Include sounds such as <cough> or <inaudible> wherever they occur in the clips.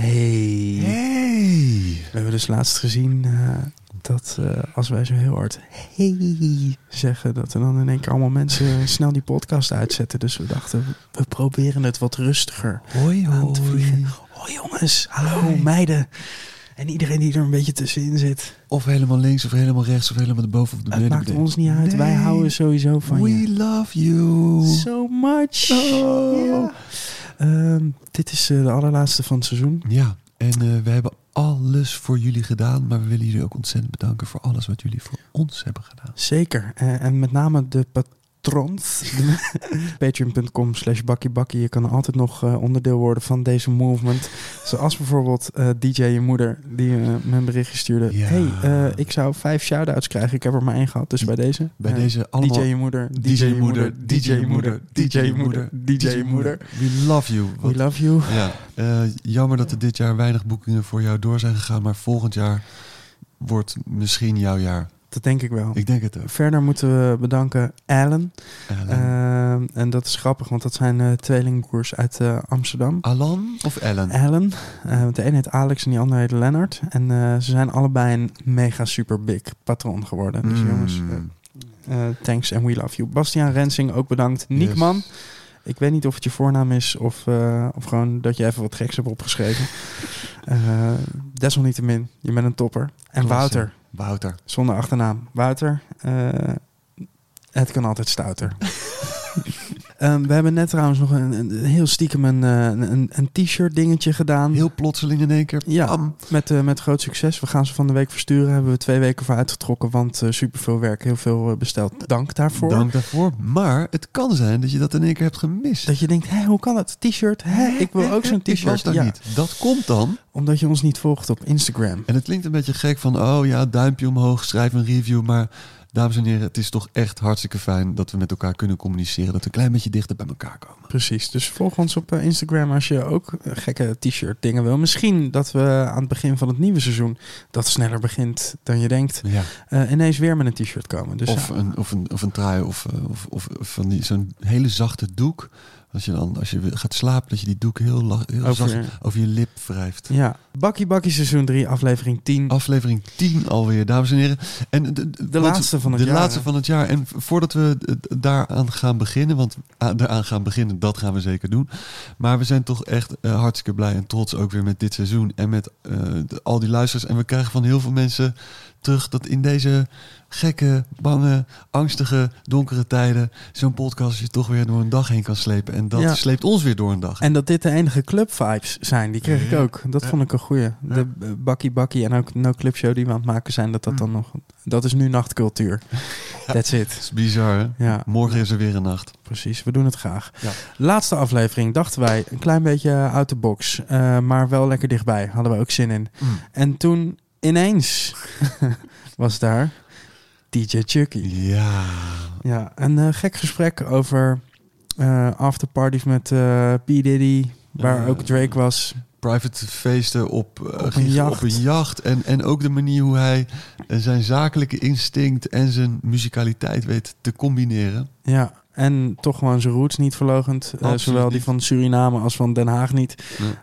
Hey. Hey. We hebben dus laatst gezien eh, dat eh, als wij zo heel hard hey zeggen, dat er dan in één keer allemaal mensen snel die podcast uitzetten. Dus we dachten, we proberen het wat rustiger Hoi, aan te vliegen. Hoi jongens, hallo Hoi. meiden. En iedereen die er een beetje tussenin zit. Of helemaal links, of helemaal rechts, of helemaal de boven of de Het beneden. maakt ons niet uit. Wij houden sowieso van We je. love you. So much. Oh. Ehm, dit is eh, de allerlaatste van het seizoen. Ja, en eh, we hebben alles voor jullie gedaan. Maar we willen jullie ook ontzettend bedanken voor alles wat jullie voor ons hebben gedaan. Zeker. Eh, en met name de patrons. Patreon.com slash bakkiebakkie. Je kan altijd nog eh, onderdeel worden van deze movement. Zoals bijvoorbeeld eh, DJ je moeder die eh, me een berichtje stuurde. Ja. hey, eh, ik zou vijf shout-outs krijgen. Ik heb er maar één gehad. Dus bij deze. Bij eh, deze allemaal... DJ je moeder, DJ je moeder, DJ je moeder, DJ je moeder, DJ je moeder. We love you. We love you. Ja, eh, jammer dat er dit jaar weinig boekingen voor jou door zijn gegaan. Maar volgend jaar wordt misschien jouw jaar. Dat denk ik wel. Ik denk het ook. Verder moeten we bedanken Alan. Alan. Ehm, en dat is grappig, want dat zijn eh tweelingbroers uit eh, Amsterdam. Alan of Ellen? Alan. eh, want de ene heet Alex en die andere heet Leonard. En ze zijn allebei een mega super big patroon geworden. Dus Mm. jongens, thanks and we love you. Bastiaan Rensing ook bedankt. Niek Yes. Man. Ik weet niet of het je voornaam is of, of gewoon dat je even wat geks hebt opgeschreven. Desalniettemin, je bent een topper. En Klasse. Wouter, Wouter. zonder achternaam. Wouter, eh, het kan altijd stouter. <laughs> Ehm, we hebben net trouwens nog een, een heel stiekem een, eh, een, een t-shirt dingetje gedaan. Heel plotseling in één keer. Ja. Bam. Met, eh, met groot succes. We gaan ze van de week versturen. Hebben we twee weken voor uitgetrokken. Want eh superveel werk, heel veel besteld. Dank daarvoor. Dank daarvoor. Maar het kan zijn dat je dat in één keer hebt gemist. Dat je denkt, hé, hoe kan dat? T-shirt? Hé, ik wil ook zo'n <laughs> Ik was t-shirt. daar Ja, niet. Dat komt dan. omdat je ons niet volgt op Instagram. En het klinkt een beetje gek van, oh ja, duimpje omhoog, schrijf een review. Maar dames en heren, het is toch echt hartstikke fijn dat we met elkaar kunnen communiceren. Dat we een klein beetje dichter bij elkaar komen. Precies. Dus volg ons op eh, Instagram als je ook eh, gekke t-shirt dingen wil. Misschien dat we aan het begin van het nieuwe seizoen, dat sneller begint dan je denkt, Ja. eh, ineens weer met een t-shirt komen. Dus of, ja, een, of, een, of een trui of, of, of van die, zo'n hele zachte doek. Als je dan, als je gaat slapen, dat je die doek heel, Over- zacht over je lip wrijft. ja. Bakkie Bakkie seizoen 3, aflevering 10. Aflevering 10 alweer, dames en heren. En de, de, De laatste van het de jaar, laatste hè? van het jaar. En voordat we daaraan gaan beginnen, want daaraan gaan beginnen, dat gaan we zeker doen. Maar we zijn toch echt eh, hartstikke blij en trots ook weer met dit seizoen en met eh, de- al die luisteraars. En we krijgen van heel veel mensen terug dat in deze gekke, bange, angstige, donkere tijden zo'n podcast je toch weer door een dag heen kan slepen. En dat Ja. sleept ons weer door een dag. En dat dit de enige club vibes zijn, die kreeg ik ook. Dat Ja. vond ik een goeie. De eh, Bakkie Bakkie en ook No Club Show die we aan het maken zijn, dat dat Mm. dan nog... Dat is nu nachtcultuur. <laughs> That's it. Dat is bizar, hè? Ja, Morgen is er weer een nacht. precies. We doen het graag. Laatste aflevering dachten wij een klein beetje out the box, eh, maar wel lekker dichtbij. Hadden we ook zin in. En toen ineens <laughs> was daar DJ Chucky. Ja. Ja, een eh, gek gesprek over eh afterparties met eh P. Diddy, waar ook Drake was. Private feesten op, eh, een giga- jacht. op een jacht. En, en ook de manier hoe hij eh, zijn zakelijke instinct en zijn muzikaliteit weet te combineren. Ja, en toch gewoon zijn roots niet verlogend. Eh, zowel die van Suriname als van Den Haag niet.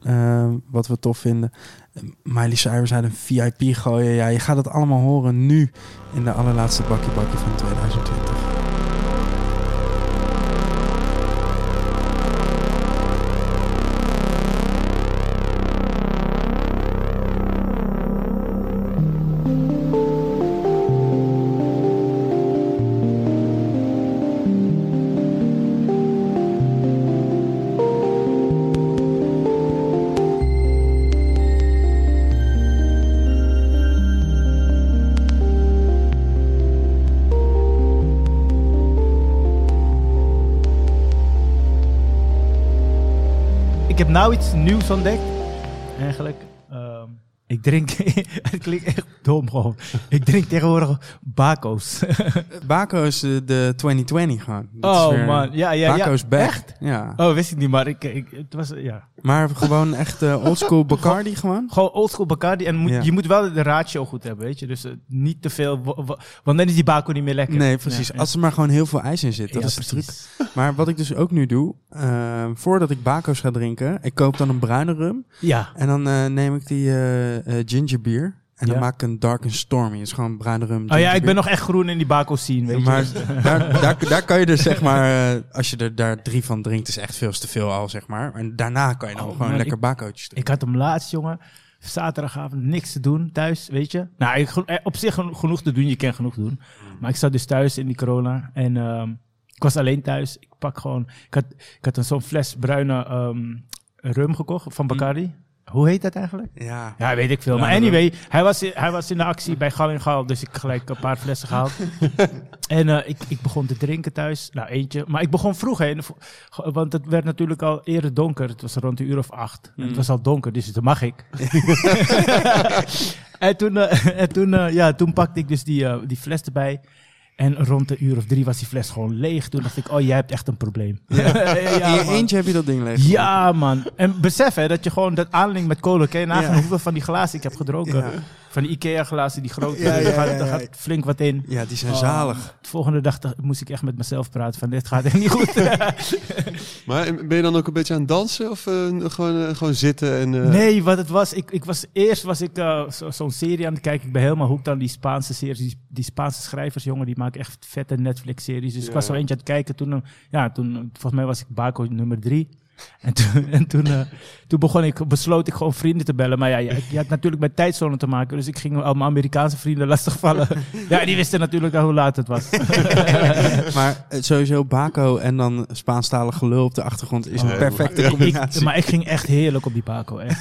Nee. Wat we tof vinden. Miley Cyrus uit een VIP gooien. Ja, je gaat het allemaal horen nu in de allerlaatste bakkie bakkie van 2020. Nou iets nieuws ontdekt. Eigenlijk. Ehm, Ik drink, <laughs> het klinkt echt dom gewoon. Ik drink tegenwoordig Baco's. <laughs> Baco is eh, de 2020 gewoon. Dat oh weer- man, ja, ja, Baco ja. back. Echt? Ja. Oh, wist ik niet, maar ik, ik, het was, ja. Maar gewoon echt eh, oldschool <laughs> Bacardi gewoon. Gewoon oldschool Bacardi. En moet, Ja. je moet wel de ratio goed hebben, weet je. Dus eh, niet te veel, wa- wa- want dan is die Baco niet meer lekker. Nee, precies. Ja, Als er maar gewoon heel veel ijs in zit. Dat ja, is de truc. <laughs> Maar wat ik dus ook nu doe, eh, voordat ik Baco's ga drinken, ik koop dan een bruine rum. Ja, En dan neem ik die eh, eh, ginger beer. En dan Ja. maak ik een dark and stormy. Het is gewoon bruine rum. oh ja, ik ben nog echt groen in die Baco scene, weet je. Maar daar, <laughs> daar, daar kan je dus zeg maar, eh, als je er daar drie van drinkt, is echt veel te veel al, zeg maar. En daarna kan je dan Oh, gewoon maar lekker ik- Baco'tjes drinken. Ik had hem laatst, jongen. Zaterdagavond niks te doen thuis, weet je. Nou, ik, eh, op zich geno- genoeg te doen. Je kan genoeg doen. Maar ik zat dus thuis in die corona. En ehm, ik was alleen thuis. Ik pak gewoon... Ik had, ik had een zo'n fles bruine ehm, rum gekocht van Bacardi. Hoe heet dat eigenlijk? Ja. Ja, weet ik veel. Maar anyway, hij was, in, hij was in de actie bij Gal en Gal. Dus ik gelijk een paar flessen gehaald. <laughs> en eh, ik, ik begon te drinken thuis. Nou, eentje. Maar ik begon vroeg heen. Want het werd natuurlijk al eerder donker. Het was rond een uur of acht. En het Mm. was al donker, dus dat mag ik. <laughs> en toen, eh, en toen, eh, ja, toen pakte ik dus die, eh, die fles erbij. En rond een uur of drie was die fles gewoon leeg. Toen dacht ik, oh, jij hebt echt een probleem. <laughs> In je eentje heb je dat ding leeg. Ja, man. En besef hè, dat je gewoon dat aanlinkt met kolen. Ken je nagaan hoeveel van die glazen ik heb gedronken? Van die Ikea-glazen, die grote. <laughs> Ja, ja, daar, gaat, ja, daar ja. gaat flink wat in. Ja, die zijn Oh, zalig. De volgende dag dacht- moest ik echt met mezelf praten van dit gaat echt niet goed. <laughs> Maar ben je dan ook een beetje aan het dansen of eh, gewoon, eh, gewoon zitten en... eh, nee, wat het was, ik, ik was eerst was ik zo- zo'n serie aan het kijken. Ik ben helemaal hoekt aan die Spaanse series. Die, die Spaanse schrijvers, jongen, die maken echt vette Netflix-series. Dus ik was zo eentje aan het kijken. Toen, ja, toen, volgens mij was ik Baco nummer drie. En toen, <laughs> en toen, eh, toen begon ik, besloot ik gewoon vrienden te bellen. Maar ja, je, je had natuurlijk met tijdzone te maken. Dus ik ging al mijn Amerikaanse vrienden <laughs> lastigvallen. ja, die wisten natuurlijk al hoe laat het was. <laughs> Maar eh, sowieso Baco en dan Spaanstalig gelul op de achtergrond is Oh, een perfecte combinatie. Ik, maar ik ging echt heerlijk op die Paco, echt.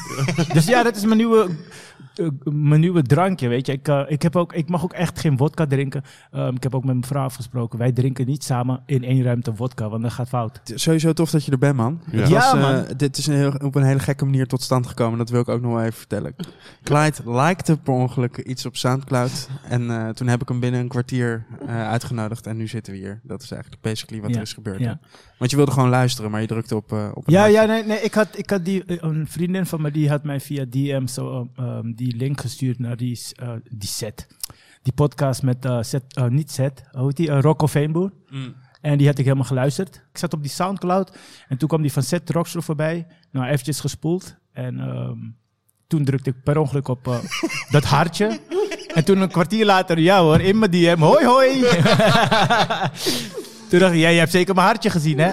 dus ja, dat is mijn nieuwe, mijn nieuwe drankje, weet je. Ik, eh, ik, heb ook, ik mag ook echt geen vodka drinken. Ehm, ik heb ook met mijn vrouw afgesproken. Wij drinken niet samen in één ruimte vodka, want dat gaat fout. Sowieso tof dat je er bent, man. Ja. Ja, was, eh, man. dit is een heel, op een hele gekke manier tot stand gekomen. Dat wil ik ook nog wel even vertellen. Clyde likte per ongeluk iets op Soundcloud. En eh, toen heb ik hem binnen een kwartier eh, uitgenodigd. En nu zitten we hier. Dat is eigenlijk basically wat Ja, er is gebeurd. ja. Want je wilde gewoon luisteren, maar je drukte op, op een Ja, ja, nee, nee ik had, ik had die, een vriendin van me, die had mij via DM zo, ehm, die link gestuurd naar die, eh, die set. Die podcast met, eh, set, eh, niet set, hoe heet die, Rocco Veenboer. Mm. En die had ik helemaal geluisterd. Ik zat op die Soundcloud. En toen kwam die van Seth Rockstar voorbij. Nou, eventjes gespoeld. En ehm, toen drukte ik per ongeluk op <laughs> dat hartje. En toen een kwartier later, ja hoor, in mijn DM. Hoi, hoi. <laughs> toen dacht ik, ja, je hebt zeker mijn hartje gezien, hè?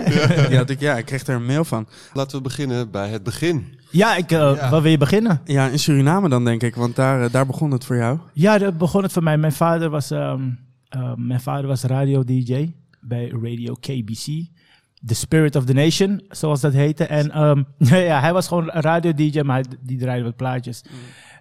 Ja, ik, ja, ik kreeg er een mail van. Laten we beginnen bij het begin. Ja, ik, eh, waar wil je beginnen? Ja, in Suriname dan, denk ik. Want daar, eh, daar begon het voor jou. Ja, daar begon het voor mij. Mijn vader was, ehm, eh, mijn vader was radio-dj bij Radio KBC. The Spirit of the Nation, zoals dat heette. En ehm, <laughs> ja, hij was gewoon een radio-dj, maar hij, die draaide wat plaatjes.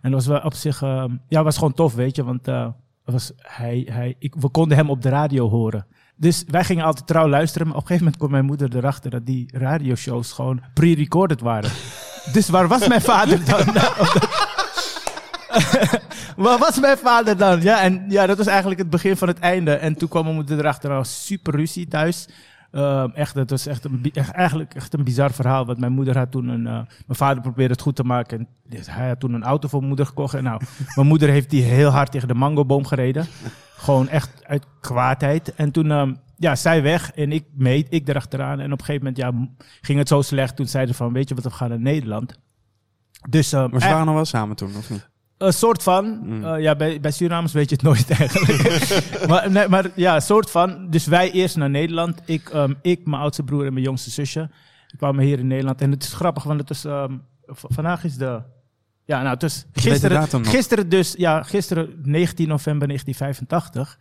En dat was wel op zich, ehm, ja, was gewoon tof, weet je. Want eh, was, hij, hij, ik, we konden hem op de radio horen. Dus wij gingen altijd trouw luisteren. Maar op een gegeven moment kwam mijn moeder erachter dat die radioshows gewoon pre-recorded waren. <laughs> dus waar was mijn vader dan? <laughs> Waar was mijn vader dan? Ja, en ja, dat was eigenlijk het begin van het einde. En toen kwam mijn moeder erachter, al super ruzie thuis. Ehm, echt, dat was echt, een, echt, eigenlijk echt een bizar verhaal. Want mijn moeder had toen een... eh, mijn vader probeerde het goed te maken. En dus hij had toen een auto voor mijn moeder gekocht. En nou, <laughs> mijn moeder heeft die heel hard tegen de mangoboom gereden. Gewoon echt uit kwaadheid. En toen... ehm, ja, zij weg en ik mee, ik erachteraan. En op een gegeven moment ja, ging het zo slecht. Toen zeiden ze van, weet je wat, we gaan naar Nederland. Dus, ehm, Maar ze eh, waren nog wel samen toen, of niet? een soort van. Mm. eh, ja, bij, bij Surinamers weet je het nooit <laughs> eigenlijk. <laughs> maar, nee, maar ja, een soort van. Dus wij eerst naar Nederland. Ik, ehm, ik mijn oudste broer en mijn jongste zusje. Ik kwamen hier in Nederland. En het is grappig, want het is... ehm, vandaag is de... Ja, nou, het is weet de gisteren, gisteren dus... Ja, gisteren, 19 november 1985,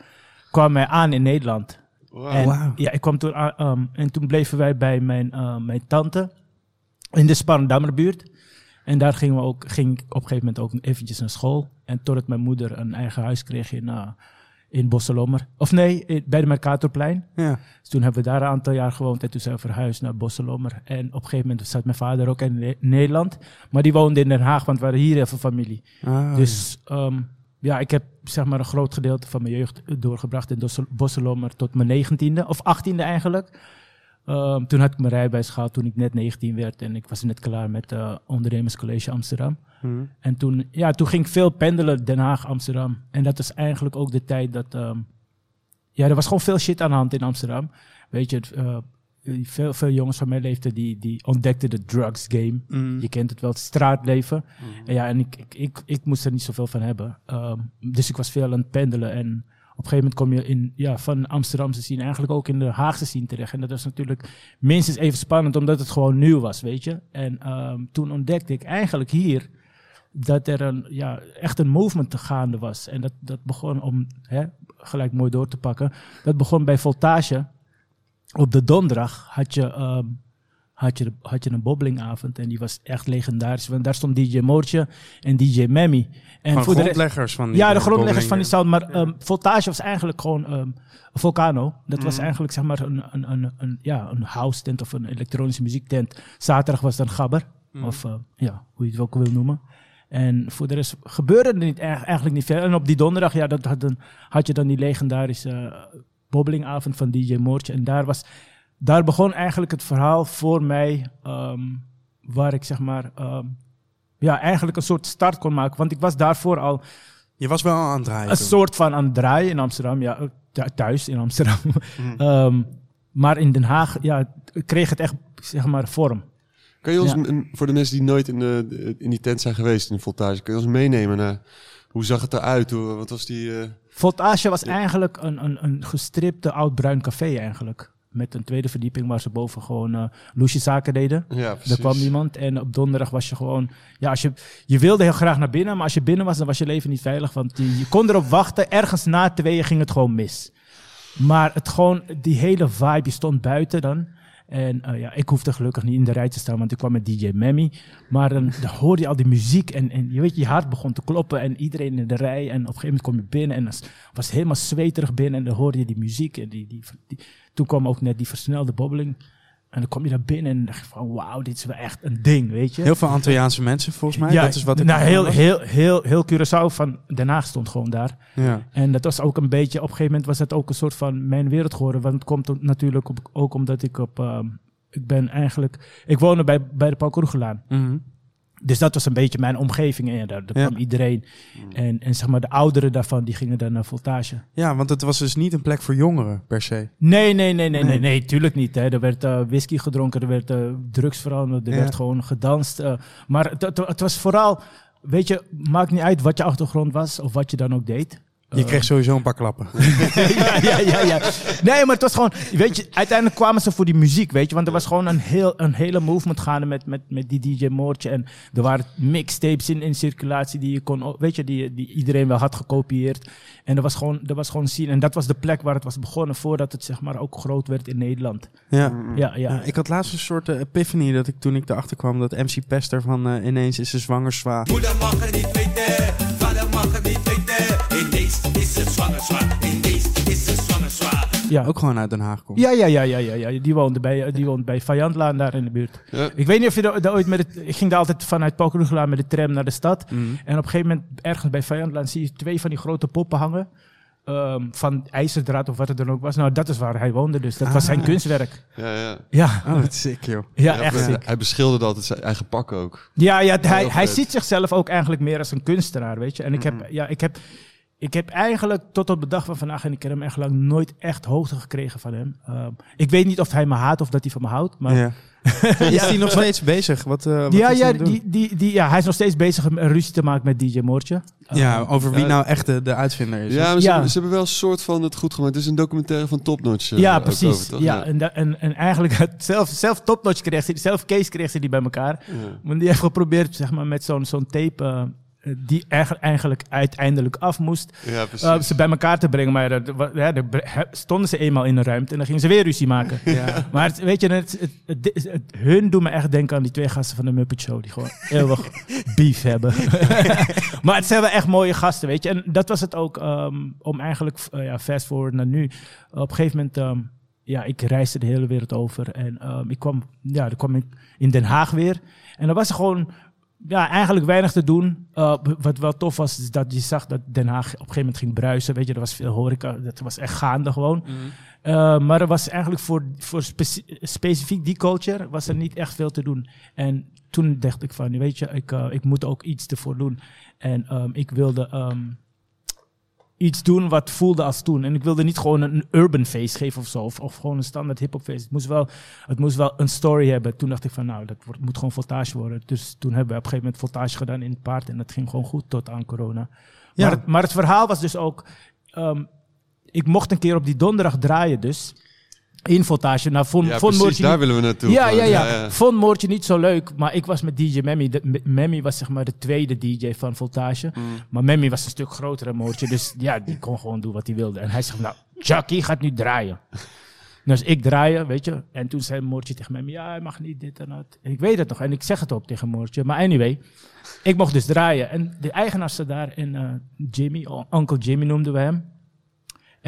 kwam hij aan in Nederland. Wow. En, ja, ik kwam toen aan, ehm, en toen bleven wij bij mijn, eh, mijn tante in de Sparendammerbuurt. En daar gingen we ook, ging ik op een gegeven moment ook eventjes naar school. En totdat mijn moeder een eigen huis kreeg in, eh, in Bosselommer. Of nee, bij de Mercatorplein. Ja. Dus toen hebben we daar een aantal jaar gewoond en toen zijn we verhuisd naar Bosselommer. En op een gegeven moment zat mijn vader ook in Ne- Nederland. Maar die woonde in Den Haag, want we hadden hier even familie. Ah, dus ehm, ja, ik heb zeg maar een groot gedeelte van mijn jeugd doorgebracht in Bosselommer tot mijn negentiende, of achttiende eigenlijk. Ehm, toen had ik mijn rijbewijs gehaald toen ik net 19 werd en ik was net klaar met uh, ondernemerscollege Amsterdam. hm. En toen, ja, toen ging ik veel pendelen, Den Haag, Amsterdam. En dat is eigenlijk ook de tijd dat... ehm, ja, er was gewoon veel shit aan de hand in Amsterdam. Weet je, eh, veel, veel jongens van mijn leeftijd die, die ontdekten de drugs game. Mm. Je kent het wel, het straatleven. Mhm. En ja, en ik, ik, ik, ik moest er niet zoveel van hebben. Ehm, dus ik was veel aan het pendelen. En op een gegeven moment kom je in, ja, van Amsterdamse scene eigenlijk ook in de Haagse scene terecht. En dat was natuurlijk minstens even spannend, omdat het gewoon nieuw was, weet je. En ehm, toen ontdekte ik eigenlijk hier dat er een, ja, echt een movement te gaande was. En dat, dat begon om, hè, gelijk mooi door te pakken, dat begon bij Voltage. Op de donderdag had je, ehm, had je, had je een bobbelingavond en die was echt legendarisch. Want daar stond DJ Moortje en DJ Memmy. En Van voor de grondleggers van die ja, de eh, grondleggers van die sound. Maar ehm, Voltage was eigenlijk gewoon ehm, Volcano. Dat was Mhm. eigenlijk zeg maar een, een, een, een, ja, een house tent of een elektronische muziektent. Zaterdag was dan Gabber. Mhm. Of eh, ja, hoe je het ook wil noemen. En voor de rest gebeurde er niet, eigenlijk niet veel. En op die donderdag ja, dat had, dan, had je dan die legendarische bobbelingavond van DJ Moortje. En daar, was, daar begon eigenlijk het verhaal voor mij, ehm, waar ik zeg maar, ehm, ja, eigenlijk een soort start kon maken. Want ik was daarvoor al Je was wel aan het draaien een toen. soort van aan het draaien in Amsterdam. Ja, thu- thuis in Amsterdam. Mhm. <laughs> Ehm, maar in Den Haag ja, kreeg het echt zeg maar vorm. Kan je ons, Ja. voor de mensen die nooit in, de, in die tent zijn geweest in de voltage, kun je ons meenemen naar hoe zag het eruit? Hoe, wat was die... Voltage was eigenlijk een, een, een gestripte oud-bruin café eigenlijk. Met een tweede verdieping waar ze boven gewoon eh loesje zaken deden. ja, precies. Daar kwam niemand en op donderdag was je gewoon... Ja, als je, je wilde heel graag naar binnen, maar als je binnen was, dan was je leven niet veilig. Want je, je kon erop wachten, ergens na tweeën ging het gewoon mis. Maar het gewoon, die hele vibe, je stond buiten dan. En eh, ja, ik hoefde gelukkig niet in de rij te staan, want ik kwam met DJ Memmy. Maar dan, dan hoorde je al die muziek en, en je weet, je hart begon te kloppen en iedereen in de rij. En op een gegeven moment kom je binnen en was het helemaal zweterig binnen en dan hoorde je die muziek. En die, die, die- toen kwam ook net die versnelde bobbeling. En dan kom je daar binnen en dacht je van, wauw, dit is wel echt een ding, weet je. Heel veel Antilliaanse mensen volgens mij. dat is wat ik nou, heel, heel, heel, heel Curaçao van Den Haag stond gewoon daar. Ja. En dat was ook een beetje, op een gegeven moment was dat ook een soort van mijn wereld geworden. Want het komt natuurlijk op, ook omdat ik op, ehm, ik ben eigenlijk, ik woonde bij, bij de Paul Kroegelaan. Mhm. Dus dat was een beetje mijn omgeving. En ja, daar, daar Ja. kwam iedereen. En, en zeg maar de ouderen daarvan, die gingen dan naar Voltage. ja, want het was dus niet een plek voor jongeren per se. Nee, nee, nee, nee, nee, Nee. nee, tuurlijk niet. Hè. Er werd eh, whisky gedronken, er werd eh, drugs veranderd, er Ja. werd gewoon gedanst. eh. maar het, het, het was vooral, weet je, maakt niet uit wat je achtergrond was of wat je dan ook deed. Je kreeg sowieso een paar klappen. <laughs> ja, ja, ja, ja. Nee, maar het was gewoon, weet je, uiteindelijk kwamen ze voor die muziek, weet je. Want er was gewoon een, heel, een hele movement gaande met, met, met die DJ Moortje. En er waren mixtapes in, in circulatie die je kon, weet je, die, die iedereen wel had gekopieerd. En er was gewoon, er was gewoon zien. En dat was de plek waar het was begonnen voordat het zeg maar ook groot werd in Nederland. Ja. Ja, ja. Ik had laatst een soort eh, epiphany dat ik toen ik erachter kwam dat MC Pester van eh, ineens is ze zwanger zwaar. Moeder mag het niet weten, ja. Ook gewoon uit Den Haag komt. Ja, ja, ja, ja, ja, ja. Die woonde bij, die woonde bij Vijandlaan daar in de buurt. Ja. Ik weet niet of je daar ooit met het... Ik ging daar altijd vanuit Pokerugelaan met de tram naar de stad. Mhm. En op een gegeven moment, ergens bij Vijandlaan, zie je twee van die grote poppen hangen. ehm, van ijzerdraad of wat het dan ook was. Nou, dat is waar hij woonde, dus dat was zijn Ah. kunstwerk. Ja, ja. Ja, Oh, wat sick joh. ja, Ja, echt hij- sick. Hij beschilderde altijd zijn eigen pak ook. Ja, ja hij, hij ziet zichzelf ook eigenlijk meer als een kunstenaar, weet je. En ik heb, ja, ik heb, ik heb eigenlijk tot op de dag van vandaag, en ik heb hem echt lang nooit echt hoogte gekregen van hem. Ehm, ik weet niet of hij me haat of dat hij van me houdt, maar... Ja. <laughs> Is die nog steeds bezig? Wat, eh, wat Ja, ja, hij die, die, die, ja, hij is nog steeds bezig om een ruzie te maken met DJ Moortje. ja, Ehm, over wie nou echt de, de uitvinder is. Ja, maar ze, Ja. Hebben, ze hebben wel een soort van het goed gemaakt. Het is een documentaire van Top Notch. eh, ja, precies. over, ja, En, en, en eigenlijk <laughs> zelf, zelf topnotch kreeg ze, zelf Kees kreeg ze die bij elkaar. Ja. Want die heeft geprobeerd zeg maar, met zo'n zo'n tape, eh, die eigenlijk, uiteindelijk af moest, Ja, eh, ze bij elkaar te brengen. Maar ja, stonden ze eenmaal in een ruimte en dan gingen ze weer ruzie maken. <laughs> Ja. Maar het- weet je, het, het, hun doen me echt denken aan die twee gasten van de Muppet Show. Die gewoon eeuwig <laughs> beef hebben. <laughs> maar het zijn wel echt mooie gasten, weet je. En dat was het ook, ehm, om eigenlijk, eh, ja, fast forward naar nu. Op een gegeven moment, ehm, ja, ik reisde de hele wereld over. En ehm, ik kwam, ja, dan kwam ik in Den Haag weer. En dan was er gewoon, ja, eigenlijk weinig te doen. Uh, wat wel tof was, is dat je zag dat Den Haag op een gegeven moment ging bruisen. Weet je, er was veel horeca, dat was echt gaande gewoon. Uh, maar er was eigenlijk voor, voor speci- specifiek die culture was er niet echt veel te doen. En toen dacht ik van, weet je, ik, uh, ik moet ook iets ervoor doen. En um, ik wilde um, iets doen wat voelde als toen. En ik wilde niet gewoon een urban feest geven of zo. Of, of gewoon een standaard hip-hop feest. Het moest, wel, het moest wel een story hebben. Toen dacht ik van, nou, dat wordt, moet gewoon voltage worden. Dus toen hebben we op een gegeven moment voltage gedaan in het paard. En dat ging gewoon goed tot aan corona. Ja. Maar, het, maar het verhaal was dus ook... Um, ik mocht een keer op die donderdag draaien dus. In voltage. Nou, vond, ja, vond precies, daar willen we naartoe. Ja, ja, ja, ja. Vond Moortje niet zo leuk. Maar ik was met DJ Memmy. De, Memmy was zeg maar de tweede DJ van voltage. Mm. Maar Memmy was een stuk groter dan Moortje. Dus ja, die kon gewoon doen wat hij wilde. En hij zegt, nou, Chucky gaat nu draaien. Dus ik draaien, weet je. En toen zei Moortje tegen mij, ja, hij mag niet dit en dat. En ik weet het nog. En ik zeg het ook tegen Moortje. Maar anyway, ik mocht dus draaien. En de eigenaar zat daar en uh, Jimmy, Uncle Jimmy noemden we hem.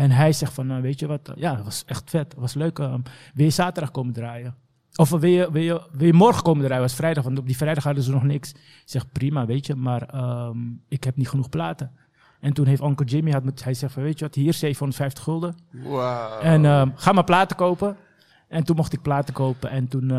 En hij zegt van, nou, weet je wat, ja, dat was echt vet, dat was leuk. Um, wil je zaterdag komen draaien? Of wil je, wil, je, wil je morgen komen draaien? was vrijdag, want op die vrijdag hadden ze nog niks. Ik zeg, prima, weet je, maar um, ik heb niet genoeg platen. En toen heeft Uncle Jimmy, had met, hij zegt van, weet je wat, hier 750 gulden. Wow. En um, ga maar platen kopen. En toen mocht ik platen kopen en toen,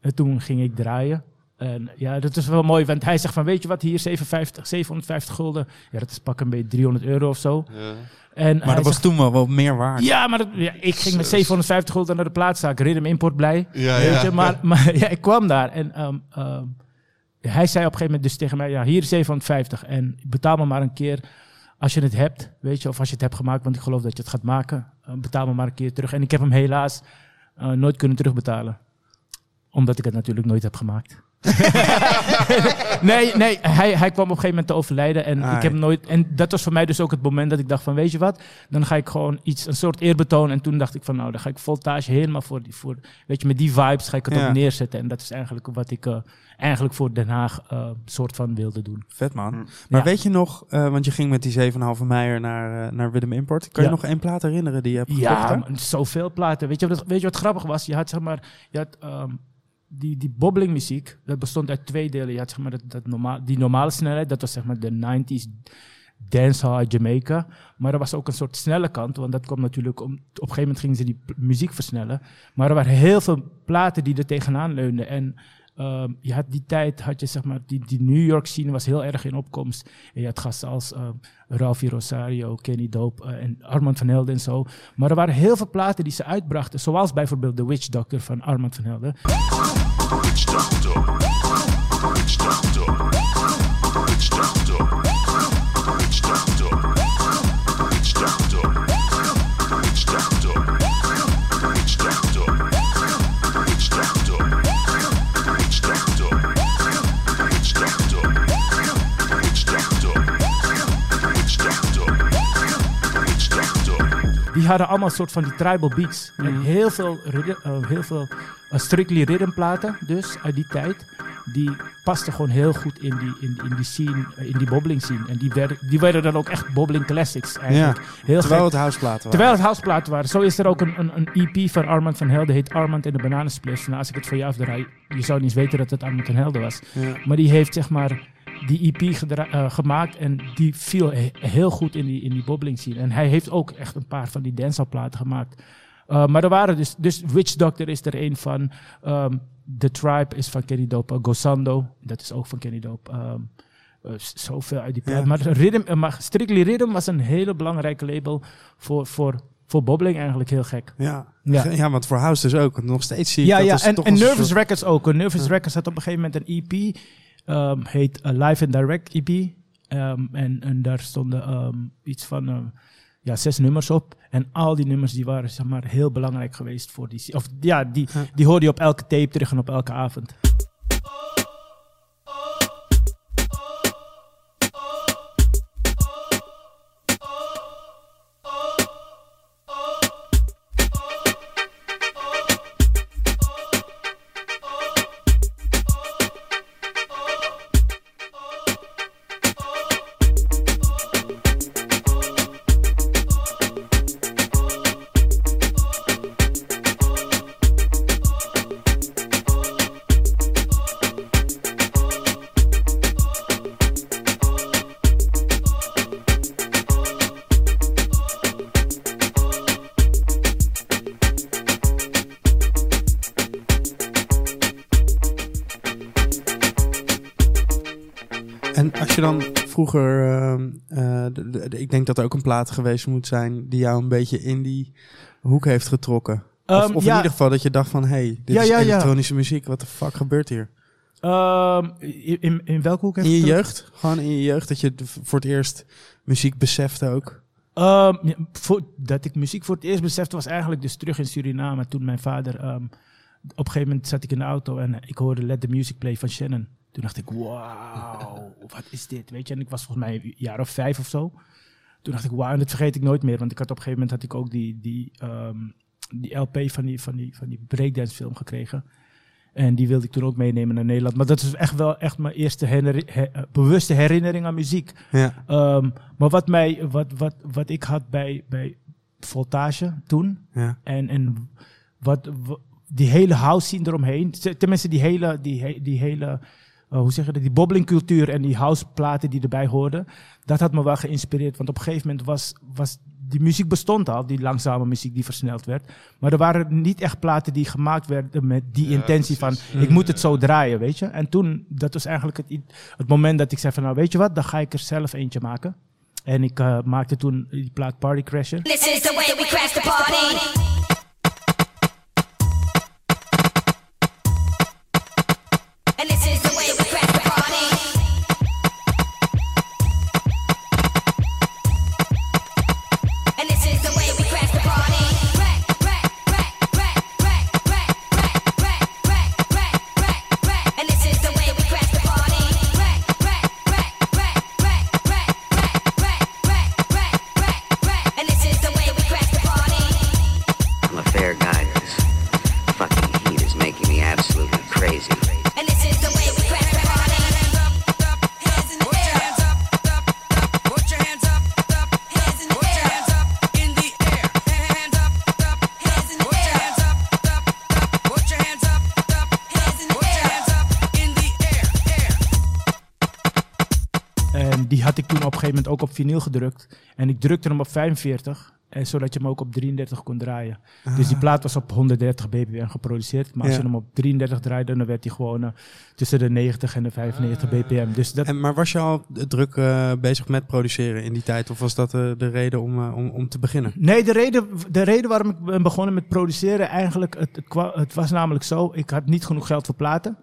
en toen ging ik draaien. En ja, dat is wel mooi, want hij zegt van, weet je wat, hier 750, 750 gulden. Ja, dat is pak een beetje 300 euro of zo. Ja. En maar dat was toen wel wat meer waard. Ja, maar dat, ja, ik ging met 750 gulden naar de plaatszaak. Rhythm Import blij. Ja, weet ja. je? Maar, maar <laughs> ja, ik kwam daar en um, um, hij zei op een gegeven moment dus tegen mij... Ja, hier is 750 en betaal me maar een keer als je het hebt. Weet je, of als je het hebt gemaakt, want ik geloof dat je het gaat maken. Uh, betaal me maar een keer terug. En ik heb hem helaas uh, nooit kunnen terugbetalen. Omdat ik het natuurlijk nooit heb gemaakt. <laughs> nee, nee hij, hij kwam op een gegeven moment te overlijden. En Ah, ik heb nooit. En dat was voor mij dus ook het moment dat ik dacht van weet je wat, dan ga ik gewoon iets, een soort eerbetoon. En toen dacht ik van nou, dan ga ik voltage helemaal voor die voor. Weet je, met die vibes ga ik het Ja. ook neerzetten. En dat is eigenlijk wat ik uh, eigenlijk voor Den Haag uh, soort van wilde doen. Vet man. Maar Ja. weet je nog, uh, want je ging met die 7,5 meijer naar, uh, naar Willem Import. Kan je Ja. nog één plaat herinneren die je hebt Ja, gekocht? man, zoveel platen. Weet je, wat, weet je wat grappig was? Je had zeg maar, je had um, die, die bobbeling muziek, dat bestond uit twee delen. Je had zeg maar dat, dat normaal, die normale snelheid, dat was zeg maar de 90s dancehall Jamaica. Maar er was ook een soort snelle kant, want dat kwam natuurlijk om, op een gegeven moment gingen ze die muziek versnellen. Maar er waren heel veel platen die er tegenaan leunden. En um, je had die tijd, had je zeg maar, die, die New York scene was heel erg in opkomst. En je had gasten als uh, Ralphie Rosario, Kenny Dope uh, en Armand van Helden en zo. Maar er waren heel veel platen die ze uitbrachten, zoals bijvoorbeeld The Witch Doctor van Armand van Helden. Witch Doctor. Witch Doctor. Witch Doctor. Witch Doctor. Die hadden allemaal een soort van die tribal beats. Mhm. En heel veel, uh, heel veel uh, strictly rhythm platen, dus uit die tijd. Die pasten gewoon heel goed in die, in, in die scene, uh, in die bobbeling scene. En die werden, die werden dan ook echt bobbeling classics eigenlijk. Heel Terwijl het houseplaten waren. Terwijl het houseplaten waren. Zo is er ook een, een, een EP van Armand van Helden, heet Armand en de Bananenspliffs. Nou, als ik het voor je afdraai, je zou niet eens weten dat het Armand van Helden was. Ja. Maar die heeft zeg maar die EP gedra- uh, gemaakt en die viel he- heel goed in die, in die bobbeling scene. En hij heeft ook echt een paar van die dancehallplaten gemaakt. Uh, maar er waren dus, dus Witch Doctor is er een van. Um, The Tribe is van Kenny Dope. Uh, Gosando, dat is ook van Kenny Dope. Um, uh, zoveel uit die plaat. Ja. Maar, Rhythm, maar Strictly Rhythm was een hele belangrijke label voor, voor, voor bobbeling eigenlijk heel gek. Ja. Ja. Ja. want voor House dus ook. Nog steeds zie ik Ja, dat ja en, toch en Nervous soort- Records ook. Nervous Records had op een gegeven moment een EP. Um, heet uh, Live and Direct EP. Um, en, en daar stonden um, iets van ja, zes nummers op. En al die nummers die waren zeg maar, heel belangrijk geweest voor die... Of ja, die, die hoorde je op elke tape terug en op elke avond. Plaat geweest moet zijn die jou een beetje in die hoek heeft getrokken. of Ehm, of in ieder geval dat je dacht van, hey, dit Ja, is ja, elektronische muziek, wat de fuck gebeurt hier? Ehm, in, in, in welke hoek In heeft je het er- jeugd, gewoon in je jeugd, dat je voor het eerst muziek besefte ook. Ehm, voor, dat ik muziek voor het eerst besefte was eigenlijk dus terug in Suriname. Toen mijn vader, op een gegeven moment zat ik in de auto en ik hoorde Let the Music Play van Shannon. Toen dacht ik, wauw, <laughs> wat is dit? Weet je, en ik was volgens mij een jaar of vijf of zo. Toen dacht ik, wauw, en dat vergeet ik nooit meer. Want ik had op een gegeven moment had ik ook die, die, ehm, die LP van die, van, die, van die breakdance film gekregen. En die wilde ik toen ook meenemen naar Nederland. Maar dat is echt wel echt mijn eerste herinner- eh, bewuste herinnering aan muziek. Ja, Ehm, maar wat, mij, wat, wat, wat ik had bij, bij Voltage toen, ja. en, en wat, wa- die hele house scene eromheen, tenminste die hele, die, die hele eh, hoe zeg je dat, die bobblingcultuur en die houseplaten die erbij hoorden, dat had me wel geïnspireerd. Want op een gegeven moment was, was die muziek bestond al, die langzame muziek die versneld werd. Maar er waren niet echt platen die gemaakt werden met die intentie van, ik moet het zo draaien, weet je. En toen, dat was eigenlijk het, het moment dat ik zei van, nou weet je wat, dan ga ik er zelf eentje maken. En ik eh, maakte toen die plaat Party Crasher. This is the way we crash the party. Ook op vinyl gedrukt. En ik drukte hem op 45, en zodat je hem ook op 33 kon draaien. Dus die plaat was op 130 bpm geproduceerd. Maar als Ja. je hem op 33 draaide, dan werd hij gewoon eh, tussen de 90 en de 95 bpm. Dus dat, En, maar was je al druk eh, bezig met produceren in die tijd? Of was dat eh, de reden om, eh, om, om te beginnen? Nee, de reden, de reden waarom ik ben begonnen met produceren, eigenlijk, het, het, het was namelijk zo, ik had niet genoeg geld voor platen.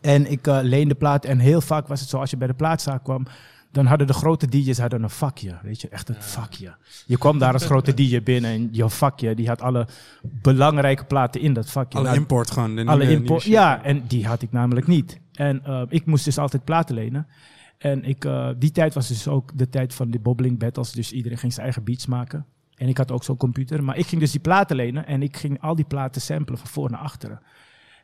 En ik eh, leende platen en heel vaak was het zo, als je bij de plaatzaak kwam, dan hadden de grote DJ's hadden een vakje, weet je, echt een vakje. Je kwam daar als grote DJ binnen en jouw vakje, die had alle belangrijke platen in dat vakje. Alle Nou, import gewoon. alle import. Ja, en die had ik namelijk niet. En eh, ik moest dus altijd platen lenen. En ik, eh, die tijd was dus ook de tijd van de bobbling battles. Dus iedereen ging zijn eigen beats maken. En ik had ook zo'n computer. Maar ik ging dus die platen lenen. En ik ging al die platen samplen van voor naar achteren.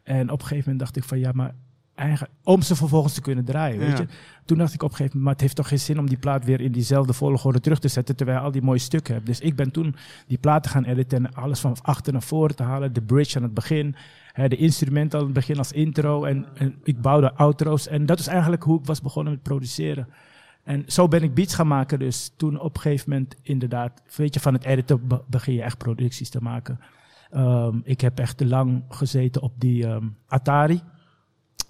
En op een gegeven moment dacht ik van ja, maar eigenlijk, om ze vervolgens te kunnen draaien, weet Ja. je. Toen dacht ik op een gegeven moment, maar het heeft toch geen zin om die plaat weer in diezelfde volgorde terug te zetten, terwijl je al die mooie stukken hebt. Dus ik ben toen die platen gaan editen en alles van achter naar voren te halen. De bridge aan het begin, hè, de instrumenten aan het begin als intro en, en ik bouwde outro's. En dat is eigenlijk hoe ik was begonnen met produceren. En zo ben ik beats gaan maken. Dus toen op een gegeven moment inderdaad, weet je, van het editen be- begin je echt producties te maken. Ehm, ik heb echt te lang gezeten op die ehm, Atari.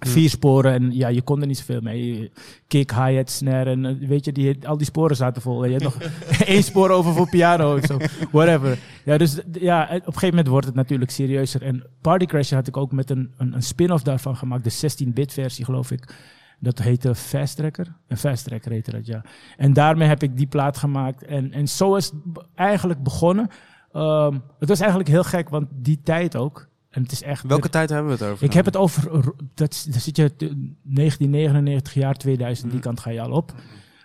Vier sporen en ja, je kon er niet zoveel mee. Kick, hi-hat, snare en eh, weet je, die, al die sporen zaten vol. En je had nog <laughs> één spoor over voor piano of zo. Whatever. Ja, dus ja, op een gegeven moment wordt het natuurlijk serieuzer. En Party Crasher had ik ook met een, een, een spin-off daarvan gemaakt. De 16-bit versie geloof ik. Dat heette Fast Tracker. Een Fast Tracker heette dat, ja. En daarmee heb ik die plaat gemaakt. En, en zo is het eigenlijk begonnen. Ehm, het was eigenlijk heel gek, want die tijd ook. En het is echt... Welke tijd hebben we het over? Ik heb het over, dat, daar zit je te- 1999 jaar 2000, die kant ga je al op.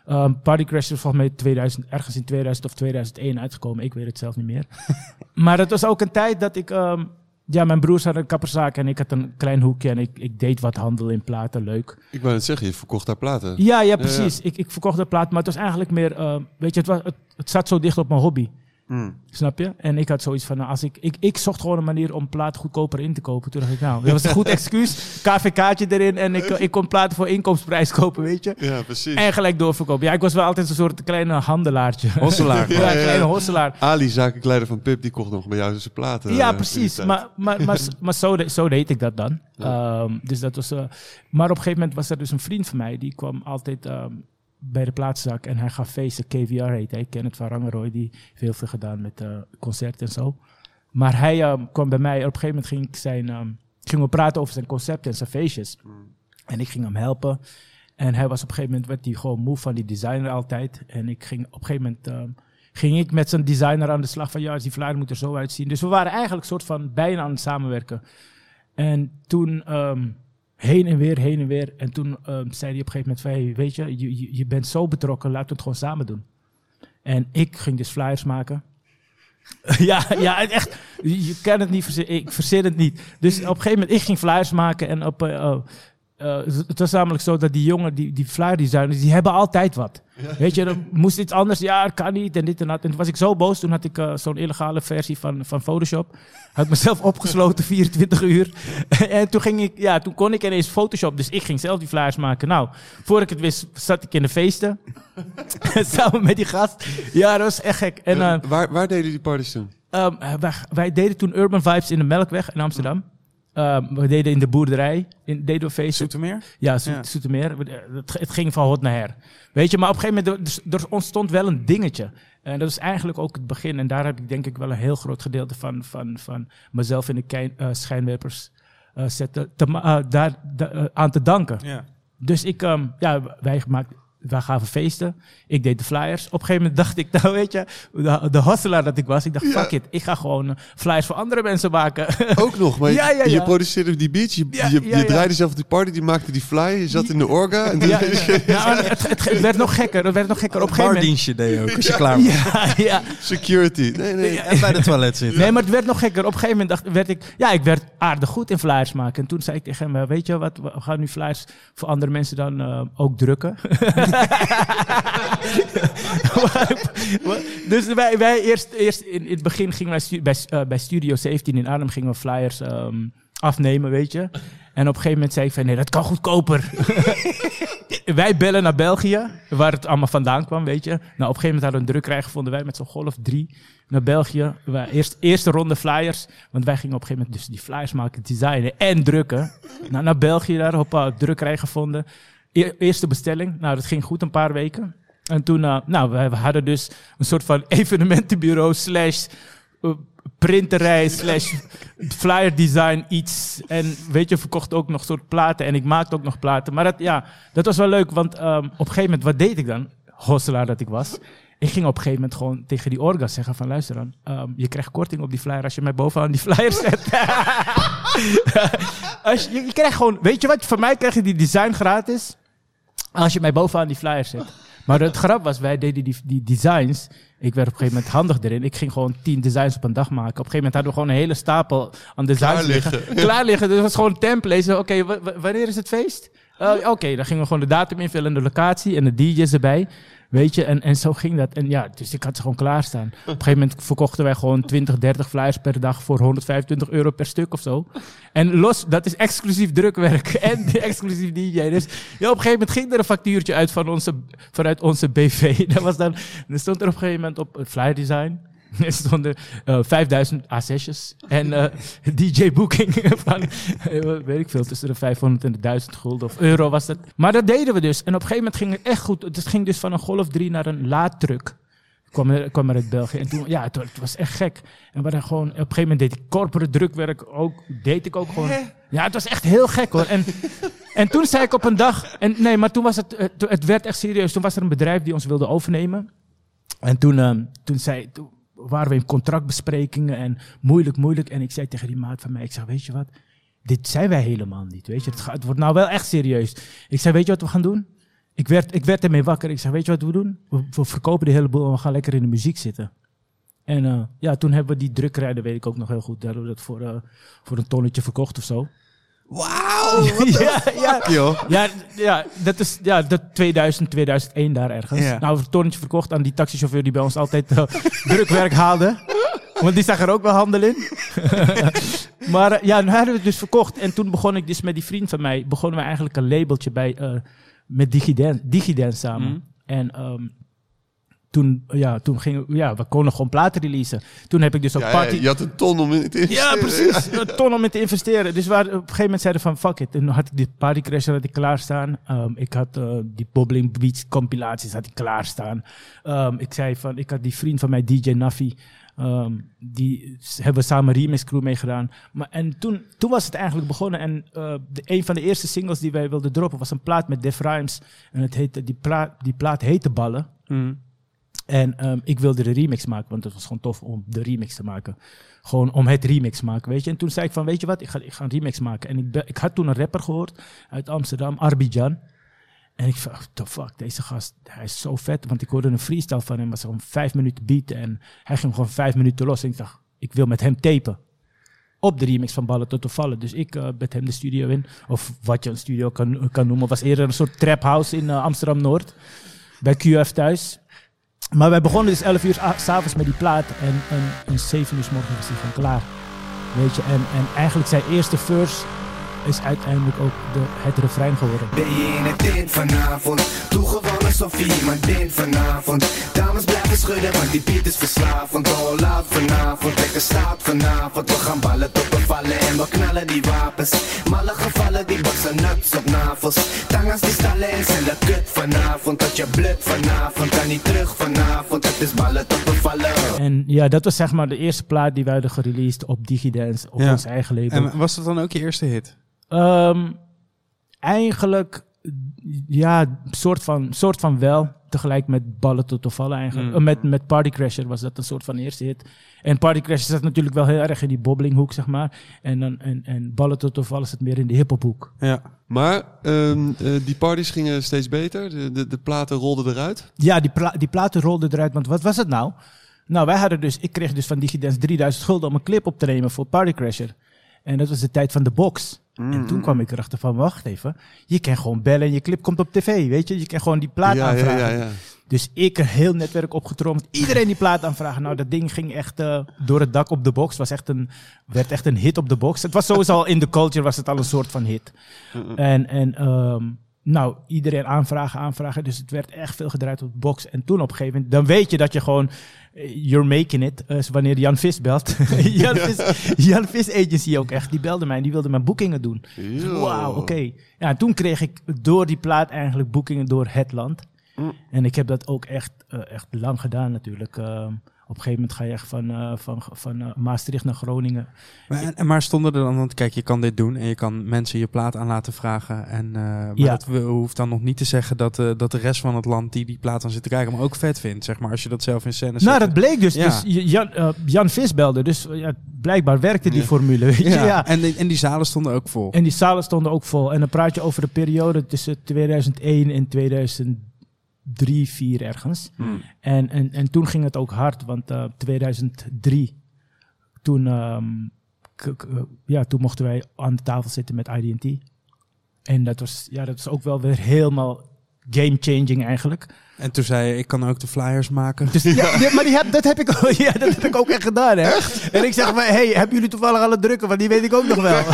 Ehm Party Crash is volgens mij 2000, ergens in 2000 of 2001 uitgekomen. Ik weet het zelf niet meer. <laughs> maar het was ook een tijd dat ik... ehm, ja, mijn broers hadden een kapperszaak en ik had een klein hoekje en ik, ik deed wat handel in platen, leuk. Ik wou net zeggen, je verkocht daar platen. Ja, ja, precies. Ik, ik verkocht de plaat, maar het was eigenlijk meer, eh, weet je, het, was, het, het zat zo dicht op mijn hobby. Snap je? En ik had zoiets van, nou, als ik, ik, ik zocht gewoon een manier om platen goedkoper in te kopen. Toen dacht ik, nou, dat was een goed <laughs> excuus. KVK'tje erin en ik, ik kon platen voor inkomstenprijs kopen, weet je. Ja, precies. En gelijk doorverkopen. Ja, ik was wel altijd een soort kleine handelaartje. Hosselaar. <laughs> ja, kleine hosselaar. Ali, zakenleider van Pip, die kocht nog bij jou zijn platen. Ja, eh, precies. Maar, maar, maar, <laughs> maar zo, de- zo deed ik dat dan. Ehm, dus dat was, eh, maar op een gegeven moment was er dus een vriend van mij. Die kwam altijd ehm, bij de plaatzak en hij gaf feesten. KVR heet hij. Ik ken het van Rangeroy. Die heeft heel veel gedaan met eh concerten en zo. Maar hij ehm, kwam bij mij. Op een gegeven moment ging ik zijn... ehm, gingen we praten over zijn concepten en zijn feestjes. En ik ging hem helpen. En hij was op een gegeven moment werd hij gewoon moe van die designer altijd. En ik ging op een gegeven moment ehm, ging ik met zijn designer aan de slag van ja, die flyer moet er zo uitzien. Dus we waren eigenlijk soort van bijna aan het samenwerken. En toen heen en weer, heen en weer. En toen ehm, zei hij op een gegeven moment van weet je, je, je, bent zo betrokken, laten we het gewoon samen doen. En ik ging dus flyers maken. <laughs> ja, ja, echt. Je kan het niet. Ik verzin het niet. Dus op een gegeven moment, ik ging flyers maken. En op, eh, eh, het was namelijk zo dat die jongen, die, die flyer designers, die hebben altijd wat. Weet je, dan moest iets anders. Ja, het kan niet en dit en dat. En toen was ik zo boos. Toen had ik eh, zo'n illegale versie van, van Photoshop. Had ik mezelf <laughs> opgesloten 24 uur. <laughs> en toen, ging ik, ja, toen kon ik ineens Photoshop. Dus ik ging zelf die flyers maken. Nou, voor ik het wist, zat ik in de feesten. <laughs> Samen met die gast. Ja, dat was echt gek. En, eh, waar, waar deden die parties toen? Ehm, wij, wij deden toen Urban Vibes in de Melkweg in Amsterdam. Ehm, we deden in de boerderij, in, deden we feesten. Zoetermeer? Ja, Zo- Ja. Zoetermeer. We- Het, het ging van hot naar her. Weet je, maar op een gegeven moment, er, er ontstond wel een dingetje. En dat is eigenlijk ook het begin. En daar heb ik denk ik wel een heel groot gedeelte van, van, van mezelf in de kei- eh, schijnwerpers eh, zetten, te, eh, daar, da- eh, aan te danken. Ja. Dus ik, ehm, ja, wij, maakten, wij gaven feesten. Ik deed de flyers. Op een gegeven moment dacht ik, <laughs> nou weet je, de, de hustelaar dat ik was, ik dacht, Ja. fuck it, ik ga gewoon eh, flyers voor andere mensen maken. <laughs> Ook nog, maar Ja, ja, je produceerde die beats, je, Ja, je, ja, je ja. draaide zelf op die party, die maakte die fly, je zat in de orga. En toen ja, <laughs> ja, ja, en het, het, het werd nog gekker, het werd nog gekker. Op een gegeven moment... Bardienstje deed je ook, als je klaar was. Ja, ja. security. Nee, nee. En bij de toilet zitten. Nee, maar het werd nog gekker. Op een gegeven moment dacht, werd ik, ja, ik werd aardig goed in flyers maken. En toen zei ik tegen hem, weet je wat, we gaan nu flyers voor andere mensen dan eh, ook drukken. <laughs> dus wij, wij eerst, eerst in, het begin gingen wij bij, eh, bij Studio 17 in Arnhem gingen we flyers ehm, afnemen, weet je. En op een gegeven moment zei ik van, nee, dat kan goedkoper. <laughs> wij bellen naar België, waar het allemaal vandaan kwam, weet je. Nou, op een gegeven moment hadden we een drukkerij gevonden, wij met zo'n golf 3 naar België. Wij, eerst, eerste ronde flyers, want wij gingen op een gegeven moment dus die flyers maken, designen en drukken. nou, naar België daar, hoppa, drukkerij gevonden. E- eerste bestelling, nou, dat ging goed een paar weken. En toen, eh, nou, we, hadden dus een soort van <laughs> evenementenbureau slash eh, printerij slash <laughs> flyer design iets. En weet je, verkocht ook nog soort platen. En ik maakte ook nog platen. Maar dat, ja, dat was wel leuk, want ehm, op een gegeven moment, wat deed ik dan? Hosselaar dat ik was. Ik ging op een gegeven moment gewoon tegen die orga zeggen van luister dan, ehm, je krijgt korting op die flyer als je mij bovenaan die flyer zet. <laughs> als je, je krijgt gewoon, weet je wat, van mij krijg je die design gratis als je mij bovenaan die flyer zet. Maar het grap was, wij deden die, die designs. Ik werd op een gegeven moment handig erin. Ik ging gewoon tien designs op een dag maken. Op een gegeven moment hadden we gewoon een hele stapel aan designs Klaar liggen. liggen. Klaar liggen. Dus het was gewoon een template. Zo, Oké, wa- wa- wanneer is het feest? Uh, Oké, dan gingen we gewoon de datum invullen en de locatie en de DJ's erbij. Weet je, en, en zo ging dat. En ja, dus ik had ze gewoon klaarstaan. Op een gegeven moment verkochten wij gewoon 20, 30 flyers per dag voor 125 euro per stuk of zo. En los, dat is exclusief drukwerk <laughs> en exclusief DJ. Dus ja, op een gegeven moment ging er een factuurtje uit van onze, vanuit onze BV. <laughs> Dat was dan, er stond er op een gegeven moment op eh, flyer design. <laughs> Er stonden eh 5000 A6'jes en eh, <laughs> DJ-booking <laughs> van, eh, weet ik veel, tussen de 500 en de 1000 gulden of euro was het. Maar dat deden we dus. En op een gegeven moment ging het echt goed. Het ging dus van een Golf 3 naar een laadtruck. Kwam er, kwam er uit België. En toen, ja, het, wa- het was echt gek. En we gewoon, op een gegeven moment deed ik corporate drukwerk ook. Deed ik ook gewoon. Ja, het was echt heel gek hoor. En, en toen zei ik op een dag, en nee, maar toen was het, het, het werd echt serieus. Toen was er een bedrijf die ons wilde overnemen. En toen, ehm, toen, zei, toen waren we in contractbesprekingen en moeilijk, moeilijk. En ik zei tegen die maat van mij, ik zei, weet je wat? Dit zijn wij helemaal niet, weet je. Het, gaat, het wordt nou wel echt serieus. Ik zei, weet je wat we gaan doen? Ik werd, ik werd ermee wakker. Ik zei, weet je wat we doen? We, verkopen de hele boel en we gaan lekker in de muziek zitten. En eh, ja, toen hebben we die drukkerij, dat weet ik ook nog heel goed. Daar hebben we dat voor, eh, voor een tonnetje verkocht of zo. Wauw! <laughs> ja, ja. joh. Ja, ja, dat is ja, dat 2000, 2001 daar ergens. Ja. Nou, een tonnetje verkocht aan die taxichauffeur die bij ons altijd eh, <laughs> drukwerk haalde. Want die zag er ook wel handel in. <laughs> maar eh, ja, nu hadden we het dus verkocht. En toen begon ik dus met die vriend van mij, begonnen we eigenlijk een labeltje bij, eh, met Digidance, Digidance samen. Mhm. En ehm, toen, ja, toen gingen we, ja, we konden gewoon platen releasen. Toen heb ik dus ook Ja, party... ja, je had een ton om in te Ja, investeren. precies. <laughs> Een ton om in te investeren. Dus waar, op een gegeven moment zeiden van fuck it. En dan had ik die partycrasher had ik klaarstaan. Ehm ik had eh, die Bobbling Beats compilaties had ik klaarstaan. Ehm ik zei van, ik had die vriend van mij, DJ Nafi. ehm, die hebben we samen remix crew mee gedaan. Maar, en toen, toen was het eigenlijk begonnen. En eh, de, een van de eerste singles die wij wilden droppen was een plaat met Def Rhymes. En het heette, die, plaat, die plaat heette Ballen. Hm. En ehm, ik wilde de remix maken, want het was gewoon tof om de remix te maken. Gewoon om het remix maken, weet je. En toen zei ik van, weet je wat, ik ga, ik ga een remix maken. En ik, ik had toen een rapper gehoord uit Amsterdam, Arbidjan. En ik van, what the fuck, deze gast, hij is zo vet. Want ik hoorde een freestyle van hem, was gewoon vijf minuten beat. En hij ging gewoon vijf minuten los. En ik dacht, ik wil met hem tapen. Op de remix van Ballen tot de Vallen. Dus ik eh met hem de studio in. Of wat je een studio kan, kan noemen. was eerder een soort trap house in eh, Amsterdam-Noord. Bij QF thuis. Maar wij begonnen dus 11 uur s'avonds met die plaat. En, en, en 7 uur 's was die gewoon klaar. Weet je, en, en eigenlijk zijn eerste verse is uiteindelijk ook de, het refrein geworden. Ben je in het tent vanavond? Toegewonnen Sofie, maar dit vanavond. Dames blijven schudden, want die beat is verslavend. All out vanavond, lekker staat vanavond. We gaan ballen tot we vallen en we knallen die wapens. Malle gevallen, die boksen nuts op navels. Tangas die stallen en cellen kut vanavond. Dat je blut vanavond, kan niet terug vanavond. Het is ballen tot we vallen. En ja, dat was zeg maar de eerste plaat die wij hadden gereleased op Digidance, op Ja. ons eigen label. En was dat dan ook je eerste hit? Ehm, eigenlijk, ja, soort van, soort van wel. Tegelijk met Ballen tot de Vallen eigenlijk. Mm. Met, met Party Crasher was dat een soort van eerste hit. En Party Crasher zat natuurlijk wel heel erg in die bobblinghoek, zeg maar. En, dan, en, en Ballen tot de Vallen zit meer in de hiphophoek. Ja. Maar ehm, eh, die parties gingen steeds beter. De, de, de platen rolden eruit. Ja, die, pla die platen rolden eruit. Want wat was het nou? Nou, wij hadden dus, ik kreeg dus van Digidance 3000 gulden om een clip op te nemen voor Party Crasher. En dat was de tijd van de box. En toen kwam ik erachter van, wacht even. Je kan gewoon bellen en je clip komt op tv, weet je. Je kan gewoon die plaat ja, aanvragen. ja, ja. Dus ik een heel netwerk opgetrommeld. Iedereen die plaat aanvragen. Nou, dat ding ging echt eh, door het dak op de box. Was echt een, werd echt een hit op de box. Het was sowieso al in de culture was het al een soort van hit. En, en ehm, nou, iedereen aanvragen, aanvragen. Dus het werd echt veel gedraaid op de box. En toen op een gegeven moment, dan weet je dat je gewoon, you're making it. is wanneer Jan Vis belt. <laughs> <laughs> Jan, Vis, Jan Vis Agency ook echt. Die belde mij en die wilde mijn boekingen doen. Wauw, oké. Ja, toen kreeg ik door die plaat eigenlijk boekingen door het land. Mm. En ik heb dat ook echt, eh, echt lang gedaan natuurlijk. Ehm, op een gegeven moment ga je echt van, eh, van, van eh, Maastricht naar Groningen. Maar, en- maar stonden er dan, want kijk, je kan dit doen en je kan mensen je plaat aan laten vragen. En, eh, maar Ja. dat we- hoeft dan nog niet te zeggen dat, dat de rest van het land die die plaat aan zit te kijken, maar ook vet vindt, zeg maar, als je dat zelf in scène zet. Nou, dat bleek dus. Ja. dus Jan, Jan Vis belde. Dus ja, blijkbaar werkte die formule. Weet je? ja. Ja. En, die- en die zalen stonden ook vol. En die zalen stonden ook vol. En dan praat je over de periode tussen 2001 en 2003, 2004 ergens. Hmm. En, en, en toen ging het ook hard, want eh 2003, toen, ehm, ja, toen mochten wij aan de tafel zitten met IDT. En dat was, ja, dat was ook wel weer helemaal game-changing eigenlijk. En toen zei je, ik kan ook de flyers maken. Dus, ja, <laughs> ja, maar die heb, dat, heb ik, ook- <laughs> ja, dat heb ik ook echt gedaan. Hè? En ik zeg maar, hey, hebben jullie toevallig alle drukken? Want die weet ik ook nog wel. <laughs>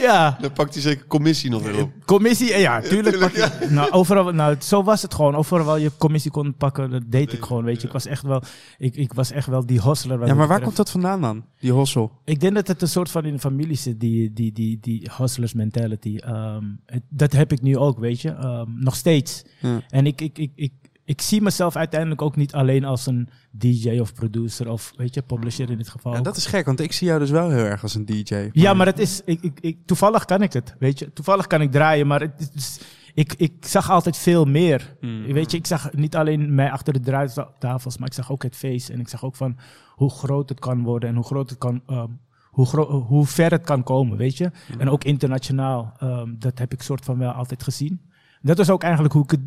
ja. Dan pakt hij zeker commissie nog weer op. Commissie, ja, tuurlijk. tuurlijk, pak je- nou, overal, nou, zo was het gewoon. Overal je commissie kon pakken, dat deed ik gewoon. Weet je, ik was echt wel, ik, ik was echt wel die hustler. wat Ja, maar waar komt dat vandaan dan? Die hossel. Ik denk dat het een soort van in de familie zit, die, die, die, die hustlers mentality. Ehm, het- dat heb ik nu ook, weet je. Ehm, nog steeds. Ja. En ik, ik, ik, ik, ik zie mezelf uiteindelijk ook niet alleen als een DJ of producer of, weet je, publisher in dit geval. Ja, dat is gek, want ik zie jou dus wel heel erg als een DJ. Ja, maar het is, ik, ik, ik, toevallig kan ik het, weet je. Toevallig kan ik draaien, maar het is, ik, ik zag altijd veel meer. Hmm. Weet je, ik zag niet alleen mij achter de draaitafels, maar ik zag ook het face. En ik zag ook van hoe groot het kan worden en hoe groot het kan, ehm, hoe, gro- hoe ver het kan komen, weet je. En ook internationaal, ehm, dat heb ik soort van wel altijd gezien. Dat was ook eigenlijk hoe ik het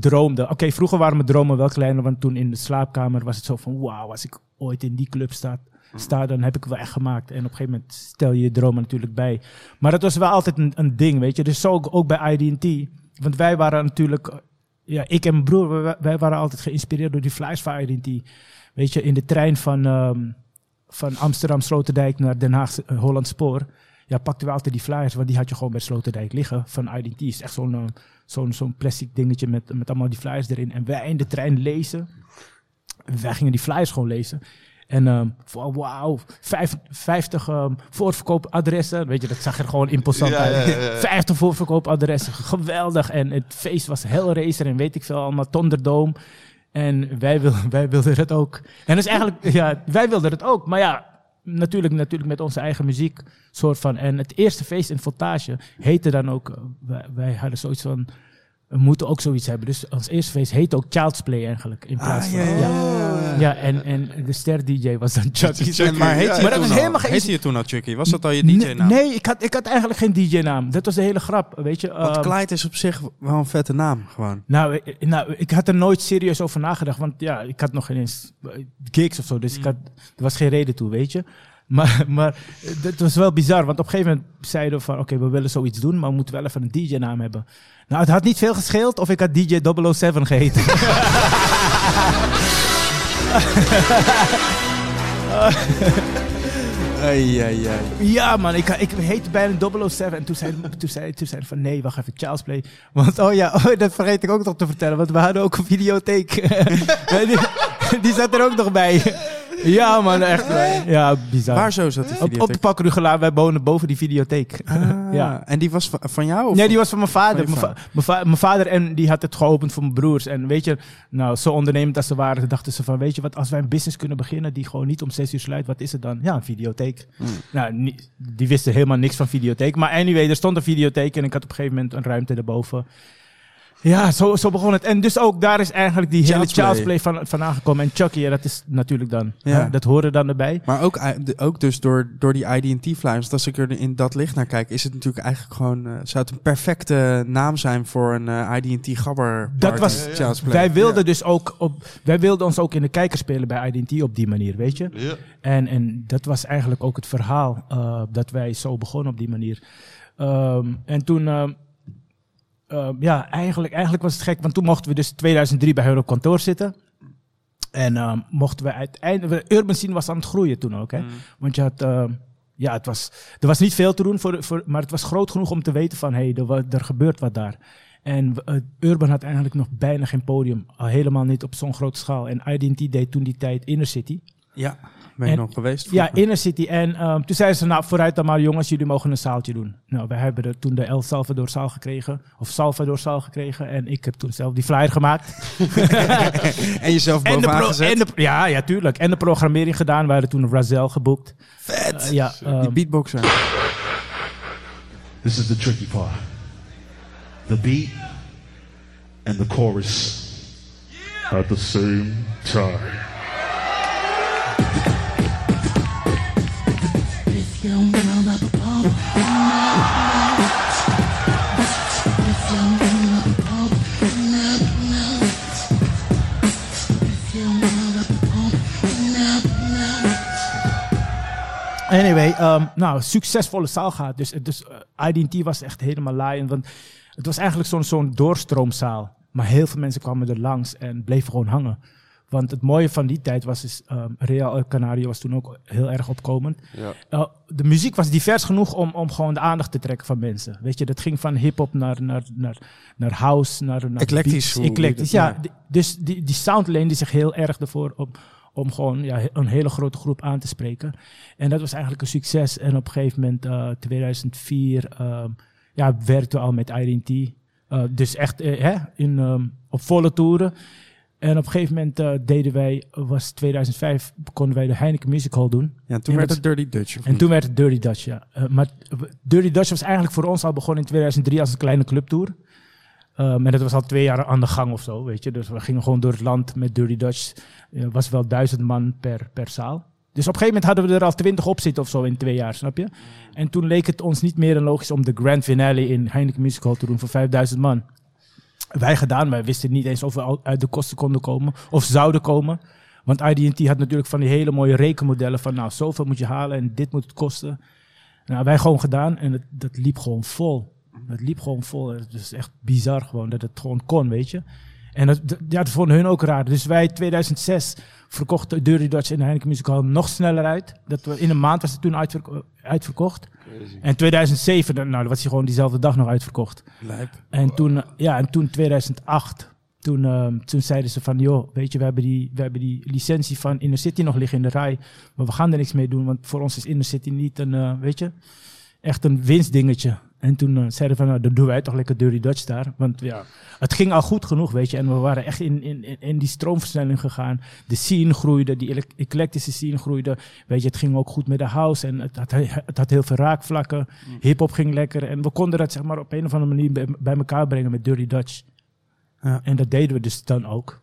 droomde. Oké, vroeger waren mijn dromen wel kleiner, want toen in de slaapkamer was het zo van, wauw, als ik ooit in die club sta, sta, dan heb ik wel echt gemaakt. En op een gegeven moment stel je je dromen natuurlijk bij. Maar dat was wel altijd een, een ding, weet je. Dus zo ook, ook bij IDT. Want wij waren natuurlijk, ja, ik en mijn broer, wij, wij waren altijd geïnspireerd door die flyers van IDT. Weet je, in de trein van, ehm, van Amsterdam Sloterdijk naar Den Haag eh, Holland Spoor. Ja, pakten we altijd die flyers, want die had je gewoon bij Sloterdijk liggen van IDT. is echt zo'n eh, zo'n zo'n plastic dingetje met, met allemaal die flyers erin. En wij in de trein lezen. En wij gingen die flyers gewoon lezen. En van wauw, vijf- 50 ehm, voorverkoopadressen. Weet je, dat zag er gewoon imposant Ja, uit. ja, ja, ja. 50 voorverkoopadressen, geweldig. En het feest was Hellraiser en weet ik veel, allemaal Thunderdome. En wij, wil, <laughs> wij wilden het ook. En is eigenlijk, ja, wij wilden het ook. Maar ja, natuurlijk, natuurlijk met onze eigen muziek, soort van. En het eerste feest in Voltage heette dan ook, eh, wij, wij hadden zoiets van, we moeten ook zoiets hebben. Dus ons eerste feest heette ook Child's Play eigenlijk, in plaats Ah, van... ja, ja, en, en de ster-dj was dan Chucky. Chucky, En maar heet ja, je maar dat al? helemaal geen- Heette je toen al Chucky? Was dat al je DJ-naam? Nee, ik had, ik had eigenlijk geen DJ-naam. Dat was de hele grap, weet je. Want Ehm, Clyde is op zich wel een vette naam, gewoon. nou, ik- nou, ik had er nooit serieus over nagedacht. Want ja, ik had nog geen eens eh, gigs of zo. Dus ik had, er was geen reden toe, weet je. Maar, maar het was wel bizar. Want op een gegeven moment zeiden we van... Oké, we willen zoiets doen, maar we moeten wel even een DJ-naam hebben. Nou, het had niet veel gescheeld of ik had DJ 007 geheten. <laughs> Ai, ai, ai. Ja, man, ik, ik heette bijna 007. En toen zei, toen zei, toen zei van nee, wacht even, Child's Play. Want oh ja, oh, dat vergeet ik ook nog te vertellen. Want we hadden ook een videotheek. <laughs> die, die zat er ook nog bij. Ja, man, echt. Ja, bizar. Waar zo zat die op, op videotheek? de Pakkerugelaan, wij wonen boven die videotheek. Ah, <laughs> ja. En die was va- van jou? Of Nee, die was van mijn vader. Van Mijn, va- mijn, va- mijn vader en die had het geopend voor mijn broers. En weet je, nou, zo ondernemend als ze waren, dachten ze van, weet je wat, als wij een business kunnen beginnen die gewoon niet om zes uur sluit, wat is het dan? Ja, een videotheek. Nou, nie- die wisten helemaal niks van videotheek. Maar anyway, er stond een videotheek en ik had op een gegeven moment een ruimte erboven. Ja, zo, zo begon het. En dus ook daar is eigenlijk die hele Child's Play. Child's Play van, van aangekomen. En Chucky, ja, dat is natuurlijk dan. Ja. Dat hoorde dan erbij. Maar ook, de- ook dus door, door die IDT flyers. Want als ik er in dat licht naar kijk, is het natuurlijk eigenlijk gewoon. eh, zou het een perfecte naam zijn voor een eh, IDT gabber. Dat was- Child's Play. Wij wilden Ja. dus ook op, wij wilden ons ook in de kijker spelen bij IDT op die manier, weet je. Ja. En, en dat was eigenlijk ook het verhaal eh, dat wij zo begonnen op die manier. Ehm, en toen, ehm, ja, eigenlijk, eigenlijk was het gek, want toen mochten we dus 2003 bij hun op kantoor zitten. En ehm, mochten we uiteindelijk, Urban Scene was aan het groeien toen ook, hè. Mm. Want je had, ehm, ja, het was, er was niet veel te doen, voor, voor, maar het was groot genoeg om te weten van, hé, hey, er, er gebeurt wat daar. En eh, Urban had eigenlijk nog bijna geen podium, al helemaal niet op zo'n grote schaal. En IDT deed toen die tijd Inner City. Ja, ben je En- nog geweest? Ja? Inner City. En ehm, toen zeiden ze, nou vooruit dan maar jongens, jullie mogen een zaaltje doen. Nou, wij hebben er toen de El Salvador zaal gekregen, of Salvador zaal gekregen. En ik heb toen zelf die flyer gemaakt. <laughs> en jezelf En de, bovenaan gezet? en de, ja, ja, tuurlijk. En de programmering gedaan. We hadden toen Razel geboekt. Vet! Eh, ja, die ehm, beatboxer. This is the tricky part. The beat and the chorus at the same time. Anyway, ehm, nou, succesvolle zaal gehad. Dus, dus eh, IDT was echt helemaal laaiend. Want het was eigenlijk zo'n zo'n doorstroomzaal. Maar heel veel mensen kwamen er langs en bleven gewoon hangen. Want het mooie van die tijd was, is, ehm, Real El Canario was toen ook heel erg opkomend. Ja. Eh, de muziek was divers genoeg om, om gewoon de aandacht te trekken van mensen. Weet je, dat ging van hip-hop naar, naar, naar, naar house, naar, naar Eclectisch, beats. Eclectisch, ja. Die- Dus die, die sound leende zich heel erg ervoor om, om gewoon ja, een hele grote groep aan te spreken. En dat was eigenlijk een succes. En op een gegeven moment, eh 2004, ehm, ja, werkten we al met IDT. Eh, dus echt eh, hè, in, ehm, op volle toeren. En op een gegeven moment eh, deden wij, was 2005, konden wij de Heineken Music Hall doen. Ja, toen werd het Dirty Dutch. En niet? toen werd het Dirty Dutch, ja. Maar Dirty Dutch was eigenlijk voor ons al begonnen in 2003 als een kleine clubtour. Um, en dat was al twee jaar aan de gang of zo, weet je. Dus we gingen gewoon door het land met Dirty Dutch. Het was wel duizend man per, per zaal. Dus op een gegeven moment hadden we er al twintig op zitten of zo in twee jaar, snap je? En toen leek het ons niet meer logisch om de grand finale in Heineken Music Hall te doen voor 5000 man. Wij gedaan, wij wisten niet eens of we uit de kosten konden komen of zouden komen. Want IDT had natuurlijk van die hele mooie rekenmodellen van nou, zoveel moet je halen en dit moet het kosten. Nou, wij gewoon gedaan en het, dat liep gewoon vol. Het liep gewoon vol. Het is echt bizar gewoon dat het gewoon kon, weet je. En dat, dat- ja, dat vonden hun ook raar. Dus wij 2006 verkochten Dirty Dutch in de Heineken Music Hall nog sneller uit. Dat we, in een maand was het toen uitverko- uitverkocht. En 2007, dan- nou, dan was hij gewoon diezelfde dag nog uitverkocht. Lijp. En toen, ja, en toen 2008, toen, ehm, toen zeiden ze van, joh, weet je, we hebben, die, we hebben die licentie van Inner City nog liggen in de rij, maar we gaan er niks mee doen, want voor ons is Inner City niet een, eh, weet je, echt een winstdingetje. En toen eh, zeiden we van, nou, dan doen wij toch lekker Dirty Dutch daar. Want ja, het ging al goed genoeg, weet je. En we waren echt in, in, in- die stroomversnelling gegaan. De scene groeide, die eclectische scene groeide. Weet je, het ging ook goed met de house. En het had, het had heel veel raakvlakken. Hip-hop ging lekker. En we konden dat zeg maar op een of andere manier bij, bij elkaar brengen met Dirty Dutch. Ja. En dat deden we dus dan ook.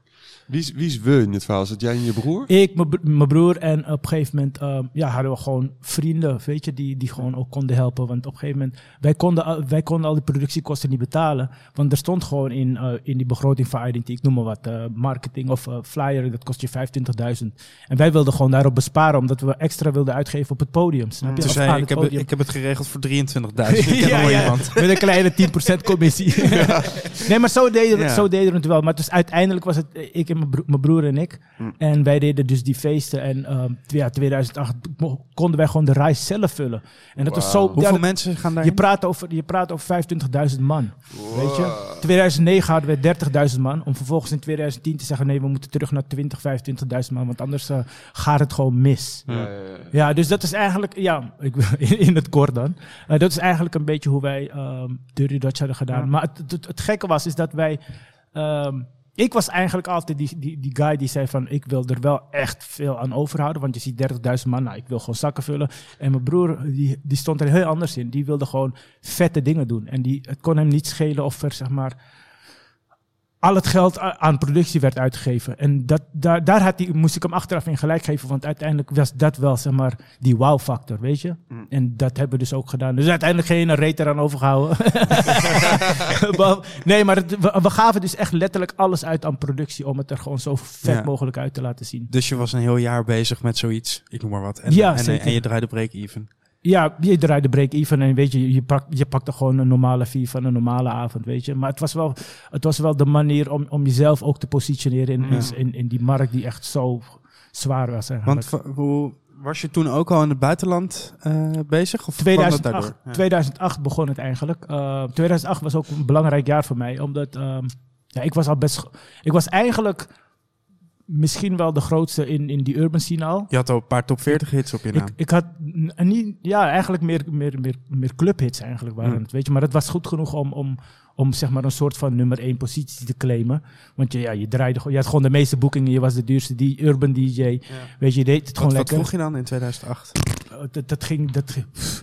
Wie is, wie is we in dit verhaal? Is het jij en je broer? Ik, mijn bro- mijn broer en op een gegeven moment ehm, ja, hadden we gewoon vrienden, weet je, die, die gewoon ook konden helpen. Want op een gegeven moment, wij konden, al- wij konden al die productiekosten niet betalen. Want er stond gewoon in, eh, in die begroting van Identity, ik noem maar wat, eh, marketing of eh, flyer, dat kost je 25.000. En wij wilden gewoon daarop besparen, omdat we extra wilden uitgeven op het podium. Snap je? Toen Of zei aan je, ik het heb, podium. ik heb het geregeld voor 23.000. <laughs> Ik ken Ja, ja. Met een kleine 10% commissie. <laughs> nee, maar zo deden, we, Ja. zo deden we het wel. Maar dus uiteindelijk was het ik en mijn broer, mijn broer en ik. En wij deden dus die feesten. En ehm, ja, 2008 mo- konden wij gewoon de reis zelf vullen. En dat was zo... Hoeveel ja, dat- mensen gaan daar? je praat over, je praat over 25.000 man. Weet je? 2009 hadden we 30.000 man. Om vervolgens in 2010 te zeggen: nee, we moeten terug naar 20, 25.000 man. Want anders eh, gaat het gewoon mis. Ja, ja, ja. Ja, dus dat is eigenlijk, ja, ik, in, <laughs> in het kort dan. Eh, dat is eigenlijk een beetje hoe wij ehm Dirty Dutch hadden gedaan. Ja. Maar het, het, het gekke was, is dat wij. ehm, ik was eigenlijk altijd die, die, die guy die zei van, ik wil er wel echt veel aan overhouden. Want je ziet 30.000 man, nou, ik wil gewoon zakken vullen. En mijn broer, die, die stond er heel anders in. Die wilde gewoon vette dingen doen. En die, het kon hem niet schelen of er, zeg maar al het geld aan productie werd uitgegeven. En dat, daar, daar had hij, moest ik hem achteraf in gelijk geven. Want uiteindelijk was dat wel zeg maar, die wow-factor, weet je. En dat hebben we dus ook gedaan. Dus uiteindelijk geen reet eraan overgehouden. <laughs> <laughs> Nee, maar het- we, we gaven dus echt letterlijk alles uit aan productie. Om het er gewoon zo vet Ja. mogelijk uit te laten zien. Dus je was een heel jaar bezig met zoiets. Ik noem maar wat. En, Ja, en, zeker. en je draaide break-even. Ja, je draait de break-even en weet je, je, pak, je pakte gewoon een normale fee van een normale avond, weet je. Maar het was wel, het was wel de manier om, om jezelf ook te positioneren in, in, in, in die markt die echt zo zwaar was eigenlijk. Want hoe, was je toen ook al in het buitenland eh, bezig? Of kwam dat 2008, daardoor? Ja. 2008 begon het eigenlijk. Eh, 2008 was ook een belangrijk jaar voor mij, omdat ehm, ja, ik was al best. Ik was eigenlijk misschien wel de grootste in, in die urban scene al. Je had al een paar top 40 hits op je naam. Ik, ik had niet, ja, eigenlijk meer, meer, meer, meer clubhits eigenlijk waren Hmm. het, weet je. Maar dat was goed genoeg om, om, om zeg maar een soort van nummer één positie te claimen. Want je, ja, je draaide gewoon, je had gewoon de meeste boekingen, je was de duurste die urban DJ. Weet je, je deed het wat, gewoon wat lekker. vroeg je dan in 2008? Uh, dat, dat ging, dat,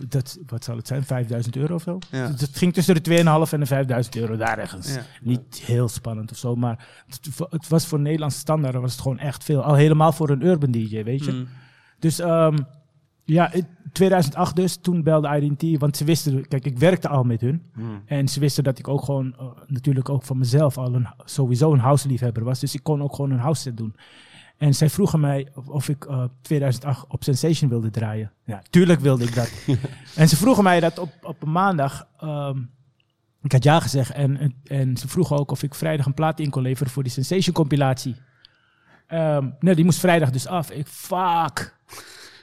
dat, wat zal het zijn, 5000 euro of zo? Ja. Dat, ging tussen de 2,5 en de 5000 euro, daar ergens. Ja. Niet heel spannend of zo, maar het, het was voor Nederlandse standaarden was het gewoon echt veel. Al helemaal voor een urban DJ, weet je. Hmm. Dus ehm, ja, in 2008 dus, toen belde IDT, want ze wisten, kijk, ik werkte al met hun. En ze wisten dat ik ook gewoon, eh, natuurlijk ook van mezelf al een, sowieso een house-liefhebber was. Dus ik kon ook gewoon een house set doen. En zij vroegen mij of, of ik eh 2008 op Sensation wilde draaien. Ja, tuurlijk wilde ik dat. <laughs> en ze vroegen mij dat op, op een maandag. ehm, ik had ja gezegd. En, en, ze vroegen ook of ik vrijdag een plaat in kon leveren voor die Sensation compilatie. Ehm, nee, die moest vrijdag dus af. Ik, fuck,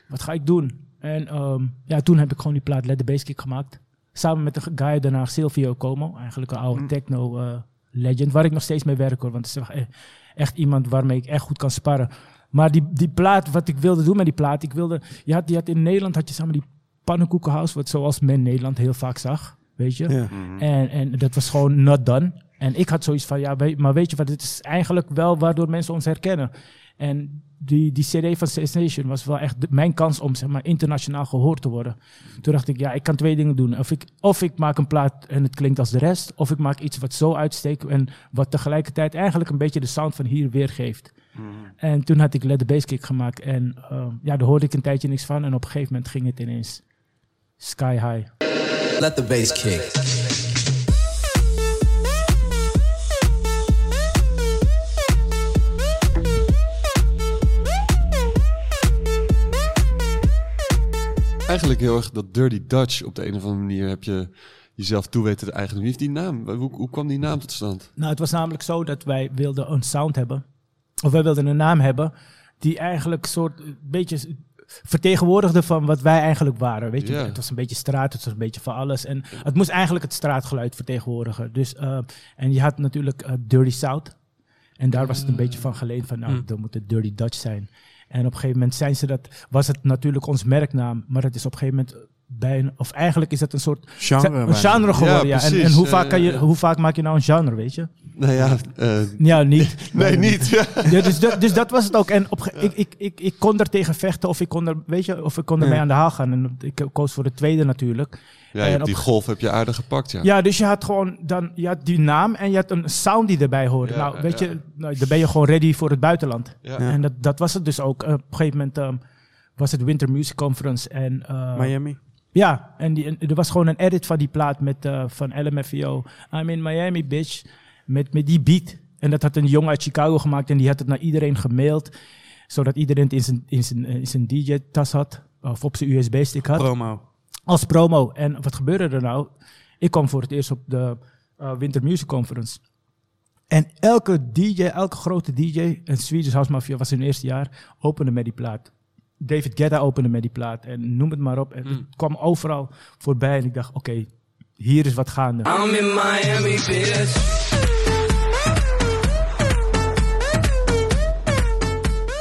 wat ga ik doen? En ehm, ja, toen heb ik gewoon die plaat Let the Bass Kick gemaakt. Samen met de guy daarna, Silvio Como. Eigenlijk een oude techno eh, legend. Waar ik nog steeds mee werk hoor. Want het is echt, echt iemand waarmee ik echt goed kan sparren. Maar die, die plaat, wat ik wilde doen met die plaat. Ik wilde, je had, je had in Nederland had je samen die pannenkoekenhouse. Wat zoals men Nederland heel vaak zag. Weet je? Ja. En, en dat was gewoon not done. En ik had zoiets van, ja, maar weet je wat, dit is eigenlijk wel waardoor mensen ons herkennen. En die, die CD van Sensation was wel echt de- mijn kans om zeg maar, internationaal gehoord te worden. Toen dacht ik, ja, ik kan twee dingen doen. Of ik, of ik maak een plaat en het klinkt als de rest. Of ik maak iets wat zo uitsteekt en wat tegelijkertijd eigenlijk een beetje de sound van hier weergeeft. En toen had ik Let the Bass Kick gemaakt. En eh, ja, daar hoorde ik een tijdje niks van. En op een gegeven moment ging het ineens sky high. Let the bass kick. Eigenlijk heel erg dat Dirty Dutch op de een of andere manier heb je jezelf toe weten te eigenen. Wie heeft die naam? Hoe, hoe kwam die naam tot stand? Nou, het was namelijk zo dat wij wilden een sound hebben. Of wij wilden een naam hebben die eigenlijk een soort een beetje vertegenwoordigde van wat wij eigenlijk waren. Weet je, het was een beetje straat, het was een beetje van alles. En het moest eigenlijk het straatgeluid vertegenwoordigen. Dus, eh, en je had natuurlijk eh, Dirty South. En daar was het een beetje van geleend van, nou, Mm. dan moet het Dirty Dutch zijn. En op een gegeven moment zijn ze dat, was het natuurlijk ons merknaam, maar het is op een gegeven moment of eigenlijk is het een soort Genre. een bijna. genre geworden. Ja, En, hoe, vaak kan je, hoe vaak maak je nou een genre, weet je? Nou ja, eh, Ja, niet. <laughs> nee, niet. Ja. <laughs> Ja, dus, dat, dus dat was het ook. En op, ik, ik, ik, ik kon er tegen vechten of ik kon er, weet je, of ik kon ermee Ja. aan de haal gaan. En ik koos voor de tweede natuurlijk. Ja, En op- die golf heb je aardig gepakt, ja. Ja, dus je had gewoon dan, je had die naam en je had een sound die erbij hoorde. Ja, nou, weet ja. je, nou, dan ben je gewoon ready voor het buitenland. Ja. Ja. En dat, dat was het dus ook. Eh, op een gegeven moment ehm, was het Winter Music Conference en eh, Miami. Ja, en, die, en er was gewoon een edit van die plaat met, eh, van LMFAO. I'm in Miami, bitch. Met, met die beat. En dat had een jongen uit Chicago gemaakt en die had het naar iedereen gemaild. Zodat iedereen het in zijn, in zijn, in zijn DJ-tas had. Of op zijn USB-stick had. Promo. Als promo. En wat gebeurde er nou? Ik kwam voor het eerst op de eh, Winter Music Conference. En elke DJ, elke grote DJ, en Swedish House Mafia was in het eerste jaar, opende met die plaat. David Guetta opende met die plaat en noem het maar op. En het kwam overal voorbij en ik dacht, oké, hier is wat gaande. I'm in Miami, bitch.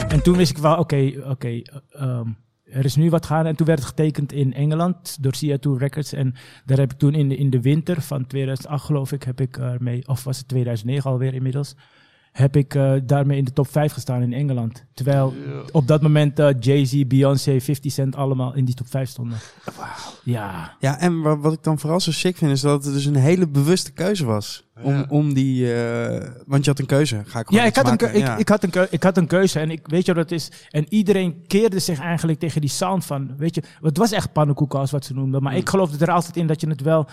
En toen wist ik wel, oké, oké, eh, ehm, er is nu wat gaande. En toen werd het getekend in Engeland door CA2 Records. En daar heb ik toen in de, in de winter van 2008 geloof ik, heb ik ermee, of was het 2009 alweer inmiddels, heb ik eh, daarmee in de top 5 gestaan in Engeland. Terwijl op dat moment eh, Jay-Z, Beyoncé, 50 Cent allemaal in die top 5 stonden. Ja. Ja, en wa- wat ik dan vooral zo sick vind, is dat het dus een hele bewuste keuze was. Om, Ja. om die, eh, want je had een keuze. Ga ik gewoon Ja, ik had, een maken? ik, Ja. ik, had een keu- ik had een keuze en ik weet je wat het is. En iedereen keerde zich eigenlijk tegen die sound van, weet je, het was echt pannenkoeken als wat ze noemden. Maar ik geloofde er altijd in dat je het wel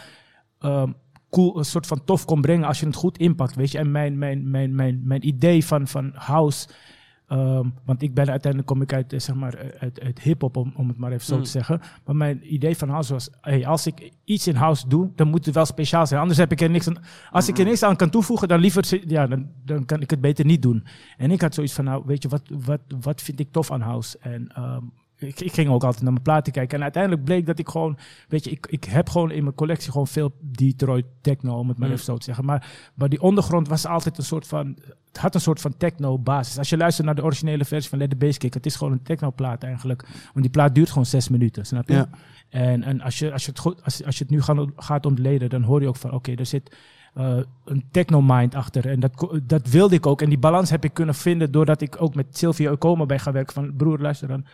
ehm, cool, een soort van tof kon brengen als je het goed inpakt, weet je. En mijn, mijn, mijn, mijn, mijn idee van, van house, ehm, want ik ben uiteindelijk kom ik uit, eh, zeg maar, eh, uit, uit hip-hop, om, om het maar even zo Mm. te zeggen. Maar mijn idee van house was, hey, als ik iets in house doe, dan moet het wel speciaal zijn. Anders heb ik er niks aan. Als ik er niks aan kan toevoegen, dan liever, ja, dan, dan kan ik het beter niet doen. En ik had zoiets van, nou, weet je, wat, wat, wat vind ik tof aan house? En ehm, ik, ik ging ook altijd naar mijn platen kijken. En uiteindelijk bleek dat ik gewoon, weet je, ik, ik heb gewoon in mijn collectie gewoon veel Detroit techno, om het maar Mm. even zo te zeggen. Maar, maar die ondergrond was altijd een soort van, het had een soort van techno basis. Als je luistert naar de originele versie van Let the Bass Kick, het is gewoon een techno plaat eigenlijk. Want die plaat duurt gewoon zes minuten, snap je? Ja. En, en als, je, als, je het goed, als, als je het nu gaat, gaat ontleden, dan hoor je ook van, oké, er zit eh, een techno-mind achter. En dat, dat wilde ik ook. En die balans heb ik kunnen vinden doordat ik ook met Sylvia Okoma ben gaan werken. Van, broer, luister dan.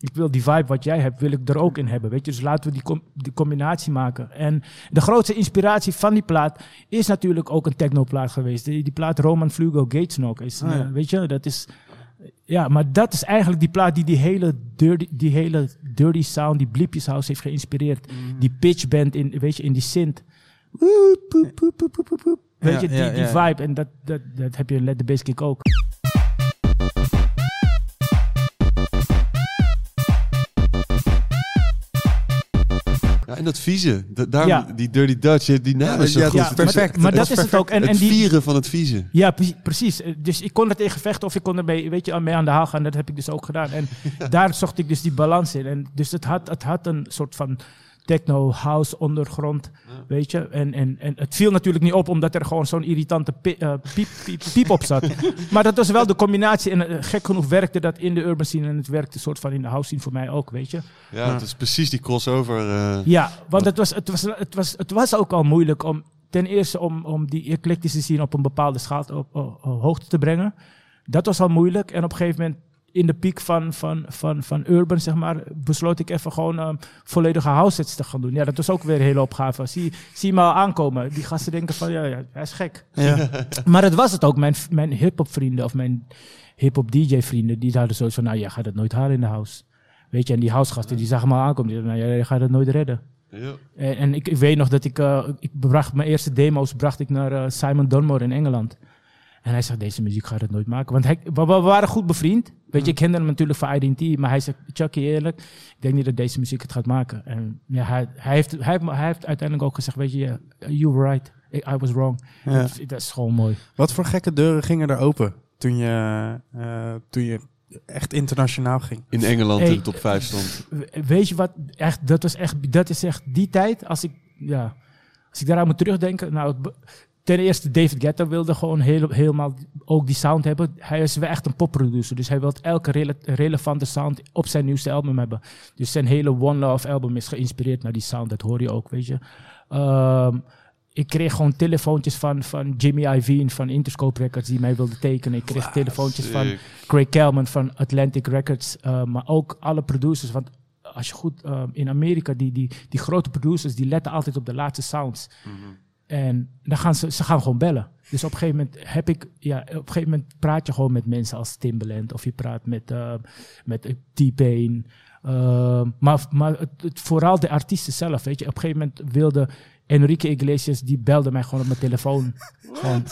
Ik wil die vibe wat jij hebt, wil ik er ook in hebben. Weet je? Dus laten we die, com- die combinatie maken. En de grootste inspiratie van die plaat is natuurlijk ook een techno-plaat geweest. Die, die plaat Roman Flugo Gatesnock is, Ah, ja. eh, weet je, dat is... Ja, maar dat is eigenlijk die plaat die die hele dirty, die hele dirty sound, die Bliepjes House heeft geïnspireerd. Mhm. Die pitch band in, weet je, in die synth. Weet Ja, je, die, ja, die vibe. En dat, dat, dat heb je in Let the Bass Kick ook. En dat vieze. Da- daarom, Ja. die Dirty Dutch, die- die naam Ja, is zo ja, goed. dat Ja, perfect. Maar, maar Dat dat, is het ook. En, het en die, vieren van het vieze. Ja, pre- precies. Dus ik kon er tegen vechten of ik kon ermee weet je, mee aan de haal gaan. Dat heb ik dus ook gedaan. En <laughs> daar zocht ik dus die balans in. En dus het had, het had een soort van techno, house, ondergrond, weet je. En, en, en het viel natuurlijk niet op, omdat er gewoon zo'n irritante eh, piep, piep, piep op zat. <laughs> maar dat was wel de combinatie. En eh, gek genoeg werkte dat in de urban scene. En het werkte soort van in de house scene voor mij ook, weet je. Ja, het is precies die crossover. eh, Ja, want het was, het was, het was, het was ook al moeilijk om ten eerste om, om die eclectische scene op een bepaalde schaal op, op- op hoogte te brengen. Dat was al moeilijk. En op een gegeven moment in de piek van, van, van, van Urban, zeg maar, besloot ik even gewoon ehm, volledige house sets te gaan doen. Ja, dat was ook weer een hele opgave. Zie, zie me al aankomen. Die gasten denken van, ja, ja hij is gek. Ja. <laughs> Maar het was het ook. Mijn, mijn hip-hop vrienden of mijn hip-hop DJ vrienden, die hadden zoiets van, nou, jij gaat het nooit halen in de house. Weet je, en die housegasten, die zagen me al aankomen. Die zeiden, nou, jij gaat het nooit redden. ja. En, en ik, ik weet nog dat ik, eh, ik bracht mijn eerste demo's bracht ik naar eh, Simon Dunmore in Engeland. En hij zegt, deze muziek gaat het nooit maken. Want hij, we, we waren goed bevriend. Weet je, ik kende hem natuurlijk van IDT. Maar hij zegt, Chucky, eerlijk, ik denk niet dat deze muziek het gaat maken. En ja, hij, hij, heeft, hij, heeft, hij heeft uiteindelijk ook gezegd, weet je, yeah, you were right. I, I was wrong. Ja. Dat, dat is gewoon mooi. Wat voor gekke deuren gingen er open toen je, eh, toen je echt internationaal ging? In Engeland Hey, in de top 5 stond. We- Weet je wat? Echt, dat, was echt, dat is echt die tijd. Als ik, ja, als ik daaraan moet terugdenken. Nou, het ten eerste, David Guetta wilde gewoon heel, helemaal ook die sound hebben. Hij is wel echt een popproducer. Dus hij wil elke rele- relevante sound op zijn nieuwste album hebben. Dus zijn hele One Love album is geïnspireerd naar die sound. Dat hoor je ook, weet je. Ehm, ik kreeg gewoon telefoontjes van, van Jimmy Iovine van Interscope Records die mij wilde tekenen. Ik kreeg telefoontjes van. Craig Kelman van Atlantic Records. uh, maar ook alle producers. Want als je goed uh, in Amerika, die, die, die grote producers, die letten altijd op de laatste sounds. En dan gaan ze, ze gaan gewoon bellen. Dus op een gegeven moment heb ik, ja, op een gegeven moment praat je gewoon met mensen als Timbaland of je praat met, uh, met uh, T-Pain. Uh, maar maar het, het, vooral de artiesten zelf, weet je. Op een gegeven moment wilde Enrique Iglesias, die belde mij gewoon op mijn telefoon.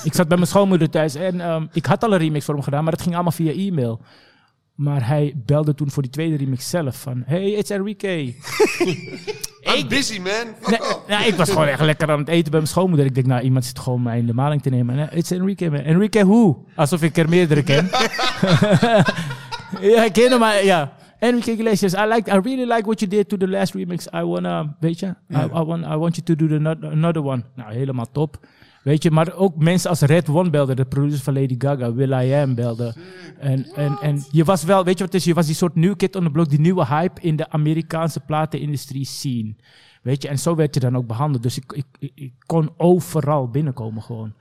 Ik zat bij mijn schoonmoeder thuis en um, ik had al een remix voor hem gedaan, maar dat ging allemaal via e-mail. Maar hij belde toen voor die tweede remix zelf van... Hey, it's Enrique. <laughs> I'm busy, man. Nee, nou, ik was gewoon echt lekker aan het eten bij mijn schoonmoeder. Ik denk, nou, iemand zit gewoon mij in de maling te nemen. Nee, it's Enrique, man. Enrique who? Alsof ik er meerdere ken. <laughs> ja, ik ken hem, maar ja. Enrique Iglesias, I, like, I really like what you did to the last remix. I wanna, weet je, I, I, want, I want you to do the not- another one. Nou, helemaal top. Weet je, maar ook mensen als Red One belden, de producer van Lady Gaga, Will I Am belde. En, en, en je was wel, weet je wat het is? Je was die soort new kid on the block, die nieuwe hype in de Amerikaanse platenindustrie scene. Weet je, en zo werd je dan ook behandeld. Dus ik, ik, ik, kon overal binnenkomen gewoon.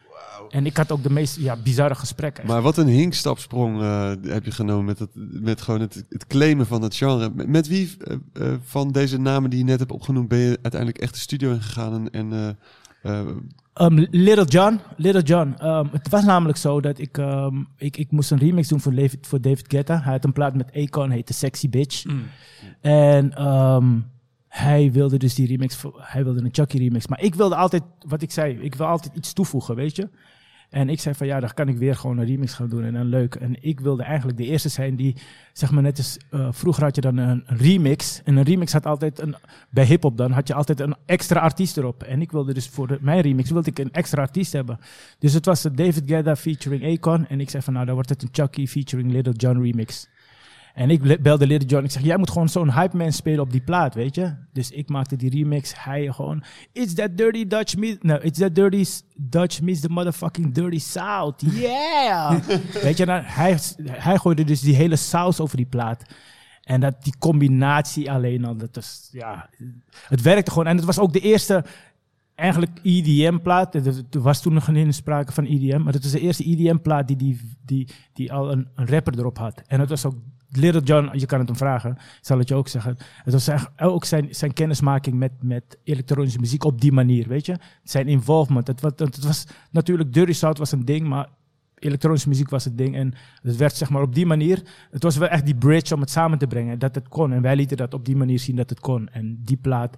En ik had ook de meest ja, bizarre gesprekken. Maar wat een hinkstapsprong uh, heb je genomen met, het, met gewoon het, het claimen van het genre. Met, met wie uh, uh, van deze namen die je net hebt opgenoemd ben je uiteindelijk echt de studio ingegaan en... en Um, Little John, Little John. Um, het was namelijk zo dat ik, um, ik, ik moest een remix doen voor David, voor David Guetta. Hij had een plaat met Akon, heette Sexy Bitch. Mm. En hij wilde dus die remix, voor, hij wilde een Chucky remix. Maar ik wilde altijd, wat ik zei, ik wil altijd iets toevoegen, weet je. En ik zei van ja, dan kan ik weer gewoon een remix gaan doen en dan leuk. En ik wilde eigenlijk de eerste zijn die, zeg maar net als, uh, vroeger had je dan een, remix. En een remix had altijd, een, bij hiphop dan, had je altijd een extra artiest erop. En ik wilde dus voor de, mijn remix, wilde ik een extra artiest hebben. Dus het was de David Guetta featuring Akon. En ik zei van nou, dan wordt het een Chucky featuring Little John remix. En ik belde Little John. Ik zeg, jij moet gewoon zo'n hype man spelen op die plaat, weet je? Dus ik maakte die remix. Hij gewoon, it's that dirty Dutch meets... No, it's that dirty Dutch meets the motherfucking dirty South. <laughs> Yeah! weet je, dan, hij, hij gooide dus die hele saus over die plaat. En dat, die combinatie alleen al, dat was, ja... Het werkte gewoon. En het was ook de eerste eigenlijk EDM-plaat. Er was toen nog geen sprake van EDM, maar het was de eerste EDM-plaat die, die, die, die al een, een rapper erop had. En het was ook Little John, je kan het hem vragen, zal het je ook zeggen. Het was ook zijn, zijn kennismaking met, met elektronische muziek op die manier, weet je. Zijn involvement. Het was, het was natuurlijk, Dirty South was een ding, maar elektronische muziek was het ding. En het werd zeg maar op die manier, het was wel echt die bridge om het samen te brengen, dat het kon. En wij lieten dat op die manier zien dat het kon. En die plaat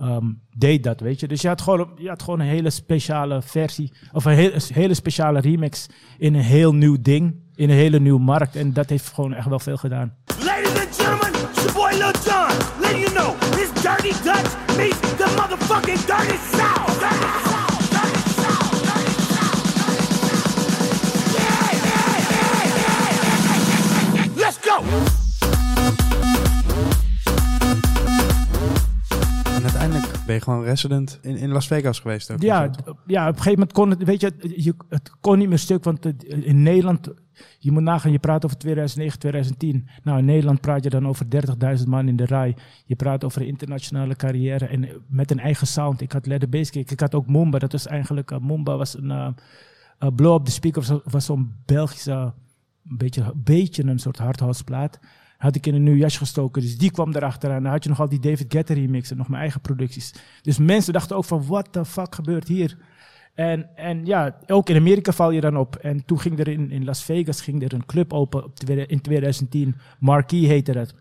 um, deed dat, weet je. Dus je had, gewoon, je had gewoon een hele speciale versie, of een hele speciale remix in een heel nieuw ding, in een hele nieuwe markt. En dat heeft gewoon echt wel veel gedaan. Ladies and gentlemen, it's your boy Lil Jon. Letting you know, this dirty Dutch meets the motherfucking dirty South. Dirty South, dirty South, dirty South. Yeah, yeah, yeah, yeah. Let's go. En uiteindelijk ben je gewoon resident in, in Las Vegas geweest. Ook, ja, ja, op een gegeven moment kon het, weet je, je, het kon niet meer stuk, want in Nederland, je moet nagaan, je praat over 2009, 2010. Nou, in Nederland praat je dan over 30.000 man in de rij. Je praat over een internationale carrière en met een eigen sound. Ik had Leather Bass Kick, ik had ook Mumba, dat was eigenlijk, uh, was een uh, uh, Blow Up the Speaker, was zo'n Belgische, een beetje, beetje een soort hardhouseplaat had ik in een nieuw jasje gestoken. Dus die kwam erachteraan. Dan had je nog al die David Guetta remix en nog mijn eigen producties. Dus mensen dachten ook van, what the fuck gebeurt hier? En, en ja, ook in Amerika val je dan op. En toen ging er in, in Las Vegas ging er een club open op, in 2010. Marquee heette dat.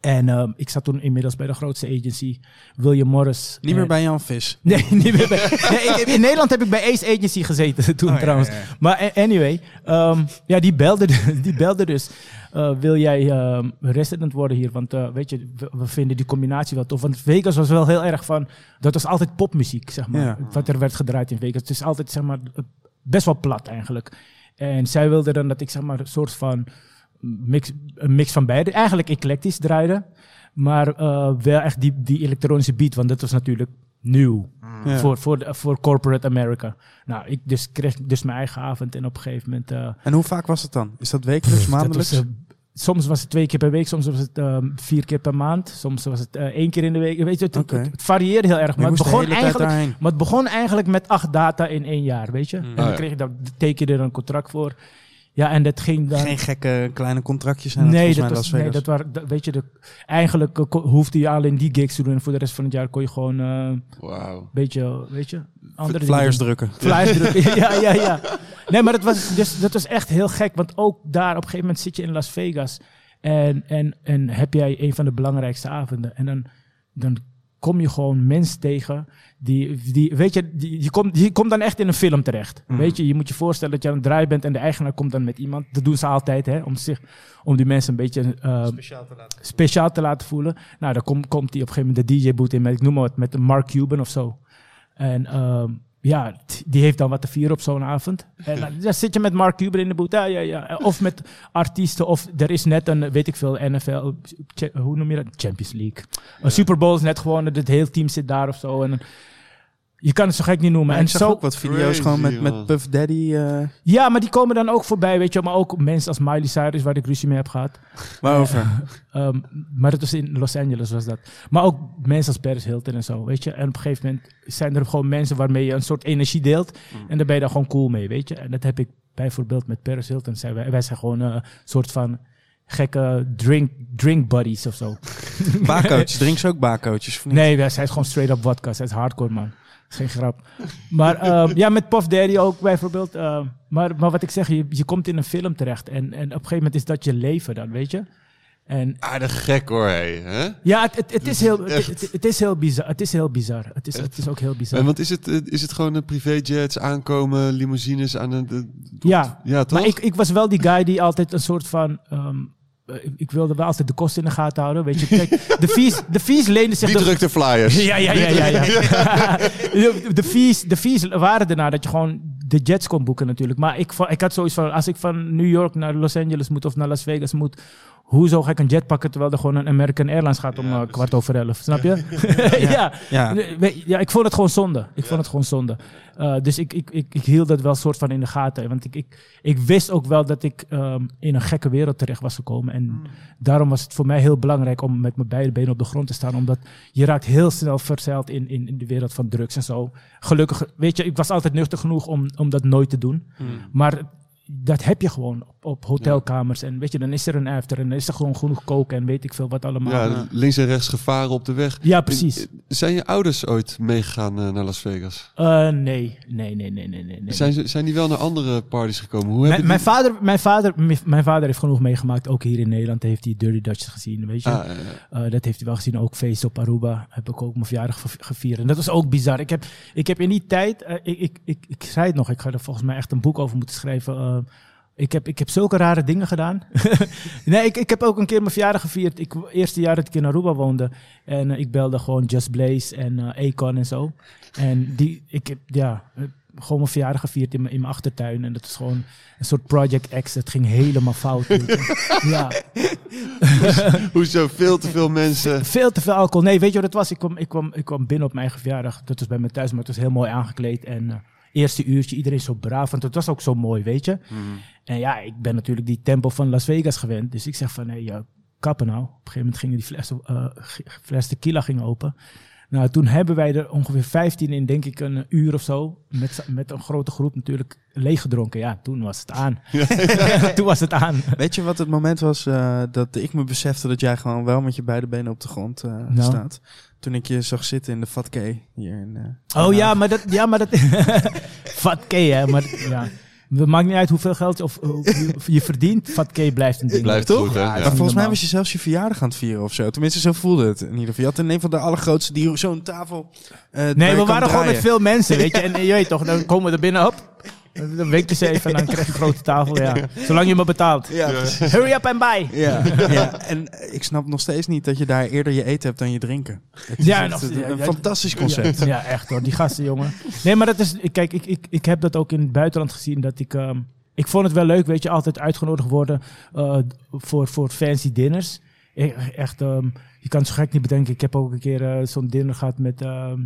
En ehm, ik zat toen inmiddels bij de grootste agency, William Morris. Niet meer bij Jan Vis. <laughs> Nee, niet meer bij. <laughs> Nee, ik- in Nederland heb ik bij Ace Agency gezeten <laughs> toen Oh, trouwens. ja, ja. Maar anyway, ehm, ja, die belde, die belde dus. Eh, wil jij ehm, resident worden hier? Want eh, weet je, we, we vinden die combinatie wel tof. Want Vegas was wel heel erg van. Dat was altijd popmuziek, zeg maar. Ja. Wat er werd gedraaid in Vegas. Het is altijd, zeg maar, best wel plat eigenlijk. En zij wilde dan dat ik, zeg maar, een soort van mix, een mix van beide. Eigenlijk eclectisch draaide. Maar eh, wel echt die, die elektronische beat, want dat was natuurlijk nieuw Ja. voor, voor, de- voor corporate America. Nou, ik dus kreeg dus mijn eigen avond en op een gegeven moment... eh, En hoe vaak was het dan? Is dat wekelijks, dat maandelijks? was, eh, soms was het twee keer per week, soms was het eh, vier keer per maand, soms was het eh, één keer in de week. Weet je, het, het- Oké. het varieerde heel erg. Maar het, begon eigenlijk, maar het begon eigenlijk met acht data in één jaar, weet je. En Oh, dan ja. kreeg je, daar teken je er een contract voor. Ja, en dat ging dan... Geen gekke kleine contractjes zijn dat Nee, volgens dat mij was, nee, dat waren, dat- weet je, de, eigenlijk eh, hoefde je alleen die gigs te doen. En voor de rest van het jaar kon je gewoon eh, een Wauw. beetje, weet je, andere Flyers drukken. Flyers <laughs> drukken. ja, ja, ja. Nee, maar dat was, dus, dat was echt heel gek. Want ook daar op een gegeven moment zit je in Las Vegas. En, en, en heb jij een van de belangrijkste avonden. En dan, dan kom je gewoon mensen tegen. Die, die weet je, die, je, komt, je komt dan echt in een film terecht. Weet je, je moet je voorstellen dat je aan het draaien bent. En de eigenaar komt dan met iemand. Dat doen ze altijd, hè. Om, zich, om die mensen een beetje eh, speciaal te laten voelen. Nou, dan komt komt hij op een gegeven moment de DJ-boot in met, ik noem maar wat, met Mark Cuban of zo. En ehm, ja, die heeft dan wat te vieren op zo'n avond. <laughs> En dan, dan zit je met Mark Cuban in de boot. Ja, ja, ja. Of met artiesten. Of er is net een, weet ik veel, NFL, hoe noem je dat? Champions League. Een Super Bowl is net gewonnen. Het hele team zit daar of zo. En je kan het zo gek niet noemen. Maar en ik zag zo, ook wat video's Crazy, gewoon met, met. Puff Daddy. eh ja, maar die komen dan ook voorbij, weet je. Maar ook mensen als Miley Cyrus, waar ik ruzie mee heb gehad. waarover? Ehm, maar dat was in Los Angeles was dat. Maar ook mensen als Paris Hilton en zo, weet je. En op een gegeven moment zijn er gewoon mensen waarmee je een soort energie deelt. En daar ben je dan gewoon cool mee, weet je. En dat heb ik bijvoorbeeld met Paris Hilton. Zijn wij, wij zijn gewoon eh, een soort van gekke drink, drink buddies of zo. Baarcoaches. <laughs> Drink ze ook baarcoaches? of niet? Nee, wij zijn gewoon straight up vodka. Zij is hardcore, man. Geen grap. Maar ehm, ja, met Puff Daddy ook bijvoorbeeld. ehm, maar, maar wat ik zeg, je, je komt in een film terecht. En, en op een gegeven moment is dat je leven dan, weet je. En Aardig gek hoor, hé. hè? Ja, het, het, het is heel, het, Echt. het- het is heel bizar. Het is heel bizar. Het is, het is ook heel bizar. En want is het, eh, is het gewoon een privéjets aankomen, limousines aan de- ja, ja, toch? maar ik, ik was wel die guy die altijd een soort van... ehm, eh, ik wilde wel altijd de kosten in de gaten houden. Weet je, kijk, de fees, de fees leenden zich... Wie de- drukt de flyers? Ja, ja, ja, ja. ja. <laughs> de, fees, de fees waren erna dat je gewoon de jets kon boeken natuurlijk. Maar ik, ik had zoiets van, als ik van New York naar Los Angeles moet of naar Las Vegas moet... Hoezo ga ik een jet pakken terwijl er gewoon een American Airlines gaat om eh, kwart over elf? Snap je? ja. <laughs> Ja. Ja, ik vond het gewoon zonde. Ik vond het gewoon zonde. Eh, dus ik, ik, ik, ik hield dat wel soort van in de gaten. Want ik, ik, ik wist ook wel dat ik ehm, in een gekke wereld terecht was gekomen. En daarom was het voor mij heel belangrijk om met mijn beide benen op de grond te staan. Omdat je raakt heel snel verzeild in, in, in de wereld van drugs en zo. Gelukkig, weet je, ik was altijd nuchter genoeg om, om dat nooit te doen. Maar dat heb je gewoon op, hotelkamers. En weet je, dan is er een after en dan is er gewoon genoeg koken en weet ik veel wat allemaal. Ja, links en rechts gevaren op de weg. Ja, precies. Zijn je ouders ooit meegegaan eh, naar Las Vegas? Eh, nee, nee, nee, nee, nee, nee. Zijn, ze, zijn die wel naar andere parties gekomen? Hoe Mijn, hebben mijn, die... vader, mijn, vader, mijn vader heeft genoeg meegemaakt. Ook hier in Nederland heeft hij Dirty Dutch gezien, weet je. Ah. Eh, dat heeft hij wel gezien. Ook feest op Aruba heb ik ook mijn verjaardag ge- gevierd. En dat was ook bizar. Ik heb, ik heb in die tijd, eh, ik, ik, ik, ik zei het nog, ik ga er volgens mij echt een boek over moeten schrijven. Ik, heb, ik heb zulke rare dingen gedaan. <laughs> nee, ik, ik heb ook een keer mijn verjaardag gevierd. Ik, eerste jaar dat ik in Aruba woonde. En eh, ik belde gewoon Just Blaze en eh Akon en zo. En die, ik heb, ja, eh, gewoon mijn verjaardag gevierd in mijn, in mijn achtertuin. En dat is gewoon een soort Project X. Het ging helemaal fout. <laughs> ja, Hoezo? Veel te veel mensen. veel te veel alcohol. Nee, weet je wat het was? Ik kwam, ik kwam, ik kwam binnen op mijn eigen verjaardag. Dat was bij me thuis, maar het was heel mooi aangekleed. En eh, eerste uurtje, iedereen zo braaf. Want het was ook zo mooi, weet je. En ja, ik ben natuurlijk die tempo van Las Vegas gewend. Dus ik zeg van, hé, ja, kappen nou. Op een gegeven moment gingen die flessen, eh, g- fles tequila gingen open. Nou, toen hebben wij er ongeveer 15 in, denk ik, een uur of zo. Met, met een grote groep natuurlijk leeggedronken. Ja, toen was het aan. <laughs> <laughs> toen was het aan. Weet je wat het moment was eh, dat ik me besefte dat jij gewoon wel met je beide benen op de grond eh, Nou. staat? Toen ik je zag zitten in de Vatke hier in. eh, Oh Den ja, maar dat... Ja, maar dat... <laughs> Vat hè. Maar ja. Het maakt niet uit hoeveel geld of, of je, of je verdient. Vatke blijft een ding. Blijft toch? goed? Ja, Ja. Maar volgens mij was je zelfs je verjaardag aan het vieren of zo. Tenminste, zo voelde het in ieder geval. Je had een van de allergrootste die zo'n tafel. eh, waar Nee, we waren gewoon met veel mensen, weet je. <laughs> En je weet toch, dan komen we er binnen op. <laughs> Dan week ze even en dan krijg je een grote tafel, ja. Zolang je me betaalt. Ja. Hurry up and buy. Ja, <laughs> ja, en eh, ik snap nog steeds niet dat je daar eerder je eten hebt dan je drinken. Het is Ja, echt nog- een, fantastisch concept. Ja, ja, echt hoor. Die gasten, jongen. Nee, maar dat is... Kijk, ik, ik, ik heb dat ook in het buitenland gezien. Dat ik... ehm, ik vond het wel leuk, weet je. Altijd uitgenodigd worden eh, voor, voor fancy dinners. E- Echt, ehm, je kan het zo gek niet bedenken. Ik heb ook een keer eh, zo'n dinner gehad met... ehm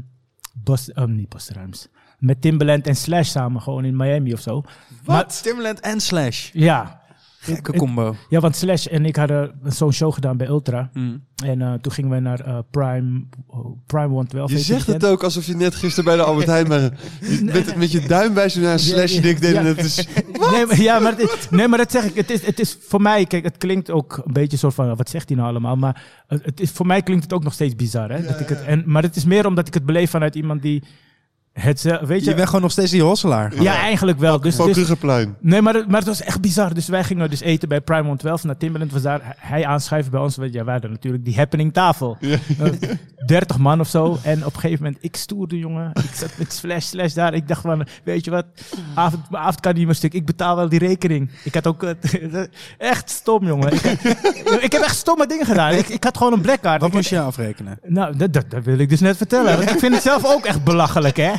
Bos, ehm, niet Busta Rhymes. Met Timbaland en Slash samen. Gewoon in Miami of zo. Wat? Timbaland en Slash. Ja. Gekke Ik- combo. Ja, want Slash en ik hadden zo'n show gedaan bij Ultra. Mm. En eh, toen gingen we naar eh, Prime, oh, Prime 112. Je zegt het ook alsof je net gisteren bij de Albert Heijn <laughs> met, met je duim wijzen naar een slash Ja, dik deed. ja. en Het is, <laughs> Nee, maar, ja, maar, het nee, maar dat zeg ik. Het is, het is voor mij, kijk, het klinkt ook een beetje soort van, wat zegt hij nou allemaal? Maar het het is, voor mij klinkt het ook nog steeds bizar. Hè? dat ik het, en, maar het is meer omdat ik het beleef vanuit iemand die het, weet je, Je bent gewoon nog steeds die hosselaar. ja, eigenlijk wel. Dus, Van dus, nee, maar, maar het was echt bizar. Dus wij gingen dus eten bij Prime 112. Naar Timberland was daar. Hij aanschuiven bij ons. Want Ja, wij hadden natuurlijk die happening tafel. Eh, 30 man of zo. En op een gegeven moment, ik stoerde, jongen. Ik zat met slash, slash daar. Ik dacht van, weet je wat? Avond, mijn avond kan niet meer stuk. Ik betaal wel die rekening. Ik had ook... eh, <laughs> echt stom, jongen. Ik, <laughs> ik heb echt stomme dingen gedaan. Ik, ik had gewoon een black card. Wat Ik- moest je afrekenen? nou, dat, dat, dat wil ik dus net vertellen. Want ik vind het zelf ook echt belachelijk, hè?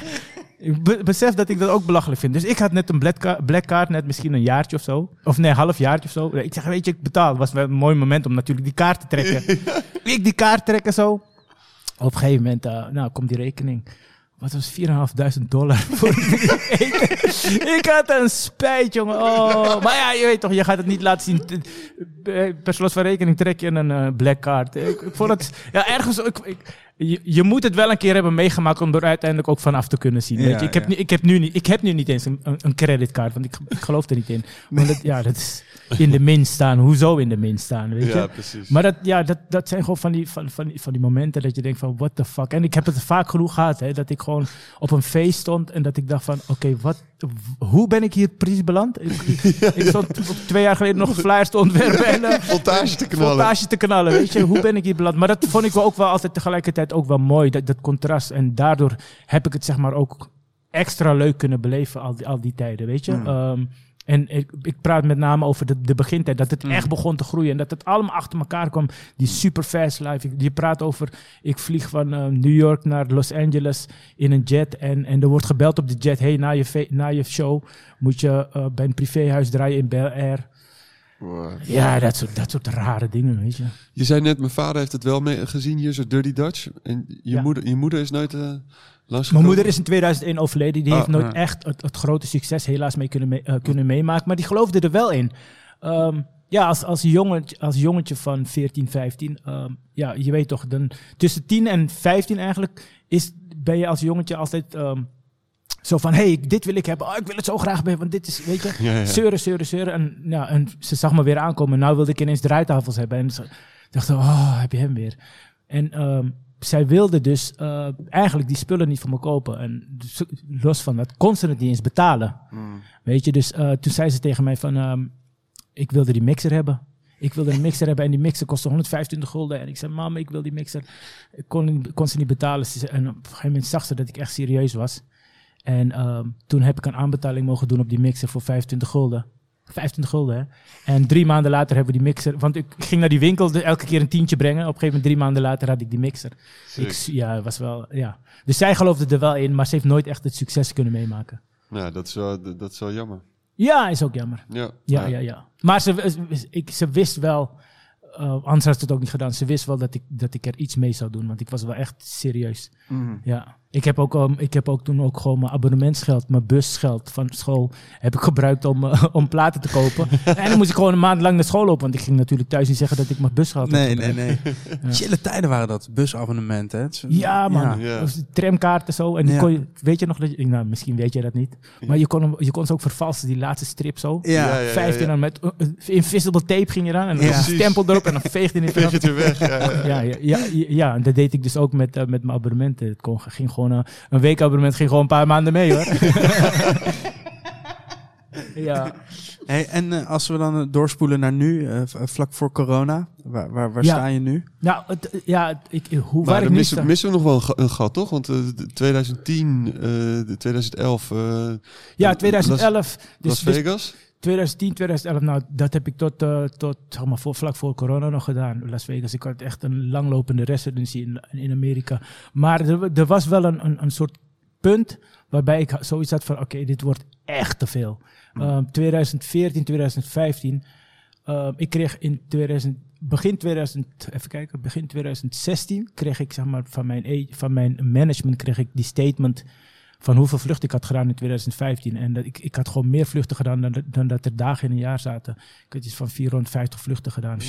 Ik be- besef dat ik dat ook belachelijk vind. Dus ik had net een black card, net misschien een jaartje of zo. Of nee, een half jaartje of zo. Ik zeg, weet je, ik betaal. Het was wel een mooi moment om natuurlijk die kaart te trekken. <laughs> ik die kaart trekken zo. Op een gegeven moment, eh, nou, komt die rekening. Wat was 4.500 dollar <laughs> voor? Ik had een spijt, jongen. Oh, maar ja, je weet toch, je gaat het niet laten zien. Eh, Per slot van rekening trek je een eh, black card. Ik, ik vond het, ja, ergens, ik, ik- je, je moet het wel een keer hebben meegemaakt om er uiteindelijk ook vanaf te kunnen zien. weet je? Ik, heb, ja. nu- ik, heb nu niet, ik heb nu niet eens een, een, creditcard, want ik, ik geloof er niet in. Want dat, ja, dat is in de min staan. Hoezo in de min staan, weet je? Ja, precies. Maar dat, ja, dat, dat zijn gewoon van die, van, van, die, van die momenten dat je denkt van, what the fuck. En ik heb het vaak genoeg gehad, hè, dat ik gewoon op een feest stond en dat ik dacht van, oké, wat, hoe ben ik hier precies beland? Ik, ik, <laughs> ik stond twee jaar geleden nog flyers te ontwerpen en eh, Voltage te knallen. voltage te knallen, weet je. Hoe ben ik hier beland? Maar dat vond ik wel ook wel altijd tegelijkertijd ook wel mooi, dat, dat contrast. En daardoor heb ik het zeg maar ook extra leuk kunnen beleven al die, al die tijden, weet je. Ehm, en ik, ik praat met name over de, de begintijd, dat het echt begon te groeien en dat het allemaal achter elkaar kwam. Die super fast life. Je praat over, ik vlieg van eh, New York naar Los Angeles in een jet en, en er wordt gebeld op de jet. Hey, na je, na je show moet je eh, bij een privéhuis draaien in Bel Air. Ja, dat soort, dat soort rare dingen, weet je. Je zei net, mijn vader heeft het wel mee gezien hier, zo Dirty Dutch. En je, Ja. moeder, je moeder is nooit uh, Mijn moeder is in 2001 overleden. Die Ah, heeft nooit ja. echt het, het grote succes helaas mee kunnen, mee- eh, kunnen meemaken. Maar die geloofde er wel in. Ehm, ja, als, als, jongetje, als jongetje van 14, 15. ehm, ja, je weet toch, dan, tussen 10 en 15 eigenlijk is, ben je als jongetje altijd ehm, zo van... hey, dit wil ik hebben. Oh, ik wil het zo graag hebben, want dit is, weet je... <laughs> Ja, ja. Zeuren, zeuren, zeuren. En, ja, en ze zag me weer aankomen. Nou wilde ik ineens draaitafels hebben. En ze dacht, oh, heb je hem weer. En zij wilde dus eh, eigenlijk die spullen niet voor me kopen. En dus, los van dat, kon ze het niet eens betalen. Weet je, dus eh, toen zei ze tegen mij van, ehm, ik wilde die mixer hebben. Ik wilde een mixer hebben en die mixer kostte 125 gulden. En ik zei, mama, ik wil die mixer. Ik kon, kon ze niet betalen. En op een gegeven moment zag ze dat ik echt serieus was. En ehm, toen heb ik een aanbetaling mogen doen op die mixer voor 25 gulden. 25 gulden, hè. En drie maanden later hebben we die mixer... Want ik ging naar die winkel, de- elke keer een tientje brengen. Op een gegeven moment, drie maanden later, had ik die mixer. Ik, ja, was wel... Ja. Dus zij geloofde er wel in, maar ze heeft nooit echt het succes kunnen meemaken. Ja, dat is wel, dat is wel jammer. Ja, is ook jammer. Ja, Ja, ja, ja. Maar ze, ze- ik, ze wist wel, eh, anders had ze het ook niet gedaan. Ze wist wel dat ik, dat ik er iets mee zou doen, want ik was wel echt serieus. Ja. Ik heb, ook, um, ik heb ook toen ook gewoon mijn abonnementsgeld, mijn busgeld van school, heb ik gebruikt om, eh, <laughs> om platen te kopen. en dan moest ik gewoon een maand lang naar school lopen, want ik ging natuurlijk thuis niet zeggen dat ik mijn busgeld had Nee, nee, nee. Chille tijden waren dat, busabonnementen. hè. Ja, man. Ja. Tramkaarten zo. En die Ja. kon je, weet je nog dat je, nou, misschien weet je dat niet. Maar je kon, hem, je kon ze ook vervalsen, die laatste strip zo. Ja. Ja, ja, ja, 15 ja. dan met uh, invisible tape ging je dan. En dan Ja. stempel erop en dan veegde <laughs> je Veeg het het weer weg. Ja, ja. ja, ja, ja, ja, ja, en dat deed ik dus ook met, eh, met mijn abonnementen. Het kon, ging gewoon, eh, een weekabonnement ging gewoon een paar maanden mee hoor. <laughs> ja. Hey, en eh, als we dan eh, doorspoelen naar nu, eh, vlak voor corona, waar, waar, waar Ja. sta je nu? Nou, het, ja, ik, hoe, Maar waar ik missen, missen we nog wel een, ga- een gat, toch? Want eh, de 2010, eh, de 2011... eh, Ja, Las- 2011. Dus, Las dus Vegas? 2010, 2011, nou, dat heb ik tot, eh, tot zeg maar, voor, vlak voor corona nog gedaan. Las Vegas. Ik had echt een langlopende residency in, in Amerika. Maar er, er was wel een, een, een soort punt waarbij ik zoiets had van, oké, dit wordt echt te veel. Ehm, 2014, 2015. ehm, ik kreeg in 2000, begin 2000, even kijken, begin 2016 kreeg ik zeg maar van mijn, e- van mijn management kreeg ik die statement van hoeveel vluchten ik had gedaan in 2015. En dat, ik, ik had gewoon meer vluchten gedaan dan, dan dat er dagen in een jaar zaten. Ik had iets van 450 vluchten gedaan.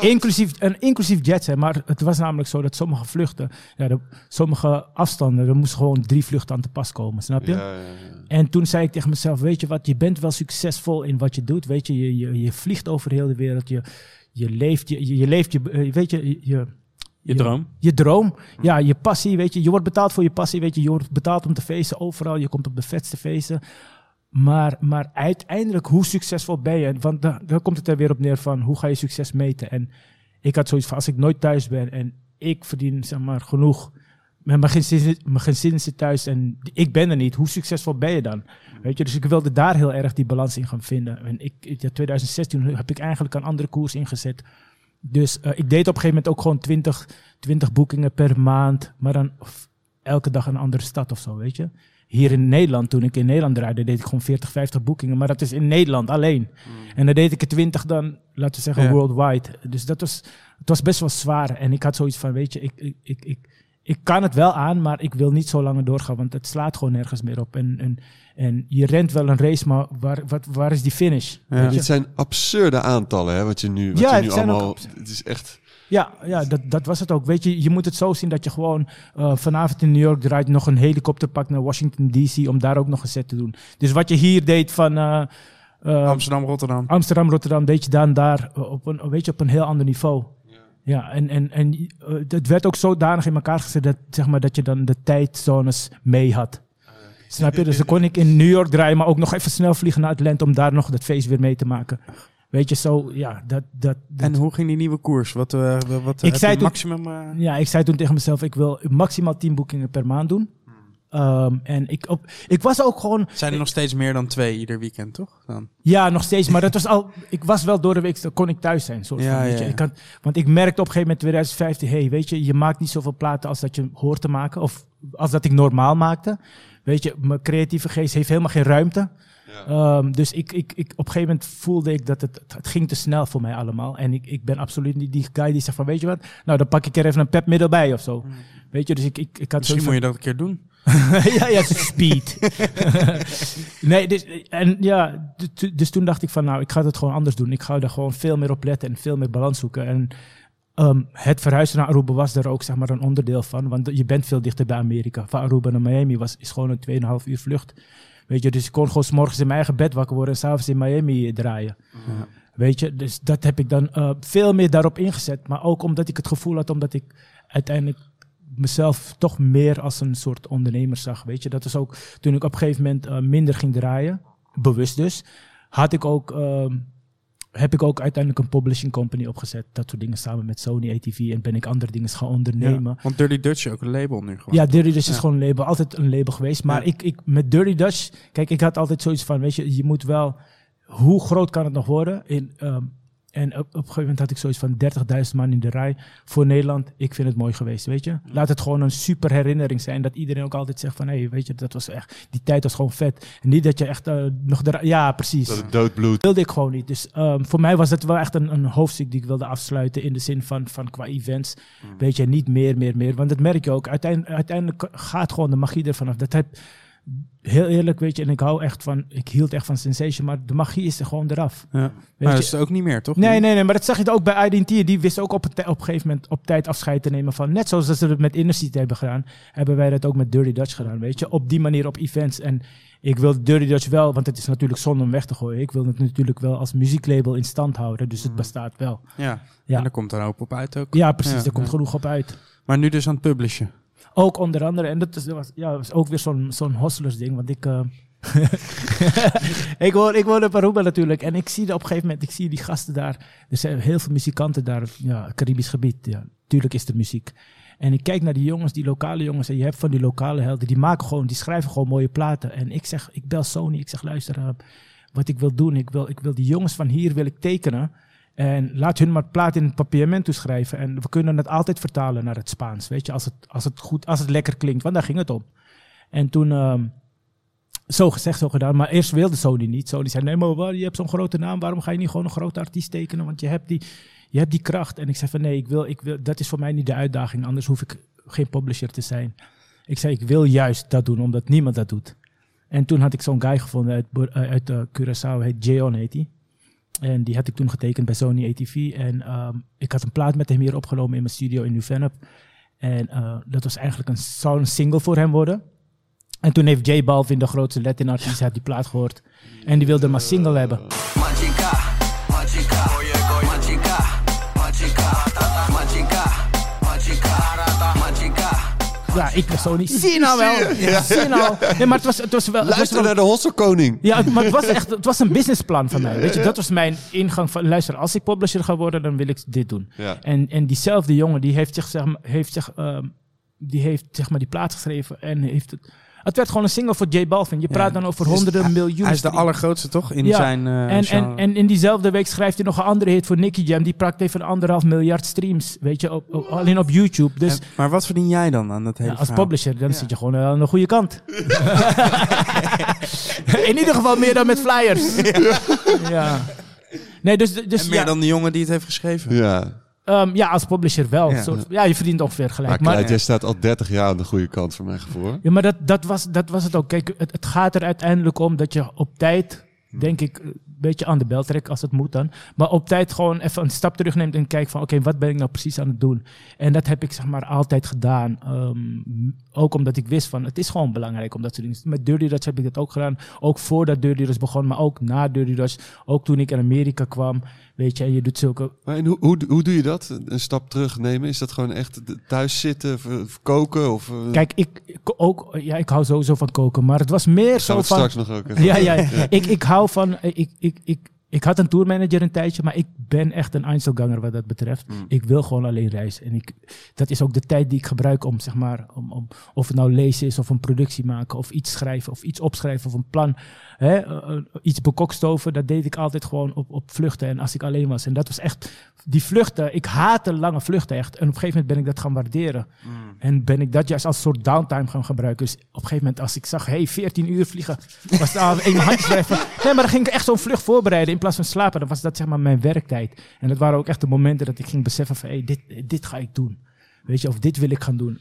Inclusief, en inclusief jets, hè, maar het was namelijk zo dat sommige vluchten, ja, de, sommige afstanden, er moest gewoon drie vluchten aan te pas komen, snap je? Ja, ja, ja. En toen zei ik tegen mezelf, weet je wat, je bent wel succesvol in wat je doet. Weet je, je, je, je vliegt over heel de wereld, je, je leeft, je, je, je leeft, je, eh, weet je, je, je, Je droom? je droom, ja, je passie, weet je. Je wordt betaald voor je passie, weet je. Je wordt betaald om te feesten overal. Je komt op de vetste feesten. Maar, maar uiteindelijk, hoe succesvol ben je? Want dan, dan komt het er weer op neer van, hoe ga je succes meten? En ik had zoiets van, als ik nooit thuis ben en ik verdien, zeg maar, genoeg... Mijn gezin, mijn gezin zit thuis en ik ben er niet. Hoe succesvol ben je dan? Weet je, dus ik wilde daar heel erg die balans in gaan vinden. En ik, in 2016 heb ik eigenlijk een andere koers ingezet. Dus eh, ik deed op een gegeven moment ook gewoon 20, 20 boekingen per maand. Maar dan elke dag een andere stad of zo, weet je. Hier in Nederland, toen ik in Nederland draaide, deed ik gewoon 40, 50 boekingen. Maar dat is in Nederland alleen. En dan deed ik er 20 dan, laten we zeggen, worldwide. Dus dat was, het was best wel zwaar. En ik had zoiets van, weet je, ik, ik, ik, ik, ik kan het wel aan, maar ik wil niet zo langer doorgaan. Want het slaat gewoon nergens meer op. En, en, en je rent wel een race, maar waar, wat, waar is die finish? Ja. Dit zijn absurde aantallen, hè, wat je nu, wat Ja, je het nu zijn ook allemaal... Het is echt... Ja, ja dat, dat was het ook. Weet je, je moet het zo zien dat je gewoon eh, vanavond in New York draait nog een helikopter pakt naar Washington DC om daar ook nog een set te doen. Dus wat je hier deed van eh, eh, Amsterdam, Rotterdam. Amsterdam, Rotterdam, deed je dan daar op een, weet je, op een heel ander niveau. Ja, en, en, en eh, het werd ook zodanig in elkaar gezet dat, zeg maar, dat je dan de tijdzones mee had. Snap je? <laughs> Dus dan kon ik in New York draaien, maar ook nog even snel vliegen naar Atlanta om daar nog dat feest weer mee te maken. Weet je, zo, ja, dat, dat, dat En hoe ging die nieuwe koers? Wat, eh wat Ik heb zei je toen- maximum... eh, Ja, ik zei toen tegen mezelf, ik wil maximaal 10 boekingen per maand doen. Ehm, en ik, op, ik was ook gewoon, zijn er nog steeds meer dan twee ieder weekend, toch? Dan. ja, nog steeds, maar dat was al, ik was wel door de week, dan kon ik thuis zijn. Soort Ja, van, weet ja, je. Ik had, want ik merkte op een gegeven moment 2015, hey, weet je, je maakt niet zoveel platen als dat je hoort te maken, of als dat ik normaal maakte. Weet je, mijn creatieve geest heeft helemaal geen ruimte. Ehm, dus ik, ik, ik, op een gegeven moment voelde ik dat het, het ging te snel voor mij allemaal. En ik, ik ben absoluut niet die guy die zegt van, weet je wat, nou dan pak ik er even een pepmiddel bij of zo. Weet je, dus ik, ik, ik had Misschien moet je dat een keer doen. <laughs> ja, ja, speed. <laughs> nee, dus, en ja, d- t- dus toen dacht ik van, nou, ik ga het gewoon anders doen. Ik ga er gewoon veel meer op letten en veel meer balans zoeken. En ehm, het verhuizen naar Aruba was daar ook zeg maar een onderdeel van. Want je bent veel dichter bij Amerika. Van Aruba naar Miami was, is gewoon een 2,5 uur vlucht. Weet je, dus ik kon gewoon 's morgens in mijn eigen bed wakker worden en s'avonds in Miami draaien. Weet je, dus dat heb ik dan eh, veel meer daarop ingezet. Maar ook omdat ik het gevoel had, omdat ik uiteindelijk mezelf toch meer als een soort ondernemer zag. Weet je, dat is ook toen ik op een gegeven moment eh, minder ging draaien, bewust dus, had ik ook, ehm, heb ik ook uiteindelijk een publishing company opgezet. Dat soort dingen samen met Sony ATV en ben ik andere dingen gaan ondernemen. Ja, want Dirty Dutch is ook een label nu gewoon. Ja, Dirty Dutch is gewoon een label. Altijd een label geweest. Maar Ja. ik, ik, met Dirty Dutch... Kijk, ik had altijd zoiets van... Weet je, je moet wel... Hoe groot kan het nog worden? In, ehm, en op, op een gegeven moment had ik zoiets van 30.000 man in de rij. Voor Nederland, ik vind het mooi geweest, weet je. Laat het gewoon een super herinnering zijn. Dat iedereen ook altijd zegt van... Hé, hey, weet je, dat was echt... Die tijd was gewoon vet. En niet dat je echt eh, nog... De, ja, precies Dat het doodbloed. wilde ik gewoon niet. Dus ehm, voor mij was het wel echt een, een hoofdstuk die ik wilde afsluiten in de zin van, van qua events. Weet je, niet meer, meer, meer. Want dat merk je ook. Uiteindelijk, uiteindelijk gaat gewoon de magie ervan af. Dat heb, heel eerlijk, weet je, en ik hou echt van, ik hield echt van Sensation, maar de magie is er gewoon eraf. Ja. Weet Maar dat is het ook niet meer, toch? Nee, nee, nee, maar dat zag je ook bij Identity. Die wist ook op, een op een gegeven moment op tijd afscheid te nemen van. Net zoals dat ze het met Inner City hebben gedaan, hebben wij dat ook met Dirty Dutch gedaan, weet je. Op die manier op events. En ik wil Dirty Dutch wel, want het is natuurlijk zonde om weg te gooien. Ik wil het natuurlijk wel als muzieklabel in stand houden, dus het bestaat wel. Ja. Ja. En daar komt er hoop op uit ook. Ja, precies, Ja, er komt genoeg op uit. Maar nu dus aan het publishen. Ook onder andere, en dat is, was, ja, was ook weer zo'n zo'n hustlers ding, want ik, eh, <laughs> ik, woon, ik in Aruba natuurlijk. En ik zie op een gegeven moment, ik zie die gasten daar. Er zijn heel veel muzikanten daar. Ja, Caribisch gebied. Ja, tuurlijk is er muziek. En ik kijk naar die jongens, die lokale jongens. En je hebt van die lokale helden. Die maken gewoon, die schrijven gewoon mooie platen. En ik zeg, ik bel Sony. Ik zeg, luister, eh, wat ik wil doen. Ik wil, ik wil die jongens van hier wil ik tekenen. En laat hun maar plaat in het papiermento schrijven. En we kunnen het altijd vertalen naar het Spaans. Weet je, als het, als het goed, als het lekker klinkt. Want daar ging het om. En toen, ehm, zo gezegd, zo gedaan. Maar eerst wilde Sony niet. Sony zei, nee, maar je hebt zo'n grote naam. Waarom ga je niet gewoon een grote artiest tekenen? Want je hebt die, je hebt die kracht. En ik zei van, nee, ik wil, ik wil, dat is voor mij niet de uitdaging. Anders hoef ik geen publisher te zijn. Ik zei, ik wil juist dat doen, omdat niemand dat doet. En toen had ik zo'n guy gevonden uit, eh, eh, Curaçao, heet Jeon heet hij. En die had ik toen getekend bij Sony ATV. En ehm, ik had een plaat met hem hier opgenomen in mijn studio in New-Vennep. En eh, dat was eigenlijk een, zou een single voor hem worden. En toen heeft J Balvin, de grootste Latin artiest, had die plaat gehoord. En die wilde maar single hebben. Ja, ik Sony. Zie je nou wel? Ja. Zie je nou? Nee, maar het was, het was wel... het was Luister wel- naar de Hosselkoning. Ja, maar het was echt het was een businessplan van mij. Weet je, dat was mijn ingang van, luister, als ik publisher ga worden, dan wil ik dit doen. Ja. En, en diezelfde jongen, die heeft zich, zeg maar, heeft zich, ehm, die heeft, zeg maar, die plaat geschreven en heeft het... Het werd gewoon een single voor J Balvin. Je praat dan over honderden hij- miljoenen. Hij is de allergrootste toch in Ja, zijn eh, en, en, genre. en in diezelfde week schrijft hij nog een andere hit voor Nicky Jam. Die praat even anderhalf miljard streams, weet je, op, op- alleen op YouTube. Dus En- maar wat verdien jij dan aan dat hele als verhaal? publisher, dan zit je gewoon eh, aan de goede kant. <laughs> in ieder geval meer dan met flyers. ja. Nee, dus, dus En meer ja, dan de jongen die het heeft geschreven. Ja. Ehm, ja, als publisher wel. Ja. Soort- ja, je verdient ongeveer gelijk. Maar Maar, Kleid, jij staat al 30 jaar aan de goede kant voor mijn gevoel. ja, maar dat, dat, was, dat was het ook. Kijk, het, het gaat er uiteindelijk om dat je op tijd, Hmm. denk ik, een beetje aan de bel trekt als het moet dan. Maar op tijd gewoon even een stap terugneemt en kijkt van, oké, wat ben ik nou precies aan het doen? En dat heb ik zeg maar altijd gedaan. Ehm, ook omdat ik wist van, het is gewoon belangrijk om dat soort dingen. Met Dirty Dutch heb ik dat ook gedaan. Ook voordat Dirty Dutch begon, maar ook na Dirty Dutch. Ook toen ik in Amerika kwam, weet je, en je doet zulke Maar en hoe, hoe, hoe doe je dat? Een stap terugnemen? Is dat gewoon echt thuis zitten, koken? Of, eh, Kijk, ik, ook, ja, ik hou sowieso van koken, maar het was meer zo van. straks nog ook even Ja, ja. Ik, ik hou van. Ik, ik, ik, ik had een tourmanager een tijdje, maar ik ben echt een Einzelganger wat dat betreft. Ik wil gewoon alleen reizen. En ik, dat is ook de tijd die ik gebruik om, zeg maar, om, om, of het nou lezen is, of een productie maken, of iets schrijven, of iets opschrijven, of een plan, hè, eh, eh, iets bekokstoven. Dat deed ik altijd gewoon op, op vluchten en als ik alleen was. En dat was echt, die vluchten, ik haatte lange vluchten echt. En op een gegeven moment ben ik dat gaan waarderen. En ben ik dat juist als soort downtime gaan gebruiken. Dus op een gegeven moment, als ik zag, hey, 14 uur vliegen, was het al in mijn handjes schrijven. Nee, maar dan ging ik echt zo'n vlucht voorbereiden in plaats van slapen. Dan was dat zeg maar mijn werktijd. En dat waren ook echt de momenten dat ik ging beseffen van, hey, dit, dit ga ik doen. Weet je, of dit wil ik gaan doen.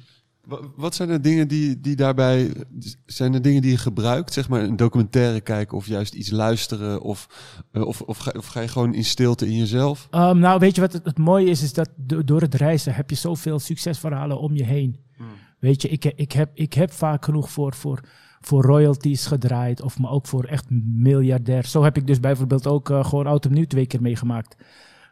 Wa- Wat zijn de dingen die, die daarbij... Zijn er dingen die je gebruikt? Zeg maar een documentaire kijken of juist iets luisteren? Of, eh, of, of, ga, of ga je gewoon in stilte in jezelf? Ehm, nou, weet je wat het, het mooie is? Is dat do- door het reizen heb je zoveel succesverhalen om je heen. Weet je, ik, ik, heb, ik heb vaak genoeg voor, voor, voor royalties gedraaid. Of maar ook voor echt miljardair. Zo heb ik dus bijvoorbeeld ook eh, gewoon oud opnieuw twee keer meegemaakt.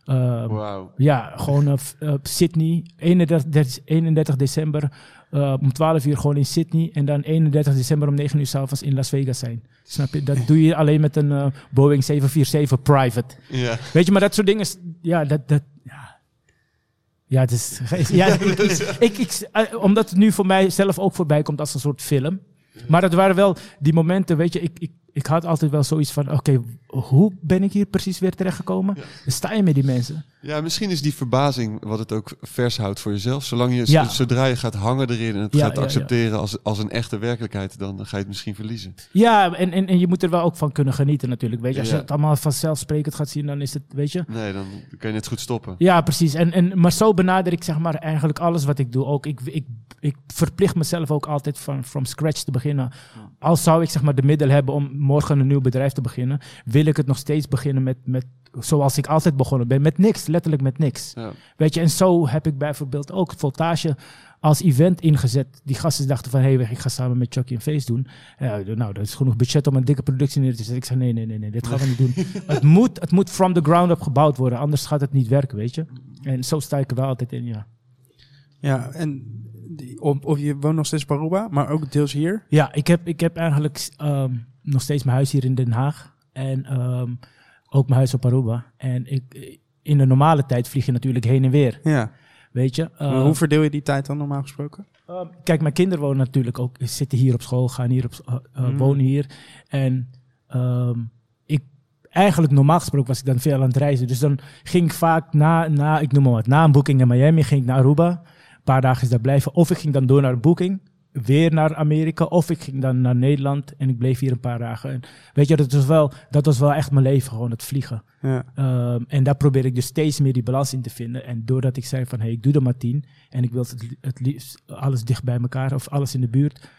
Ehm, Wauw. Ja, gewoon f- eh, Sydney, 31, 31 december eh, om 12 uur gewoon in Sydney. En dan 31 december om 9 uur s'avonds in Las Vegas zijn. Snap je? Dat doe je alleen met een eh, Boeing 747 private. Ja. Weet je, maar dat soort dingen, ja, dat, dat, ja. Ja, het is, ja, <laughs> ik, ik, ik, ik- eh, omdat het nu voor mij zelf ook voorbij komt als een soort film. Maar het waren wel die momenten, weet je, ik, ik, ik had altijd wel zoiets van, oké, hoe ben ik hier precies weer terechtgekomen? Dan sta je met die mensen. Ja, misschien is die verbazing wat het ook vers houdt voor jezelf. Zolang je, Ja. zodra je gaat hangen erin en het Ja, gaat accepteren Als, als een echte werkelijkheid, dan ga je het misschien verliezen. Ja, en, en, en je moet er wel ook van kunnen genieten natuurlijk. Weet je, als je het allemaal vanzelfsprekend gaat zien, dan is het, weet je. Nee, dan kan je net goed stoppen. Ja, precies. En, en, maar zo benader ik zeg maar eigenlijk alles wat ik doe. Ook ik, ik, ik verplicht mezelf ook altijd van from scratch te beginnen. Al zou ik zeg maar de middel hebben om morgen een nieuw bedrijf te beginnen, wil ik het nog steeds beginnen met, met zoals ik altijd begonnen ben, met niks, letterlijk met niks. Ja. Weet je, en zo heb ik bijvoorbeeld ook Voltage als event ingezet. Die gasten dachten van, hé, hey, ik ga samen met Chucky een feest doen. Ja, nou, dat is genoeg budget om een dikke productie neer te zetten. Ik zei, nee, nee, nee, nee dit gaan we niet doen. <laughs> het, moet, het moet from the ground up gebouwd worden, anders gaat het niet werken, weet je. En zo sta ik er wel altijd in, ja. Ja, en die, of, of je woont nog steeds in Aruba, maar ook deels hier. Ja, ik heb, ik heb eigenlijk... ehm, nog steeds mijn huis hier in Den Haag. En ehm, ook mijn huis op Aruba. En ik, in de normale tijd vlieg je natuurlijk heen en weer. Ja. Weet je? Ehm, hoe verdeel je die tijd dan normaal gesproken? Ehm, kijk, mijn kinderen wonen natuurlijk ook, zitten hier op school, gaan hier op, Mm. wonen hier. En ik, eigenlijk normaal gesproken was ik dan veel aan het reizen. Dus dan ging ik vaak na, na ik noem maar wat, na een boeking in Miami, ging ik naar Aruba. Een paar dagen daar blijven. Of ik ging dan door naar een boeking, weer naar Amerika. Of ik ging dan naar Nederland en ik bleef hier een paar dagen. En weet je, dat was wel, dat was wel echt mijn leven, gewoon het vliegen. Ja. Ehm, en daar probeer ik dus steeds meer die balans in te vinden. En doordat ik zei van, hey, ik doe er maar tien. En ik wil het, het liefst alles dicht bij elkaar of alles in de buurt.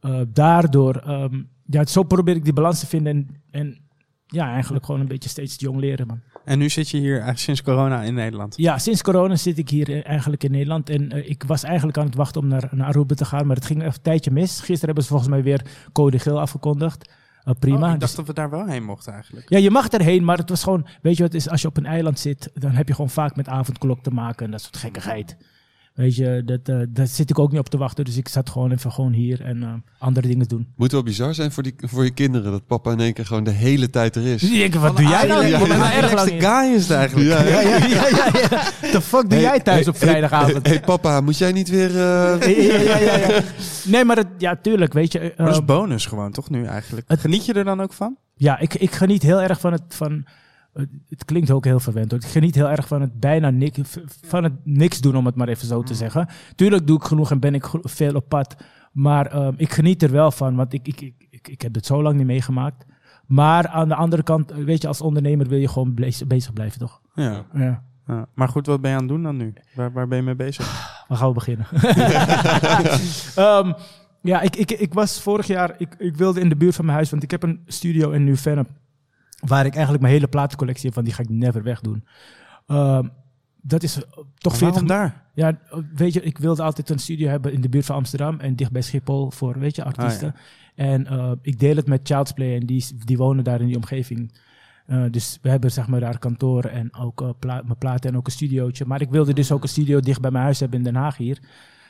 Eh, daardoor, ehm, ja, zo probeer ik die balans te vinden. En, en ja, eigenlijk gewoon een beetje steeds jong leren, man. En nu zit je hier eigenlijk sinds corona in Nederland. Ja, sinds corona zit ik hier eh, eigenlijk in Nederland. En eh, ik was eigenlijk aan het wachten om naar, naar Aruba te gaan. Maar het ging even een tijdje mis. Gisteren hebben ze volgens mij weer code geel afgekondigd. Eh, prima. Oh, ik Dus- dacht dat we daar wel heen mochten eigenlijk. ja, je mag erheen, maar het was gewoon, weet je wat is, als je op een eiland zit, dan heb je gewoon vaak met avondklok te maken en dat soort gekkigheid. Weet je, dat, eh, daar zit ik ook niet op te wachten, dus ik zat gewoon even gewoon hier en eh, andere dingen doen. Moet wel bizar zijn voor, die, voor je kinderen dat papa in één keer gewoon de hele tijd er is. Ik denk, wat doe jij nou? Ja, Ik ben ja, erg lang relaxte in. guy is het eigenlijk. Ja, Ja, ja, <laughs> ja, ja, ja. The fuck doe Hey, jij thuis op vrijdagavond? Hé hey, papa, moet jij niet weer... eh, <laughs> ja, ja, ja, ja. Nee, maar het, ja, tuurlijk, weet je. Maar dat is bonus gewoon, toch nu eigenlijk? Het- Geniet je er dan ook van? Ja, ik, ik geniet heel erg van het. Van, het- klinkt ook heel verwend hoor. Ik geniet heel erg van het bijna niks, van het niks doen, om het maar even zo te zeggen. Tuurlijk doe ik genoeg en ben ik veel op pad. Maar ehm, ik geniet er wel van, want ik, ik, ik, ik, heb het zo lang niet meegemaakt. Maar aan de andere kant, weet je, als ondernemer wil je gewoon bezig blijven, toch? Ja. Ja. ja. Maar goed, wat ben je aan het doen dan nu? Waar, waar ben je mee bezig? <sighs> Waar gaan we beginnen? <laughs> Ehm, ja, ik, ik, ik was vorig jaar, ik, ik wilde in de buurt van mijn huis, want ik heb een studio in New-Vennep, waar ik eigenlijk mijn hele platencollectie heb, van die ga ik never wegdoen. Ehm, dat is toch Maar 40 waarom daar? Ja, weet je, ik wilde altijd een studio hebben in de buurt van Amsterdam en dicht bij Schiphol voor, weet je, artiesten. En eh, ik deel het met Child's Play en die, die wonen daar in die omgeving. Eh, dus we hebben zeg maar daar kantoor en ook eh, pla- mijn platen en ook een studiootje. Maar ik wilde dus ook een studio dicht bij mijn huis hebben in Den Haag hier.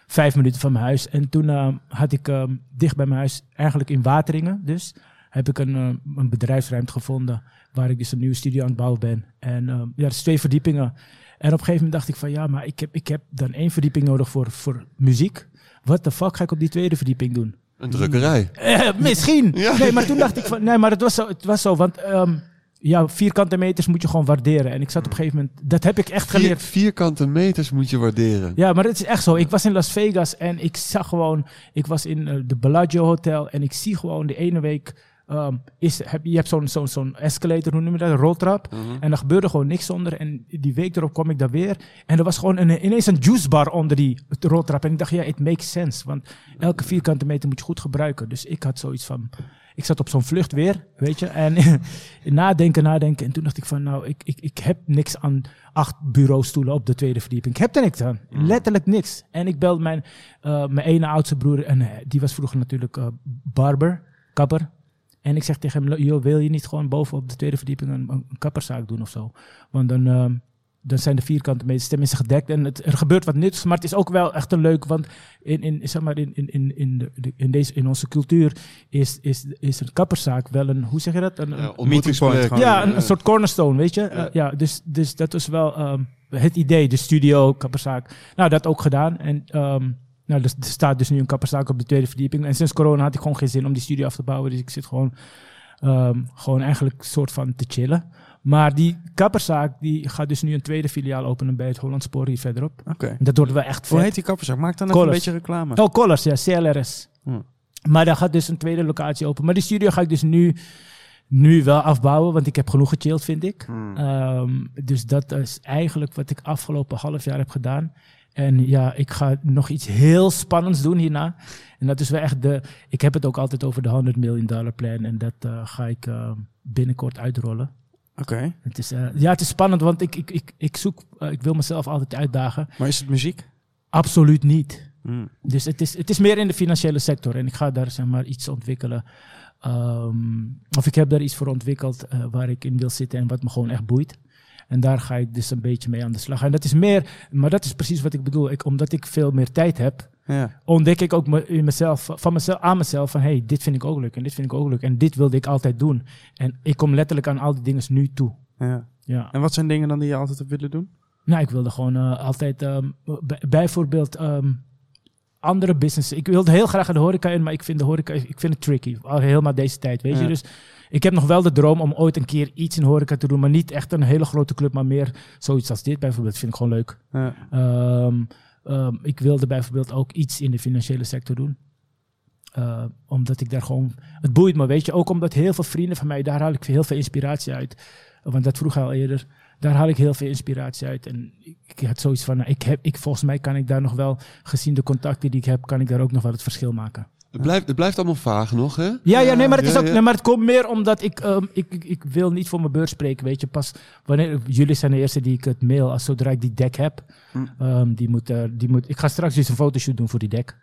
Vijf minuten van mijn huis. En toen had ik eh, dicht bij mijn huis, eigenlijk in Wateringen dus, heb ik een, eh, een bedrijfsruimte gevonden waar ik dus een nieuwe studio aan het bouwen ben. En eh, ja, dat is twee verdiepingen. En op een gegeven moment dacht ik van ja, maar ik heb, ik heb dan één verdieping nodig voor, voor muziek. Wat de fuck ga ik op die tweede verdieping doen? een drukkerij. Eh, <laughs> misschien. <laughs> Ja. Nee, maar toen dacht ik van, nee, maar het was zo, het was zo want ehm, ja, vierkante meters moet je gewoon waarderen. En ik zat op een gegeven moment, dat heb ik echt Vier, geleerd. vierkante meters moet je waarderen. Ja, maar het is echt zo. Ik was in Las Vegas en ik zag gewoon, ik was in de Bellagio Hotel en ik zie gewoon de ene week, ehm, is, heb, je hebt zo'n zo'n zo'n escalator, hoe noem je dat, een roltrap. En er gebeurde gewoon niks zonder. En die week erop kwam ik daar weer. En er was gewoon een, ineens een juicebar onder die roltrap. En ik dacht, ja, it makes sense. Want elke vierkante meter moet je goed gebruiken. Dus ik had zoiets van... Ik zat op zo'n vlucht weer, weet je. En <laughs> nadenken, nadenken. En toen dacht ik van, nou, ik, ik, ik heb niks aan acht bureaustoelen op de tweede verdieping. Ik heb er niks aan. Letterlijk niks. En ik belde mijn, eh, mijn ene oudste broer. En eh, die was vroeger natuurlijk eh, barber, kapper. En ik zeg tegen hem, joh, wil je niet gewoon boven op de tweede verdieping een, een kapperszaak doen of zo? Want dan, ehm, dan zijn de vierkante meters tenminste gedekt en het, er gebeurt wat nuttigs. Maar het is ook wel echt een leuk, want in, in, zeg maar in, in, in, in, de, de- in, deze, in onze cultuur is, is, is een kapperszaak wel een, hoe zeg je dat? Een, Ja, gewoon. ja, een, een soort cornerstone, weet je? Eh, ja, dus, dus dat was wel ehm, het idee, de studio, kapperszaak. Nou, dat ook gedaan. En ehm, nou, er, er staat dus nu een kapperszaak op de tweede verdieping. En sinds corona had ik gewoon geen zin om die studio af te bouwen. Dus ik zit gewoon, ehm, gewoon eigenlijk soort van te chillen. Maar die kapperszaak die gaat dus nu een tweede filiaal openen bij het Hollandspoor hier verderop. Oké. Dat wordt wel echt Hoe heet die kapperzak? Maak dan even een beetje reclame. Oh, Colors, ja, CLRS. Hm. Maar daar gaat dus een tweede locatie open. Maar die studio ga ik dus nu, nu wel afbouwen, want ik heb genoeg gechilled, vind ik. Ehm, dus dat is eigenlijk wat ik afgelopen half jaar heb gedaan. En ja, ik ga nog iets heel spannends doen hierna. En dat is wel echt de. Ik heb het ook altijd over de 100 miljoen dollar plan. En dat eh, ga ik eh, binnenkort uitrollen. Oké. Het is, eh, ja, het is spannend, want ik, ik, ik, ik zoek. ik wil mezelf altijd uitdagen. Maar is het muziek? Absoluut niet. Hmm. Dus het is, het is meer in de financiële sector. En ik ga daar zeg maar iets ontwikkelen. Ehm, of ik heb daar iets voor ontwikkeld waar ik in wil zitten en wat me gewoon echt boeit. En daar ga ik dus een beetje mee aan de slag. En dat is meer, maar dat is precies wat ik bedoel. Ik, omdat ik veel meer tijd heb, Ja. ontdek ik ook me- in mezelf, van mezelf, aan mezelf van hey, dit vind ik ook leuk en dit vind ik ook leuk en dit wilde ik altijd doen. En ik kom letterlijk aan al die dingen nu toe. Ja. Ja. En wat zijn dingen dan die je altijd hebt willen doen? Nou, ik wilde gewoon eh, altijd ehm, bij- bijvoorbeeld ehm, andere businesses. Ik wilde heel graag de horeca in, maar ik vind de horeca ik vind het tricky. Al helemaal deze tijd, weet je. Dus ik heb nog wel de droom om ooit een keer iets in horeca te doen, maar niet echt een hele grote club, maar meer zoiets als dit bijvoorbeeld. vind ik gewoon leuk. Ja. Ehm, ehm, ik wilde bijvoorbeeld ook iets in de financiële sector doen. Eh, omdat ik daar gewoon... Het boeit me, weet je. Ook omdat heel veel vrienden van mij, daar haal ik heel veel inspiratie uit. Want dat vroeg al eerder. Daar haal ik heel veel inspiratie uit. En ik, ik had zoiets van, nou, ik heb, ik, volgens mij kan ik daar nog wel, gezien de contacten die ik heb, kan ik daar ook nog wel het verschil maken. Het blijft, het blijft allemaal vaag nog, hè? Ja, ja, nee, maar het, is ook. Nee, maar het komt meer omdat ik, ehm, ik, ik, ik wil niet voor mijn beurt spreken, weet je. Pas wanneer, jullie zijn de eerste die ik het mail, als zodra ik die deck heb. Hm. ehm, die moet, eh, die moet, ik ga straks dus een fotoshoot doen voor die deck.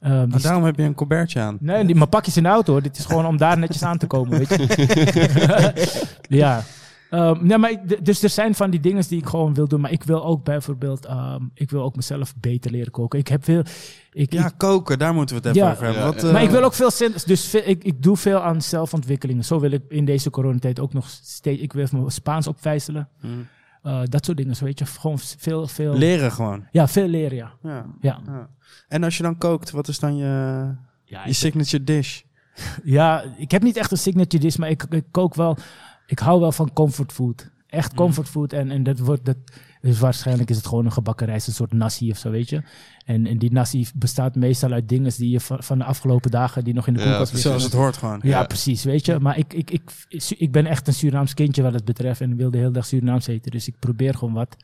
Ehm, die Maar daarom heb je een colbertje aan. Nee, die, mijn pakje is in de auto hoor. Dit is gewoon om daar netjes aan te komen, weet je. <laughs> ja. Ehm, nee, maar ik- dus er zijn van die dingen die ik gewoon wil doen. Maar ik wil ook bijvoorbeeld, ehm, ik wil ook mezelf beter leren koken. Ik heb veel... Ik, Ja, ik- koken, daar moeten we het even Ja. over hebben. Ja, Wat, ja. eh, maar ik wil ook veel zin, dus veel- ik, ik doe veel aan zelfontwikkeling. Zo wil ik in deze coronatijd ook nog steeds, ik wil even mijn Spaans opvijzelen. Hmm. Eh, dat soort dingen, zo weet je. Gewoon veel, veel... leren gewoon. Ja, veel leren, ja. Ja. Ja, ja. En als je dan kookt, wat is dan je, ja, je signature dish? <laughs> ja, ik heb niet echt een signature dish, maar ik, ik kook wel... Ik hou wel van comfort food. Echt comfort food. En, en dat wordt... Dat, dus waarschijnlijk is het gewoon een gebakken rijst, een soort nasi of zo, weet je. En, en die nasi bestaat meestal uit dingen die je van, van de afgelopen dagen die nog in de koelkast liggen. Zoals het hoort gewoon. Ja, Ja. precies, weet je. Maar ik, ik, ik, ik ben echt een Surinaams kindje wat het betreft en wil de hele dag Surinaams eten. Dus ik probeer gewoon wat.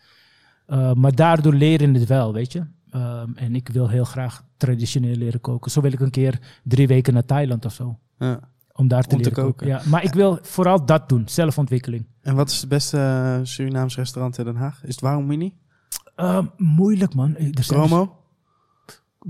Uh, maar daardoor leren het wel, weet je. Um, en ik wil heel graag traditioneel leren koken. Zo wil ik een keer drie weken naar Thailand of zo. Ja. Om daar te Om te koken. koken. Ja, maar ik wil vooral dat doen, zelfontwikkeling. En wat is het beste uh, Surinaams restaurant in Den Haag? Is het Waarom Mini? Uh, moeilijk, man. Er zijn Promo?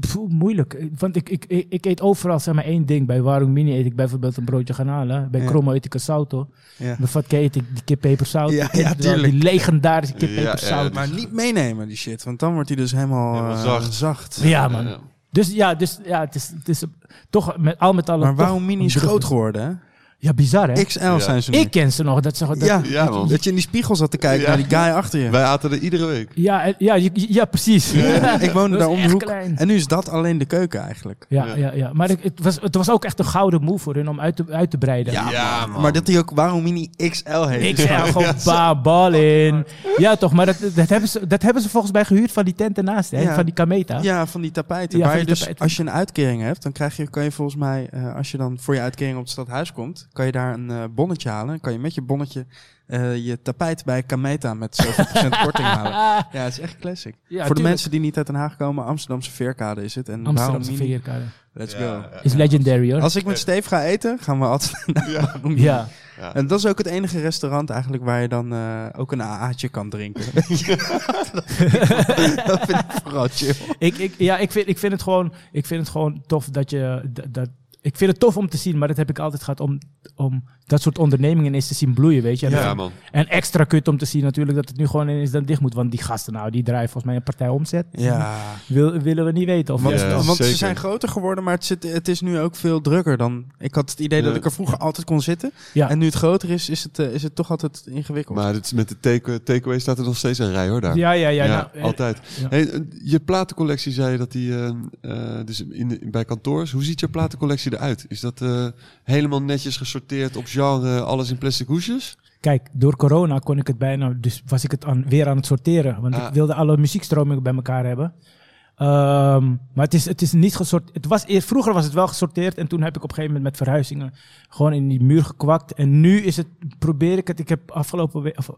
Pff, moeilijk. Want ik, ik, ik, ik, eet overal zeg maar één ding. Bij Warung Mini eet ik bijvoorbeeld een broodje garnalen. Bij Ja. Kromo eet ik een sauto. Ja. Bij Fatke eet ik die kip peperzout. Ja, Die- <laughs> ja, die- tuurlijk. Die legendarische kip Ja, ja, peperzout. Maar niet meenemen, die shit. Want dan wordt hij dus helemaal, Helemaal eh, zacht. zacht. Ja, man. Dus ja, dus, ja het, is, het is toch met, al met al... Maar Waarom Mini is groot geworden, hè? Ja, bizar hè? XL zijn ze nu. Ik ken ze nog. Dat ze, dat, ja, Ja, man. dat je in die spiegel zat te kijken Ja. naar die guy achter je. Wij aten er iedere week. Ja, en- ja, je- ja, precies. <laughs> ik woonde Dat daar is om de echt hoek. klein. En nu is dat alleen de keuken eigenlijk. Ja, Ja. ja. ja, Maar ik- het was, het was ook echt een gouden move voor hun om uit te, uit te breiden. Ja, man. Maar dat hij ook Waarom Mini XL heet. Ik zei gewoon ba, bal in. Ja, toch, maar dat, dat, hebben ze, dat hebben ze volgens mij gehuurd van die tent ernaast, hè? Ja. van die Kameta. Ja, van die tapijten. Ja, waar van je die dus, tapijten. als je een uitkering hebt, dan krijg je, kan je volgens mij, eh, als je dan voor je uitkering op het stadhuis komt, kan je daar een eh, bonnetje halen. Kan je met je bonnetje eh, je tapijt bij Kameta met zoveel procent <laughs> korting halen. Ja, het is echt classic. Ja, voor de mensen die niet uit Den Haag komen, Amsterdamse Veerkade is het. En Amsterdamse veerkade. Let's Ja, go. ja. Is legendary hoor. Als ik met Steve ga eten, gaan we altijd <laughs> naar Mini. ja. En dat is ook het enige restaurant eigenlijk waar je dan eh, ook een AA'tje kan drinken. <laughs> dat vind ik vooral chill. ik, ik, ja, ik vind, ik, vind het gewoon, ik vind het gewoon tof dat je. Dat, dat, ik vind het tof om te zien, maar dat heb ik altijd gehad om, om dat soort ondernemingen eens te zien bloeien, weet je. En, Ja, man. en extra kut om te zien natuurlijk dat het nu gewoon ineens dan dicht moet. Want die gasten nou, die draaien volgens mij een partij omzet. Ja. Wil, willen we niet weten. Of Want, Ja, want ze zijn groter geworden, maar het, zit, het is nu ook veel drukker dan... Ik had het idee dat ik er vroeger altijd kon zitten. Ja. En nu het groter is, is het, eh, is het toch altijd ingewikkeld. Maar het is met de take- takeaway staat er nog steeds een rij hoor daar. Ja, ja, ja. Ja, nou, eh, altijd. ja. Hey, eh, je platencollectie zei je dat die, dus in bij kantoors. Hoe ziet je platencollectie eruit? Is dat eh, helemaal netjes gesorteerd op genre, alles in plastic hoesjes? Kijk, door corona kon ik het bijna, dus was ik het aan, weer aan het sorteren. Want Ah. ik wilde alle muziekstromingen bij elkaar hebben. Ehm, maar het is, het is niet gesorteerd. Het was, eerst, vroeger was het wel gesorteerd en toen heb ik op een gegeven moment met verhuizingen gewoon in die muur gekwakt. En nu is het, probeer ik het, ik heb afgelopen week, of een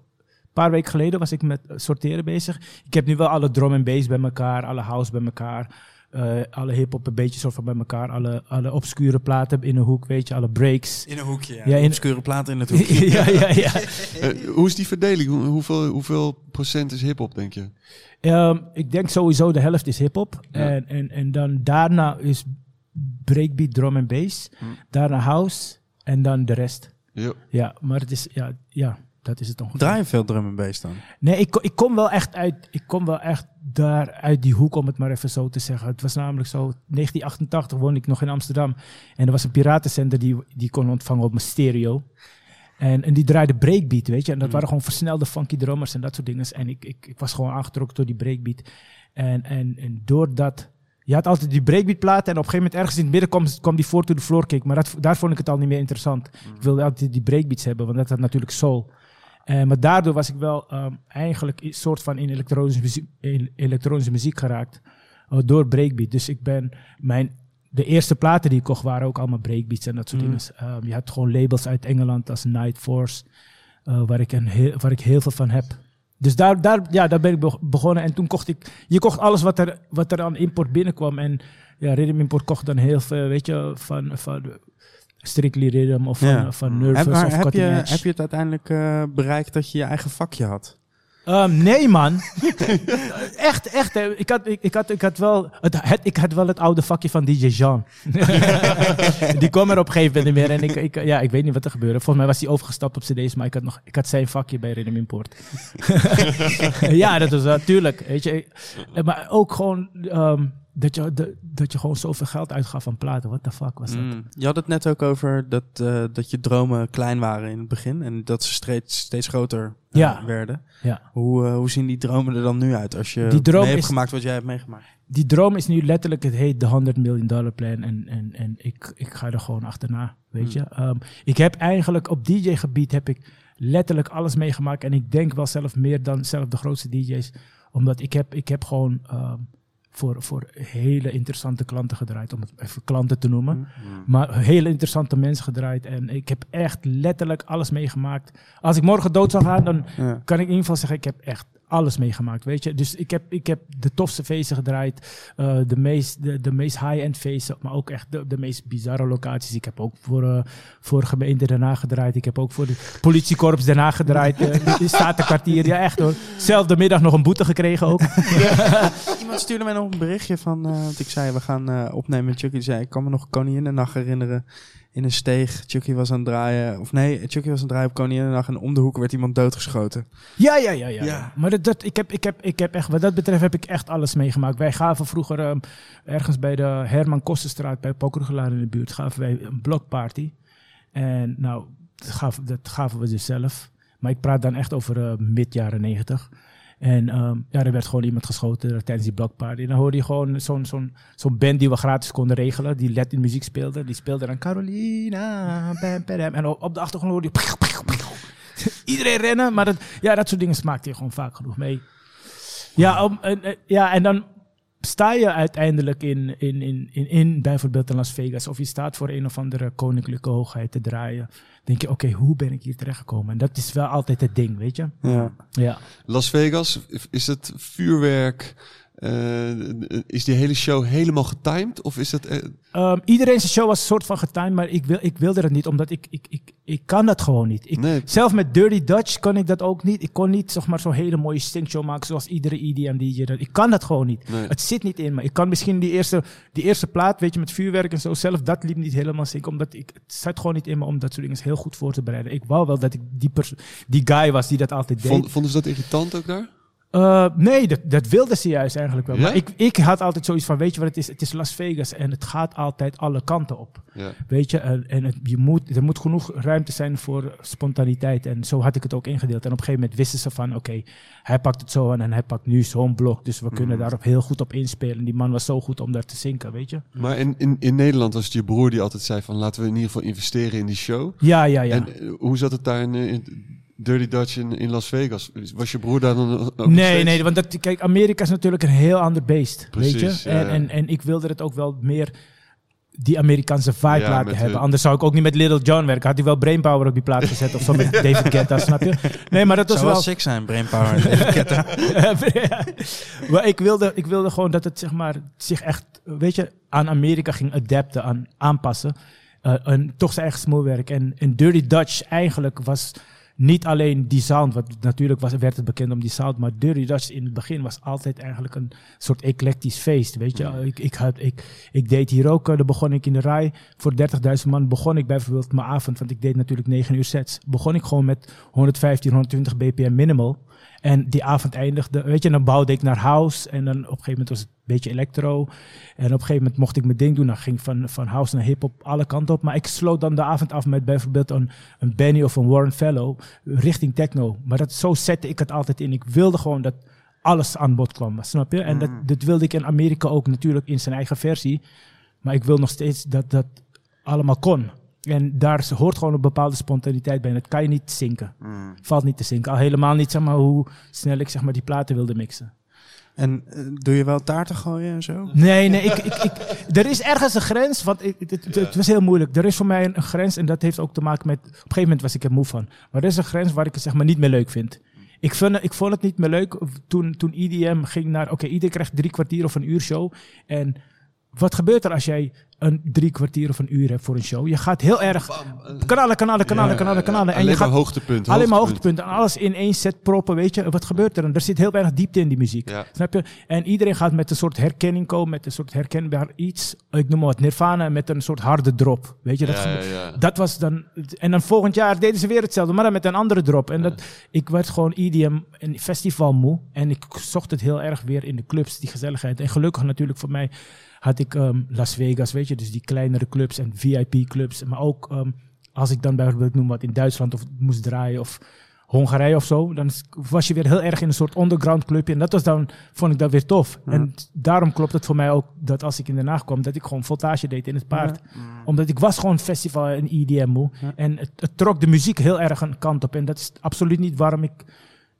paar weken geleden was ik met sorteren bezig. Ik heb nu wel alle drum en bass bij elkaar, alle house bij elkaar. Eh, alle hip-hop een beetje soort van bij elkaar. Alle, alle obscure platen in een hoek, weet je, alle breaks. In een hoekje, ja. Ja, in- Obscure platen in het hoekje. <laughs> ja, ja, ja. <laughs> Eh, hoe is die verdeling? Hoe, hoeveel, hoeveel procent is hip-hop, denk je? Ehm, ik denk sowieso de helft is hip-hop. Ja. En, en, en dan daarna is breakbeat, drum en bass. Hm. Daarna house. En dan de rest. Ja. Ja, maar het is, ja, ja. Dat is het ongeveer. Draai je veel drum en bass dan? Nee, ik, ik kom wel echt uit, ik kom wel echt daar uit die hoek, om het maar even zo te zeggen. Het was namelijk zo, 1988 woonde ik nog in Amsterdam. En er was een piratenzender die, die kon ontvangen op mijn stereo. En, en die draaide breakbeat, weet je. En dat waren gewoon versnelde funky drummers en dat soort dingen. En ik, ik, ik was gewoon aangetrokken door die breakbeat. En, en, en doordat... Je had altijd die breakbeat platen en op een gegeven moment ergens in het midden kwam, kwam die voor to the floor kick. Maar dat, daar vond ik het al niet meer interessant. Ik wilde altijd die breakbeats hebben, want dat had natuurlijk soul. Eh, maar daardoor was ik wel ehm, eigenlijk een soort van in elektronische muziek, in elektronische muziek geraakt. eh, door breakbeat. Dus ik ben mijn. De eerste platen die ik kocht waren ook allemaal breakbeats en dat soort Mhm. dingen. Ehm, je had gewoon labels uit Engeland als Night Force, eh, waar, ik een heel, waar ik heel veel van heb. Dus daar, daar, ja, daar ben ik be- begonnen. En toen kocht ik. Je kocht alles wat er, wat er aan import binnenkwam. En ja, Rhythm Import kocht dan heel veel, weet je, van. van Strictly Rhythm of van, Ja. van Nervous Heb, of heb, je, heb je het uiteindelijk eh, bereikt dat je je eigen vakje had? Ehm, nee, man. <laughs> echt, echt. Ik had, ik, ik had, ik had wel het, het, ik had wel het oude vakje van DJ Jean. <laughs> die kwam er op een gegeven moment niet meer. En ik, ik, ja, ik weet niet wat er gebeurde. Volgens mij was hij overgestapt op cd's, maar ik had, nog, ik had zijn vakje bij Rhythm Import. <laughs> ja, dat was natuurlijk. Weet je. Eh, Maar ook gewoon ehm, dat, je, de- dat je gewoon zoveel geld uitgaf aan platen. What the fuck was dat? Mm. Je had het net ook over dat, eh, dat je dromen klein waren in het begin en dat ze steeds, steeds groter eh, Ja. werden. Ja. Hoe, eh, hoe zien die dromen er dan nu uit als je Die droom mee hebt is- gemaakt wat jij hebt meegemaakt? die droom is nu letterlijk, het heet de 100 million dollar plan. En, en, en ik, ik ga er gewoon achterna, weet je. Ehm, ik heb eigenlijk op DJ-gebied heb ik letterlijk alles meegemaakt. En ik denk wel zelf meer dan zelf de grootste DJ's. Omdat ik heb, ik heb gewoon ehm, voor, voor hele interessante klanten gedraaid. Om het even klanten te noemen. Maar hele interessante mensen gedraaid. En ik heb echt letterlijk alles meegemaakt. Als ik morgen dood zou gaan, dan Ja. kan ik in ieder geval zeggen, ik heb echt alles meegemaakt, weet je. Dus ik heb, ik heb de tofste feesten gedraaid, eh, de meest, de, de meest high-end feesten, maar ook echt de, de meest bizarre locaties. Ik heb ook voor, eh voor gemeente daarna gedraaid, ik heb ook voor de politiekorps daarna gedraaid, eh, in Statenkwartier, ja echt hoor. Zelfde middag nog een boete gekregen ook. <laughs> Iemand stuurde mij nog een berichtje van, want ik zei we gaan opnemen met Chucky. Zei ik kan me nog Koninginnennacht herinneren in een steeg. Chucky was aan het draaien, of nee, Chucky was aan het draaien op Koninginnennacht en om de hoek werd iemand doodgeschoten. Ja, ja, ja, ja. Ja. Maar dat, dat, ik, heb, ik, heb, ik heb echt, wat dat betreft heb ik echt alles meegemaakt. Wij gaven vroeger ehm, ergens bij de Herman Kostenstraat, bij Pokrugelaar in de buurt, gaven wij een blokparty. En nou, dat gaven, dat gaven we dus zelf. Maar ik praat dan echt over eh, mid jaren negentig. En ehm, ja, er werd gewoon iemand geschoten tijdens die blokparty. En dan hoorde je gewoon zo'n zo'n zo'n band die we gratis konden regelen, die Latin muziek speelde. Die speelde dan Carolina, bam, bam. En op de achtergrond hoorde je... <laughs> Iedereen rennen, maar dat, ja, dat soort dingen smaakt je gewoon vaak genoeg mee. Ja, om, en, ja, en dan sta je uiteindelijk in, in, in, in, in bijvoorbeeld in Las Vegas, of je staat voor een of andere koninklijke hoogheid te draaien. Denk je, oké, hoe ben ik hier terechtgekomen? En dat is wel altijd het ding, weet je? Ja. Ja. Las Vegas, is het vuurwerk? Eh, is die hele show helemaal getimed? Of is dat... eh, Ehm, iedereen zijn show was een soort van getimed, maar ik, wil, ik wilde dat niet, omdat ik, ik, ik, ik kan dat gewoon niet. Ik, Nee. Zelf met Dirty Dutch kon ik dat ook niet. Ik kon niet zeg maar, zo'n hele mooie stinkshow maken zoals iedere EDM-DJ. dat- Ik kan dat gewoon niet. Nee. Het zit niet in me. Ik kan misschien die eerste, die eerste plaat, weet je, met vuurwerk en zo, zelf dat liep niet helemaal zinken, omdat ik, het zat gewoon niet in me om dat soort dingen heel goed voor te bereiden. Ik wou wel dat ik die, die guy was die dat altijd deed. vond, vonden ze dat irritant ook daar? Uh, nee, dat, dat wilden ze juist eigenlijk wel. Ja? Maar ik, ik had altijd zoiets van, weet je wat het is? Het is Las Vegas en het gaat altijd alle kanten op. Ja. Weet je, en, en het, je moet, er moet genoeg ruimte zijn voor spontaniteit. En zo had ik het ook ingedeeld. En op een gegeven moment wisten ze van, oké, hij pakt het zo aan en hij pakt nu zo'n blok. Dus we kunnen daarop heel goed op inspelen. Die man was zo goed om daar te zinken, weet je. Maar in, in, in Nederland was het je broer die altijd zei van... laten we in ieder geval investeren in die show. Ja, ja, ja. En eh, hoe zat het daar in, eh, in Dirty Dutch in, in Las Vegas? Was je broer daar dan ook Nee, nee, want dat, kijk, Amerika is natuurlijk een heel ander beest, weet je. ja, en, ja. en, en ik wilde het ook wel meer die Amerikaanse vibe Ja, laten hebben. Anders zou ik ook niet met Little John werken. Had hij wel Brainpower op die plaat gezet of zo met <laughs> David Guetta, snap je? Nee, maar dat was Zou wel wel... sick zijn, Brainpower en David Guetta. Ja. <laughs> maar ik wilde, ik wilde gewoon dat het zeg maar, zich echt, weet je, aan Amerika ging adapten, aan, aanpassen. Eh, en toch zijn eigen smoelwerk. En, en Dirty Dutch eigenlijk was, niet alleen die sound, want natuurlijk was, werd het bekend om die sound, maar Dirty Dutch in het begin was altijd eigenlijk een soort eclectisch feest, weet je. Ik, ik, had, ik, ik deed hier ook, eh, dan begon ik in de rij, voor 30.000 man begon ik bijvoorbeeld mijn avond, want ik deed natuurlijk 9 uur sets, begon ik gewoon met 115, 120 bpm minimal. En die avond eindigde, weet je, dan bouwde ik naar house. En dan op een gegeven moment was het een beetje electro. En op een gegeven moment mocht ik mijn ding doen. Dan ging ik van, van house naar hip-hop alle kanten op. Maar ik sloot dan de avond af met bijvoorbeeld een, een Benny of een Warren Fellow richting techno. Maar dat, zo zette ik het altijd in. Ik wilde gewoon dat alles aan bod kwam, snap je? En dat, dat wilde ik in Amerika ook natuurlijk in zijn eigen versie. Maar ik wil nog steeds dat dat allemaal kon. En daar hoort gewoon een bepaalde spontaniteit bij. En dat kan je niet zinken. Valt niet te zinken. Al helemaal niet zeg maar, hoe snel ik zeg maar, die platen wilde mixen. En eh, doe je wel taarten gooien en zo? Nee, nee, ik, ik, ik, er is ergens een grens, want ik, het, het, het was heel moeilijk. Er is voor mij een, een grens en dat heeft ook te maken met... Op een gegeven moment was ik er moe van. Maar er is een grens waar ik het zeg maar niet meer leuk vind. Ik, vind, ik vond het niet meer leuk toen, toen IDM ging naar... Oké, iedereen krijgt drie kwartier of een uur show. En wat gebeurt er als jij een drie kwartier of een uur hebt voor een show? Je gaat heel erg... Kanalen, kanalen, kanalen, Ja, kanalen, ja, kanalen. En alleen je gaat, maar hoogtepunten, Alleen maar hoogtepunten. hoogtepunten. En alles in één set proppen, weet je. Wat gebeurt er dan? Er zit heel weinig diepte in die muziek. Ja. Snap je? En iedereen gaat met een soort herkenning komen, met een soort herkenbaar iets. Ik noem maar wat Nirvana met een soort harde drop. Weet je, dat, Ja, gebe- ja, ja. dat was dan. En dan volgend jaar deden ze weer hetzelfde, maar dan met een andere drop. En dat, ik werd gewoon EDM en festival moe. En ik zocht het heel erg weer in de clubs, die gezelligheid. En gelukkig natuurlijk voor mij had ik ehm, Las Vegas, weet je, dus die kleinere clubs en VIP-clubs. Maar ook ehm, als ik dan bijvoorbeeld noem wat in Duitsland of moest draaien of Hongarije of zo, dan was je weer heel erg in een soort underground clubje. En dat was dan, vond ik dat weer tof. En daarom klopt het voor mij ook dat als ik in Den Haag kwam, dat ik gewoon voltage deed in het paard. Omdat ik was gewoon festival en EDM moe. En het, het trok de muziek heel erg een kant op. En dat is absoluut niet waarom ik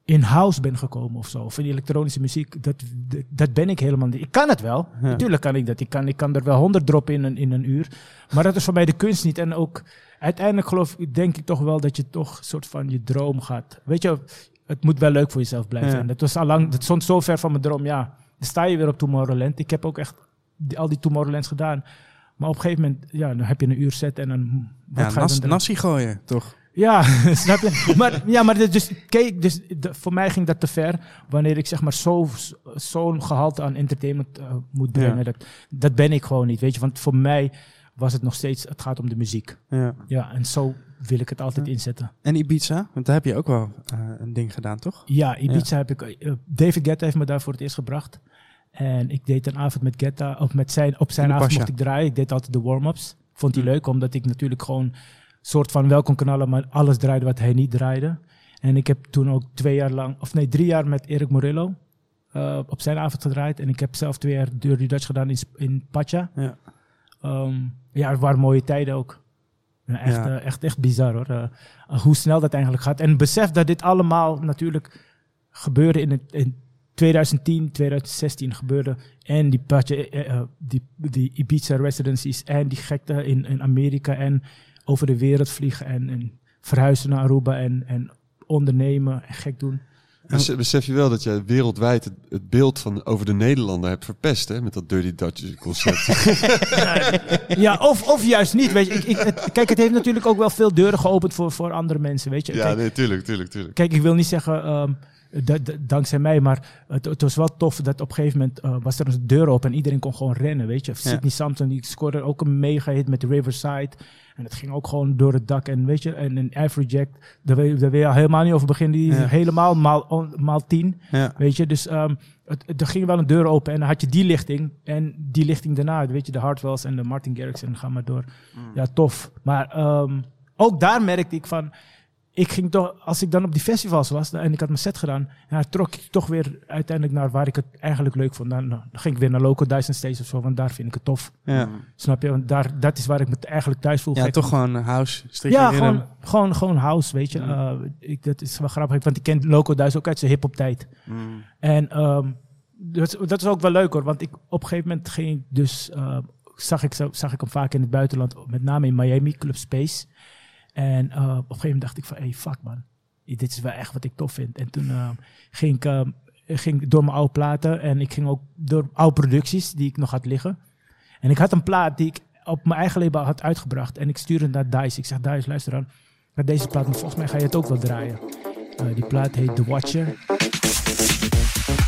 in house ben gekomen of zo. Of in elektronische muziek. Dat, dat, dat ben ik helemaal niet. Ik kan het wel. Natuurlijk kan ik dat. Ik kan, ik kan er wel honderd droppen in een, in een uur. Maar dat is voor mij de kunst niet. En ook uiteindelijk geloof ik, denk ik toch wel dat je toch een soort van je droom gaat. Weet je, het moet wel leuk voor jezelf blijven. Ja. En dat was al lang, dat stond zo ver van mijn droom. Ja, dan sta je weer op Tomorrowland. Ik heb ook echt die- al die Tomorrowlands gedaan. Maar op een gegeven moment, ja, dan heb je een uur set en dan... Wat Ja, ga je nas, dan doen? nassi gooien, toch? Ja, <laughs> snap je? Maar, ja, maar dus, kijk, dus de- voor mij ging dat te ver. Wanneer ik zeg maar zo- zo'n gehalte aan entertainment eh, moet brengen. Ja. Dat, dat ben ik gewoon niet, weet je. Want voor mij was het nog steeds, het gaat om de muziek. Ja. Ja, en zo wil ik het altijd inzetten. En Ibiza? Want daar heb je ook wel eh, een ding gedaan, toch? Ja, Ibiza heb ik... eh, David Guetta heeft me daar voor het eerst gebracht. En ik deed een avond met Guetta, of met zijn, op zijn avond mocht ik draaien. Ik deed altijd de warm-ups. Vond hij Hm. leuk, omdat ik natuurlijk gewoon soort van welkom kanalen, maar alles draaide wat hij niet draaide. En ik heb toen ook twee jaar lang, of nee, drie jaar met Erik Morillo eh, op zijn avond gedraaid. En ik heb zelf twee jaar Dirty Dutch gedaan in, in Pacha. Ja. Ehm, ja, het waren mooie tijden ook. Ja, echt, Ja. eh, echt, echt bizar hoor. Eh, hoe snel dat eigenlijk gaat. En besef dat dit allemaal natuurlijk gebeurde in, het, in 2010, 2016 gebeurde. En die, Pacha, die, die Ibiza residencies en die gekte in, in Amerika en over de wereld vliegen en, en verhuizen naar Aruba en, en ondernemen en gek doen. Besef, besef je wel dat jij wereldwijd het, het beeld van over de Nederlander hebt verpest, hè? Met dat Dirty Dutch concept. <laughs> Ja, of, of juist niet. Weet je. Ik, ik, het- kijk, het heeft natuurlijk ook wel veel deuren geopend voor, voor andere mensen. Weet je. ja, Kijk, nee, tuurlijk, tuurlijk, tuurlijk. Kijk, ik wil niet zeggen ehm, dankzij mij, maar het, het was wel tof dat op een gegeven moment eh, was er een deur open en iedereen kon gewoon rennen, weet je. Sidney Sampson, die scoorde ook een mega hit met Riverside. En het ging ook gewoon door het dak. En weet je, en, en Afrojack, daar wil, daar wil je al helemaal niet over beginnen. Die is Ja. helemaal maal, on- maal tien. Ja. Weet je, dus ehm, het, het- er ging wel een deur open en dan had je die lichting en die lichting daarna, weet je, de Hartwells en de Martin Garrix en ga maar door. Ja, tof. Maar ehm, ook daar merkte ik van, ik ging toch, als ik dan op die festivals was en ik had mijn set gedaan, ja, trok ik toch weer uiteindelijk naar waar ik het eigenlijk leuk vond. Dan, dan ging ik weer naar Local Dyson Stage of zo, want daar vind ik het tof. Ja, Snap je? Want daar, dat is waar ik me eigenlijk thuis voel. ja Gek. toch gewoon house. Ja, rhythm. gewoon, gewoon, gewoon house, weet je. Eh, ik, dat is wel grappig, want ik ken Loco Duis ook uit zijn hip-hop tijd. En ehm, dat, is- dat is ook wel leuk hoor, want ik, op een gegeven moment ging ik dus, eh, zag, ik, zo- zag ik hem vaak in het buitenland, met name in Miami, Club Space. En eh, op een gegeven moment dacht ik van, hey fuck man, dit is wel echt wat ik tof vind. En toen eh, ging ik eh, ging door mijn oude platen en ik ging ook door oude producties die ik nog had liggen. En ik had een plaat die ik op mijn eigen label had uitgebracht. En ik stuurde naar Dice. Ik zeg, Dice, luister dan. Maar deze plaat, volgens mij ga je het ook wel draaien. Die plaat heet The Watcher.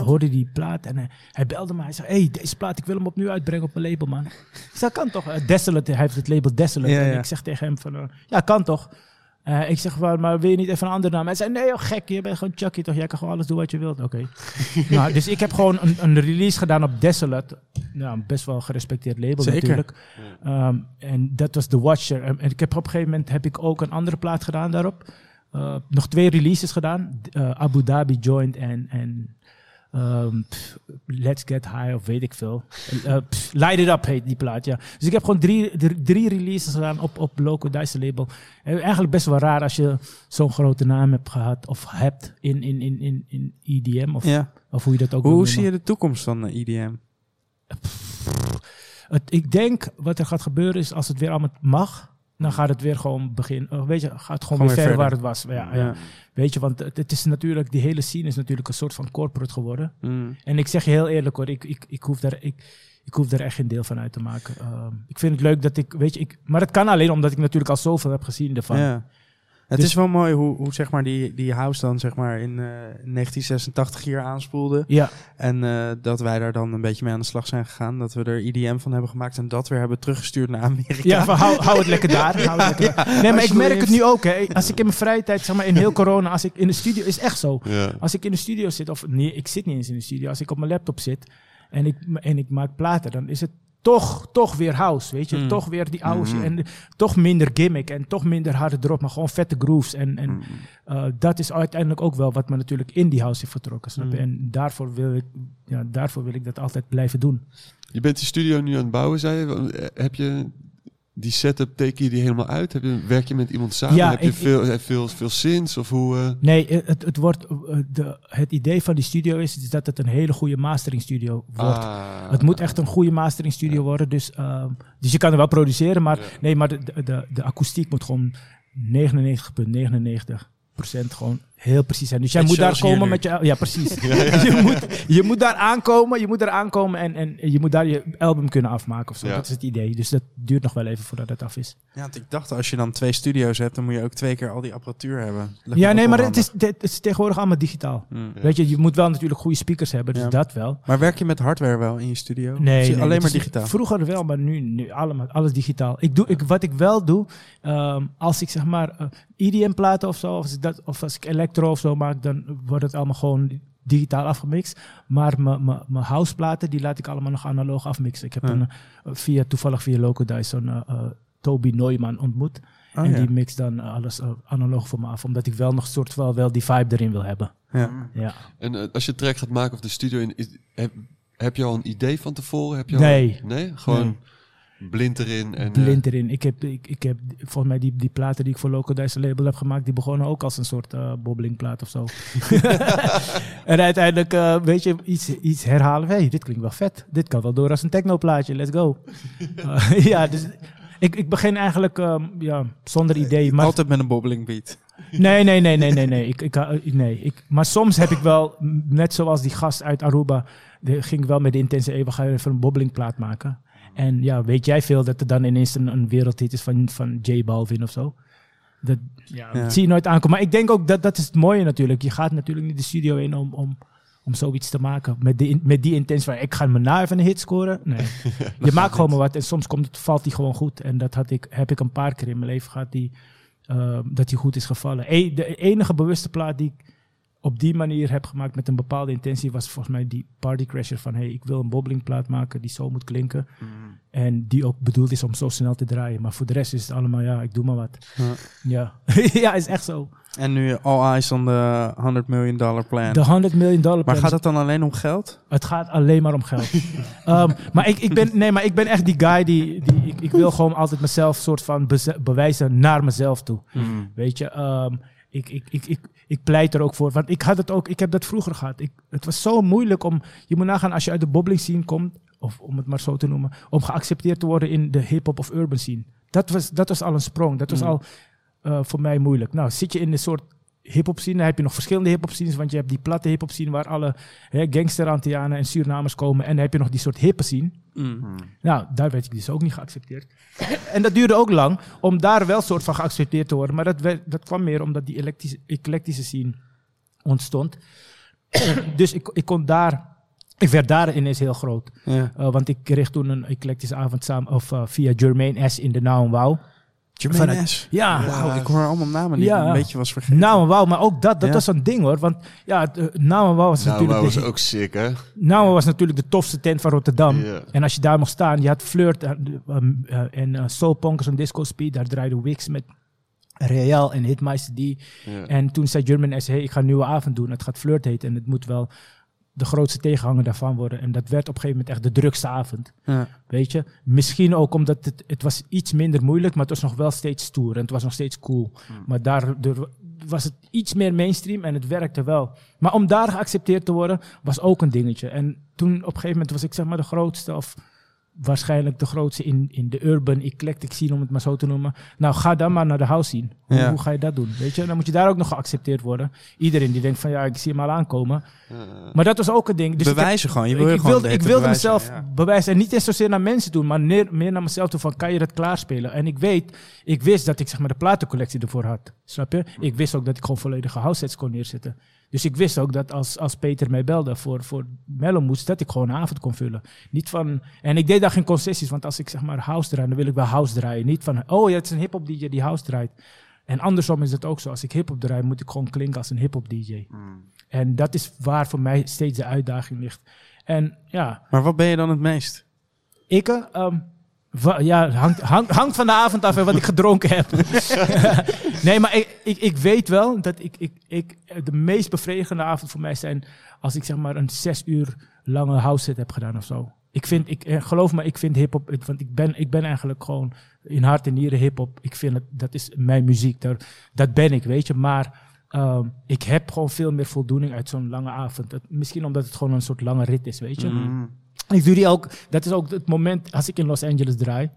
hoorde die plaat en hij, hij belde me. Hij zei, hey, deze plaat, ik wil hem opnieuw uitbrengen op mijn label, man. Ik zei, kan toch? Eh, Desolate, hij heeft het label Desolate. Ja, en ja. ik zeg tegen hem van, eh, ja, kan toch? Eh, ik zeg, maar, maar wil je niet even een andere naam? Hij zei, nee joh, gek, je bent gewoon Chucky toch? Jij kan gewoon alles doen wat je wilt. Oké. <laughs> nou, dus ik heb gewoon een, een release gedaan op Desolate. Nou, best wel gerespecteerd label Zeker. natuurlijk. Ehm, en dat was The Watcher. En, en ik heb op een gegeven moment heb ik ook een andere plaat gedaan daarop. Uh, nog twee releases gedaan. Uh, Abu Dhabi Joint en, en um, pff, Let's Get High of weet ik veel. Uh, pff, Light It Up heet die plaat, ja. Dus ik heb gewoon drie, drie, drie releases gedaan op, op Loco Dice label. En eigenlijk best wel raar als je zo'n grote naam hebt gehad of hebt in, in, in, in, in EDM of, Ja. of hoe je dat ook Hoe zie je de toekomst van eh, EDM? Het, ik denk wat er gaat gebeuren is als het weer allemaal mag, dan gaat het weer gewoon beginnen. Uh, weet je, gaat het gewoon, Gewoon weer weer ver waar verder. het was. Ja, ja. Ja. Weet je, want het, is natuurlijk, die hele scene is natuurlijk een soort van corporate geworden. Mm. En ik zeg je heel eerlijk hoor, ik, ik, ik, hoef, daar, ik, ik hoef daar echt geen deel van uit te maken. Ehm, ik vind het leuk dat ik, weet je, ik, maar het kan alleen omdat ik natuurlijk al zoveel heb gezien ervan. Ja. Het Dus- is wel mooi hoe, hoe zeg maar die, die house dan zeg maar in eh, 1986 hier aanspoelde. Ja. En eh, dat wij daar dan een beetje mee aan de slag zijn gegaan. Dat we er IDM van hebben gemaakt en dat weer hebben teruggestuurd naar Amerika. Ja, van hou, hou het lekker daar. Hou het <laughs> lekker daar. Nee, maar ik merk het nu ook. Hè. Als ik in mijn vrije tijd, zeg maar in heel corona, als ik in de studio, is echt zo. Ja. Als ik in de studio zit, of nee, ik zit niet eens in de studio. Als ik op mijn laptop zit en ik, en ik maak platen, dan is het toch, toch weer house, weet je. Mm. Toch weer die oude shit. Mhm. En toch minder gimmick en toch minder harde drop, maar gewoon vette grooves. En, en Mm. eh, dat is uiteindelijk ook wel wat me natuurlijk in die house heeft vertrokken. Snap je? Mm. En daarvoor wil, ik, ja, daarvoor wil ik dat altijd blijven doen. Je bent die studio nu aan het bouwen, zei je. Heb je die setup, teken je die helemaal uit? Heb je, werk je met iemand samen? Ja, heb je ik- veel, heb veel, veel zins? Of hoe... eh? Nee, eh, het, het, wordt, eh, de, het idee van die studio is, is dat het een hele goede mastering studio wordt. Ah. Het moet echt een goede mastering studio worden. Dus, ehm, dus je kan er wel produceren, maar Ja. nee, maar de, de, de, de akoestiek moet gewoon 99,99% gewoon heel precies zijn. Dus jij moet daar komen met je... Ja, precies. <laughs> <laughs> je, moet, je moet daar aankomen, je moet daar aankomen en, en je moet daar je album kunnen afmaken of zo. Ja. Dat is het idee. Dus dat duurt nog wel even voordat het af is. Ja, want ik dacht als je dan twee studio's hebt, dan moet je ook twee keer al die apparatuur hebben. Ja, nee, maar het is, het is tegenwoordig allemaal digitaal. Mm. Weet je, je moet wel natuurlijk goede speakers hebben, dus Ja. dat wel. Maar werk je met hardware wel in je studio? Nee, alleen maar digitaal. Vroeger wel, maar nu, nu allemaal, alles digitaal. Ik doe, ik, wat ik wel doe, ehm, als ik zeg maar eh, EDM-platen of zo, of als, ik dat, of als ik electro of zo maak, dan wordt het allemaal gewoon digitaal afgemixt. Maar mijn- mijn mijn houseplaten, die laat ik allemaal nog analoog afmixen. Ik heb Ja. een, eh, via, toevallig via Loco Dice zo'n eh, eh, Toby Neumann ontmoet. Oh, en ja. die mixt dan alles analoog voor me af, omdat ik wel nog soort wel, wel die vibe erin wil hebben. Ja. Ja. En als je track gaat maken of de studio in, is, heb, heb je al een idee van tevoren? Heb je al- Nee. nee? Blind erin. En, eh, blind erin. Ik heb, ik, ik heb volgens mij die, die platen die ik voor Loco Dice label heb gemaakt, die begonnen ook als een soort eh bobbelingplaat of zo. <laughs> <laughs> en uiteindelijk, eh, weet je, iets, iets herhalen. hey, dit klinkt wel vet. Dit kan wel door als een technoplaatje. Let's go. <laughs> Ja, dus ik, ik begin eigenlijk ehm, ja, zonder idee. Maar Altijd met een bobbeling beat. Nee, nee, nee, nee, nee, nee. Ik, ik, nee. Ik, maar soms heb ik wel, net zoals die gast uit Aruba, de, ging ik wel met de we gaan even een bobbelingplaat maken. En ja, weet jij veel dat er dan ineens een, een wereldhit is van, van J Balvin of zo? Dat, ja, Ja. dat zie je nooit aankomen. Maar ik denk ook dat dat is het mooie natuurlijk. Je gaat natuurlijk niet de studio in om, om, om zoiets te maken. Met, de, in- met die intentie van, ik ga me na even een hit scoren. Nee. <laughs> je maakt gewoon maar wat en soms komt het, valt die gewoon goed. En dat had ik, heb ik een paar keer in mijn leven gehad die, eh, dat die goed is gevallen. E- de enige bewuste plaat die ik op die manier heb gemaakt met een bepaalde intentie was volgens mij die Party Crasher van hey, ik wil een bobbelingplaat maken die zo moet klinken. En die ook bedoeld is om zo snel te draaien. Maar voor de rest is het allemaal, ja, ik doe maar wat. Ja. <laughs> Ja, <laughs> ja is echt zo. En nu all eyes on the 100 million dollar plan. De 100 miljoen dollar maar plan gaat is- het dan alleen om geld? Het gaat alleen maar om geld. <laughs> Ehm, maar ik, ik, ben, nee, maar ik ben echt die guy die. die ik, ik wil gewoon altijd mezelf soort van bewijzen naar mezelf toe. Weet je, ehm, ik, ik, ik, ik, ik pleit er ook voor. Want ik had het ook, ik heb dat vroeger gehad. Ik, het was zo moeilijk om, je moet nagaan als je uit de bobbeling scene komt, of om het maar zo te noemen, om geaccepteerd te worden in de hip-hop of urban scene. Dat was, dat was al een sprong. Dat was Mm. al eh, voor mij moeilijk. Nou, zit je in een soort hip-hop scene, dan heb je nog verschillende hip-hop scenes, want je hebt die platte hip-hop scene waar alle hè, gangster-Antianen en Surinamers komen. En dan heb je nog die soort hippe scene. Mm. Nou, daar werd ik dus ook niet geaccepteerd. <laughs> en dat duurde ook lang om daar wel soort van geaccepteerd te worden. Maar dat, werd, dat kwam meer omdat die eclectische, eclectische scene ontstond. <coughs> dus ik, ik kon daar... Ik werd daar ineens heel groot. Ja. Uh, want ik kreeg toen een eclectische avond samen, of uh, via Jermaine S. in de Now en Wow. Jermaine S. Ja. Wauw, ik hoor allemaal namen die Ja. ik een beetje was vergeten. Nou en Wow, maar ook dat, dat Ja. was een ding hoor. Want ja, het, uh, Nou en Wow was Nou, natuurlijk... de- was ook sick, hè? Nou was natuurlijk de tofste tent van Rotterdam. En als je daar mocht staan, je had Flirt uh, um, uh, en uh, Soul Punkers en Disco Speed. Daar draaide Wix met Real en Hitmeister D. En toen zei German S, hey, ik ga een nieuwe avond doen. Het gaat Flirt heten en het moet wel de grootste tegenhanger daarvan worden. En dat werd op een gegeven moment echt de drukste avond. Ja. Weet je? Misschien ook omdat het, het was iets minder moeilijk, maar het was nog wel steeds stoer. En het was nog steeds cool. Maar daar er was het iets meer mainstream en het werkte wel. Maar om daar geaccepteerd te worden, was ook een dingetje. En toen op een gegeven moment was ik zeg maar de grootste, of waarschijnlijk de grootste in, in de urban eclectic scene, om het maar zo te noemen. Nou, ga dan maar naar de house scene. Hoe, Ja. hoe ga je dat doen? Weet je? Dan moet je daar ook nog geaccepteerd worden. Iedereen die denkt van ja, ik zie hem al aankomen. Maar dat was ook een ding. Dus ik Bewijzen gewoon. Je wil ik, gewoon wilde, de ik wilde bewijzen, mezelf ja. bewijzen. En niet eens zozeer naar mensen doen, maar meer, meer naar mezelf toe van, kan je dat klaarspelen? En ik weet, ik wist dat ik zeg maar de platencollectie ervoor had. Snap je? Ik wist ook dat ik gewoon volledige house sets kon neerzetten. Dus ik wist ook dat als, als Peter mij belde voor, voor Mellow Moods, dat ik gewoon een avond kon vullen. Niet van, en ik deed daar geen concessies, want als ik zeg maar house draai, dan wil ik wel house draaien. Niet van, oh ja, het is een hip-hop DJ die house draait. En andersom is het ook zo. Als ik hip-hop draai, moet ik gewoon klinken als een hip-hop DJ. En dat is waar voor mij steeds de uitdaging ligt. En ja, Maar wat ben je dan het meest? ik, eh, ehm, ja, hangt, hangt, hangt van de avond af en wat ik gedronken heb. <laughs> nee, maar ik, ik, ik weet wel dat ik, ik, ik, de meest bevredigende avond voor mij zijn als ik zeg maar een zes uur lange house set heb gedaan of zo. Ik vind, ik, eh, geloof me, ik vind hip-hop, want ik ben, ik ben eigenlijk gewoon in hart en nieren hip-hop. Ik vind het, dat is mijn muziek, daar, dat ben ik, weet je. Maar ehm, ik heb gewoon veel meer voldoening uit zo'n lange avond. Dat, misschien omdat het gewoon een soort lange rit is, weet je. Mm. Ik doe die ook, dat is ook het moment als ik in Los Angeles draai.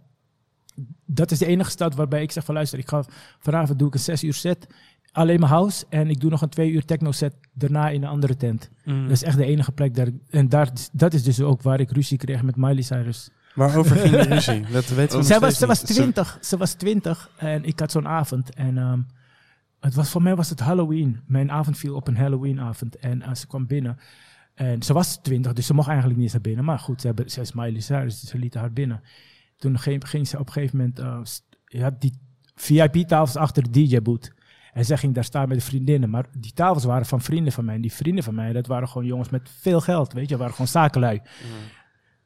Dat is de enige stad waarbij ik zeg van luister, ik ga vanavond doe ik een zes uur set, alleen maar house. En ik doe nog een twee uur techno set daarna in een andere tent. Mm. Dat is echt de enige plek daar. En daar, dat is dus ook waar ik ruzie kreeg met Miley Cyrus. Waarover ging de <laughs> ruzie? Dat weten we nog Zij was, ze was. 20. Ze was 20 en ik had zo'n avond. En ehm, het was, voor mij was het Halloween. Mijn avond viel op een Halloweenavond. En eh, ze kwam binnen. En ze was 20, dus ze mocht eigenlijk niet eens naar binnen. Maar goed, ze, hebben, ze is Miley Cyrus, dus ze lieten haar binnen. Toen ging, ging ze op een gegeven moment... je had die VIP-tafels achter de DJ-boot. En zij ging daar staan met de vriendinnen. Maar die tafels waren van vrienden van mij. En die vrienden van mij, dat waren gewoon jongens met veel geld. Weet je, waren gewoon zakenlui.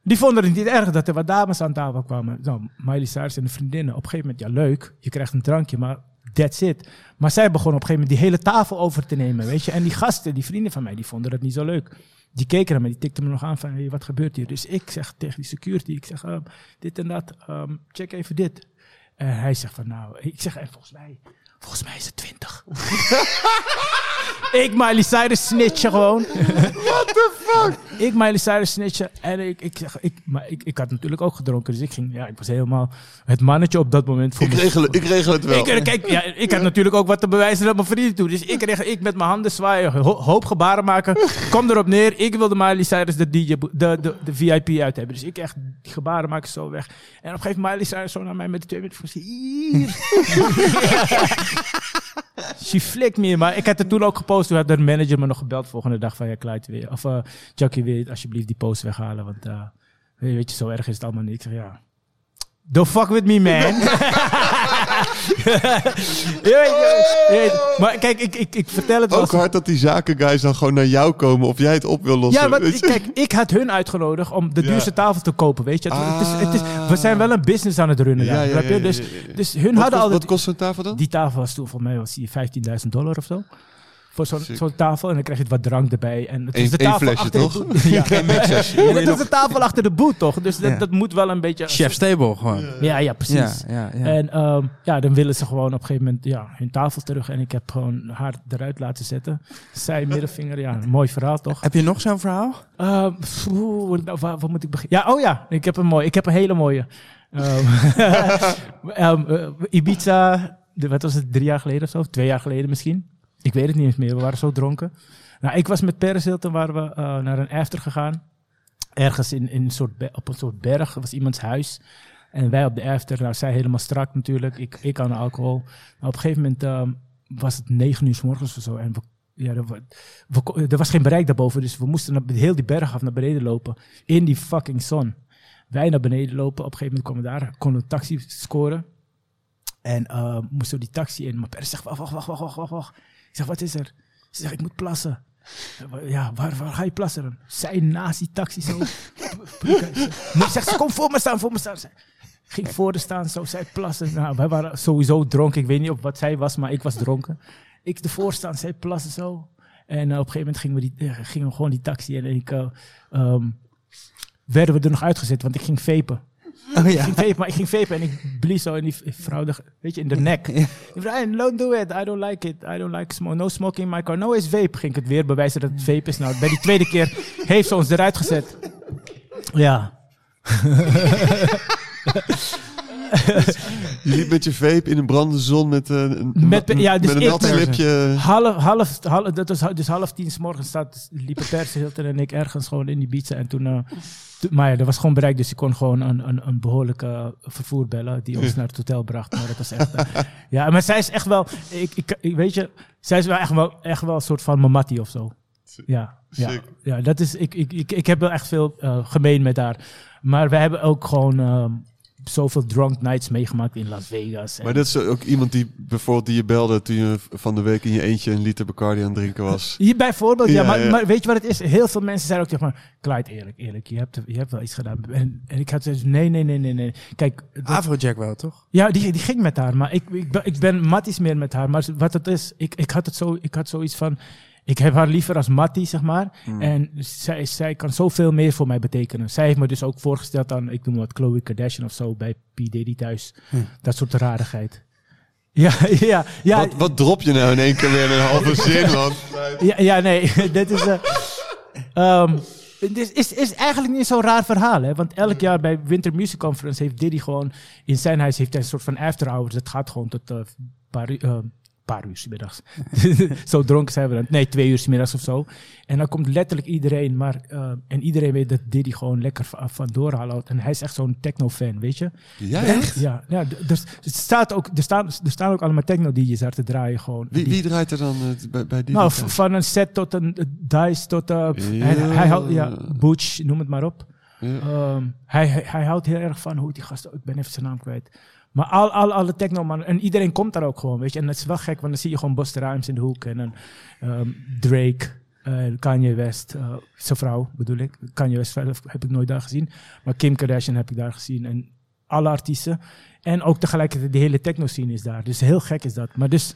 Die vonden het niet erg dat er wat dames aan tafel kwamen. Nou, Miley Cyrus en de vriendinnen. Op een gegeven moment, ja leuk, je krijgt een drankje, maar that's it. Maar zij begon op een gegeven moment die hele tafel over te nemen, weet je. En die gasten, die vrienden van mij, die vonden dat niet zo leuk. Die keken naar me, die tikten me nog aan van, wat gebeurt hier? Dus ik zeg tegen die security, ik zeg, ehm, dit en dat, ehm, check even dit. En hij zegt van, nou, ik zeg, en volgens mij, volgens mij is het 20. <laughs> ik Miley Cyrus snitchen gewoon. <laughs> What the fuck? Ik Miley Cyrus snitchen. En ik, ik zeg, ik, maar ik, ik had natuurlijk ook gedronken. Dus ik ging, ja, ik was helemaal het mannetje op dat moment. Voor Ik me- regel, ik regel het wel. ik, eh, kijk, ja, ik had natuurlijk ook wat te bewijzen naar mijn vrienden toe. Dus ik, kreeg, ik met mijn handen zwaaien, ho- hoop gebaren maken. Kom erop neer. Ik wilde Miley Cyrus de, DJ, de, de, de VIP uit hebben. Dus ik echt die gebaren maken zo weg. En op een gegeven moment Miley Cyrus zo naar mij met de twee minuten van hier. <laughs> <laughs> She flicked me. Maar ik had het toen ook gepost. Toen had de manager me nog gebeld volgende dag van ja, Clyde weer. Of uh, Chucky weer, alsjeblieft die post weghalen. Want eh, weet je, zo erg is het allemaal niet. Ik zeg ja. Don't fuck with me, man. <laughs> je weet, je weet. Maar kijk, ik, ik, ik vertel het wel. Ook hard dat die zakenguys dan gewoon naar jou komen of jij het op wil lossen. Ja, maar kijk, ik had hun uitgenodigd om de duurste tafel te kopen, weet je. Het, het is, het is, we Ah. zijn wel een business aan het runnen Ja, Dus, dus hun Wat hadden kost- al... wat kost zo'n tafel dan? Die tafel was toen voor mij was die 15.000 dollar of zo. Voor zo'n tafel. En dan krijg je wat drank erbij. En het Eén- is de tafel flesje, achter toch? de. Ja. <laughs> Geen mixers. Ja, dat is de tafel achter de boot, toch? Dus dat, Ja. dat moet wel een beetje... Chef's table gewoon. Ja, ja, precies. Ja, ja, ja. En ehm, ja, dan willen ze gewoon op een gegeven moment ja, hun tafel terug. En ik heb gewoon haar eruit laten zetten. Zij middelvinger, ja, een mooi verhaal toch? Heb je nog zo'n verhaal? Ehm, pff, nou, waar, waar moet ik beginnen? Ja, oh ja, ik heb een mooi. Ik heb een hele mooie. Ehm, <laughs> eh, Ibiza, de, wat was het, drie jaar geleden of zo? Twee jaar geleden misschien. Ik weet het niet eens meer, we waren zo dronken. Nou, ik was met Paris Hilton, waren we eh, naar een after gegaan. Ergens in, in een soort op een soort berg, was iemands huis. En wij op de after, nou, zij helemaal strak natuurlijk. Ik, ik aan de alcohol. Nou, op een gegeven moment ehm, was het negen uur s morgens of zo. En ja, er, er was geen bereik daarboven. Dus we moesten naar, heel die berg af naar beneden lopen. In die fucking zon. Wij naar beneden lopen. Op een gegeven moment kwamen we daar. Konden een taxi scoren. En eh, moesten we die taxi in. Maar Per zegt, wacht, wacht, wacht, wacht, wacht, zeg, wat is er? Ze zegt, ik moet plassen. Ja, waar, waar ga je plassen? Zij die taxi zo. <laughs> Nee, zegt ze, kom voor me staan, voor me staan. Ging voor de staan, zo, zij plassen. Nou, wij waren sowieso dronken. Ik weet niet of wat zij was, maar ik was dronken. Ik ervoor staan, zij plassen zo. En eh, op een gegeven moment gingen we, die, eh, gingen gewoon die taxi. En ik, eh, ehm, werden we er nog uitgezet, want ik ging vapen. Oh Ik ja. ging vapen, maar ik ging vapen en ik blies zo in die vrouw, de, weet je, in de nek. Die vrouw, don't do it, I don't like it, I don't like smoke, no smoking in my car, no is vape. Ging ik het weer bewijzen dat het vape is. Nou, bij die tweede keer heeft ze ons eruit gezet. Ja. <laughs> Je liep met je vape in een brandende zon met, eh, een, Met, ja, dus met een ik- nat slipje. Half, half, half, dat was dus half tien s morgens staat, liepen Perse Hilton en ik ergens gewoon in die pizza. En toen, toen- maar ja, er was gewoon bereik, dus ik kon gewoon een, een, een behoorlijke vervoer bellen die ons naar het hotel bracht. Maar dat was echt, eh, ja, maar zij is echt wel, ik, ik, ik- weet je, zij is wel echt wel, echt wel een soort van mamatti of zo. Ja, ja, Sick. ja, dat is, ik, ik, ik, ik heb wel echt veel gemeen met haar. Maar we hebben ook gewoon ehm, zoveel drunk nights meegemaakt in Las Vegas. En- Maar dat is ook iemand die bijvoorbeeld die je belde toen je van de week in je eentje een liter Bacardi aan het drinken was. <laughs> Hier bijvoorbeeld, ja, Ja, maar, ja. maar weet je wat het is? Heel veel mensen zeiden ook tegen me, Clyde, eerlijk, eerlijk, je hebt, je hebt wel iets gedaan. En, en ik had zoiets, nee, nee, nee, nee, nee. Kijk, dat- Afrojack wel, toch? ja, die, die ging met haar, maar ik, ik, ben- ik ben matties meer met haar. Maar wat het is, ik, ik, had het zo, ik had zoiets van, ik heb haar liever als mattie, zeg maar. Hmm. En zij, zij kan zoveel meer voor mij betekenen. Zij heeft me dus ook voorgesteld aan, ik noem wat, Chloe Kardashian of zo, bij P. Diddy thuis. Dat soort rarigheid. <laughs> Ja, ja, ja. Wat, wat drop je nou in één keer weer in een <laughs> halve zin, man? Ja, ja nee, <laughs> dit is. eh ehm, het is, is, is eigenlijk niet zo'n raar verhaal, hè? Want elk jaar bij Winter Music Conference heeft Diddy gewoon in zijn huis heeft hij een soort van after hours. Dat gaat gewoon tot een paar, uur- eh, paar uur middags. <laughs> zo dronken zijn we dan. Nee, twee uur 's middags of zo. En dan komt letterlijk iedereen, maar eh, en iedereen weet dat Diddy gewoon lekker van, van doorhoudt. En hij is echt zo'n techno-fan, weet je? Ja, echt? Ja, ja dus het staat ook, er, staan, er staan ook allemaal techno-DJ's daar te draaien gewoon. Wie, wie draait er dan eh, bij, bij die? nou, van een set tot een eh, dice tot... eh, hij, hij houdt, ja, Butch, noem het maar op. Ja. Ehm, hij, hij, hij houdt heel erg van hoe die gast... Ik ben even zijn naam kwijt. Maar al, al, alle techno En iedereen komt daar ook gewoon, weet je. En dat is wel gek, want dan zie je gewoon Busta Rhymes in de hoek. En dan ehm, Drake, eh, Kanye West, eh, zijn vrouw bedoel ik. Kanye West zelf heb ik nooit daar gezien. Maar Kim Kardashian heb ik daar gezien. En alle artiesten. En ook tegelijkertijd de hele techno-scene is daar. Dus heel gek is dat. Maar dus...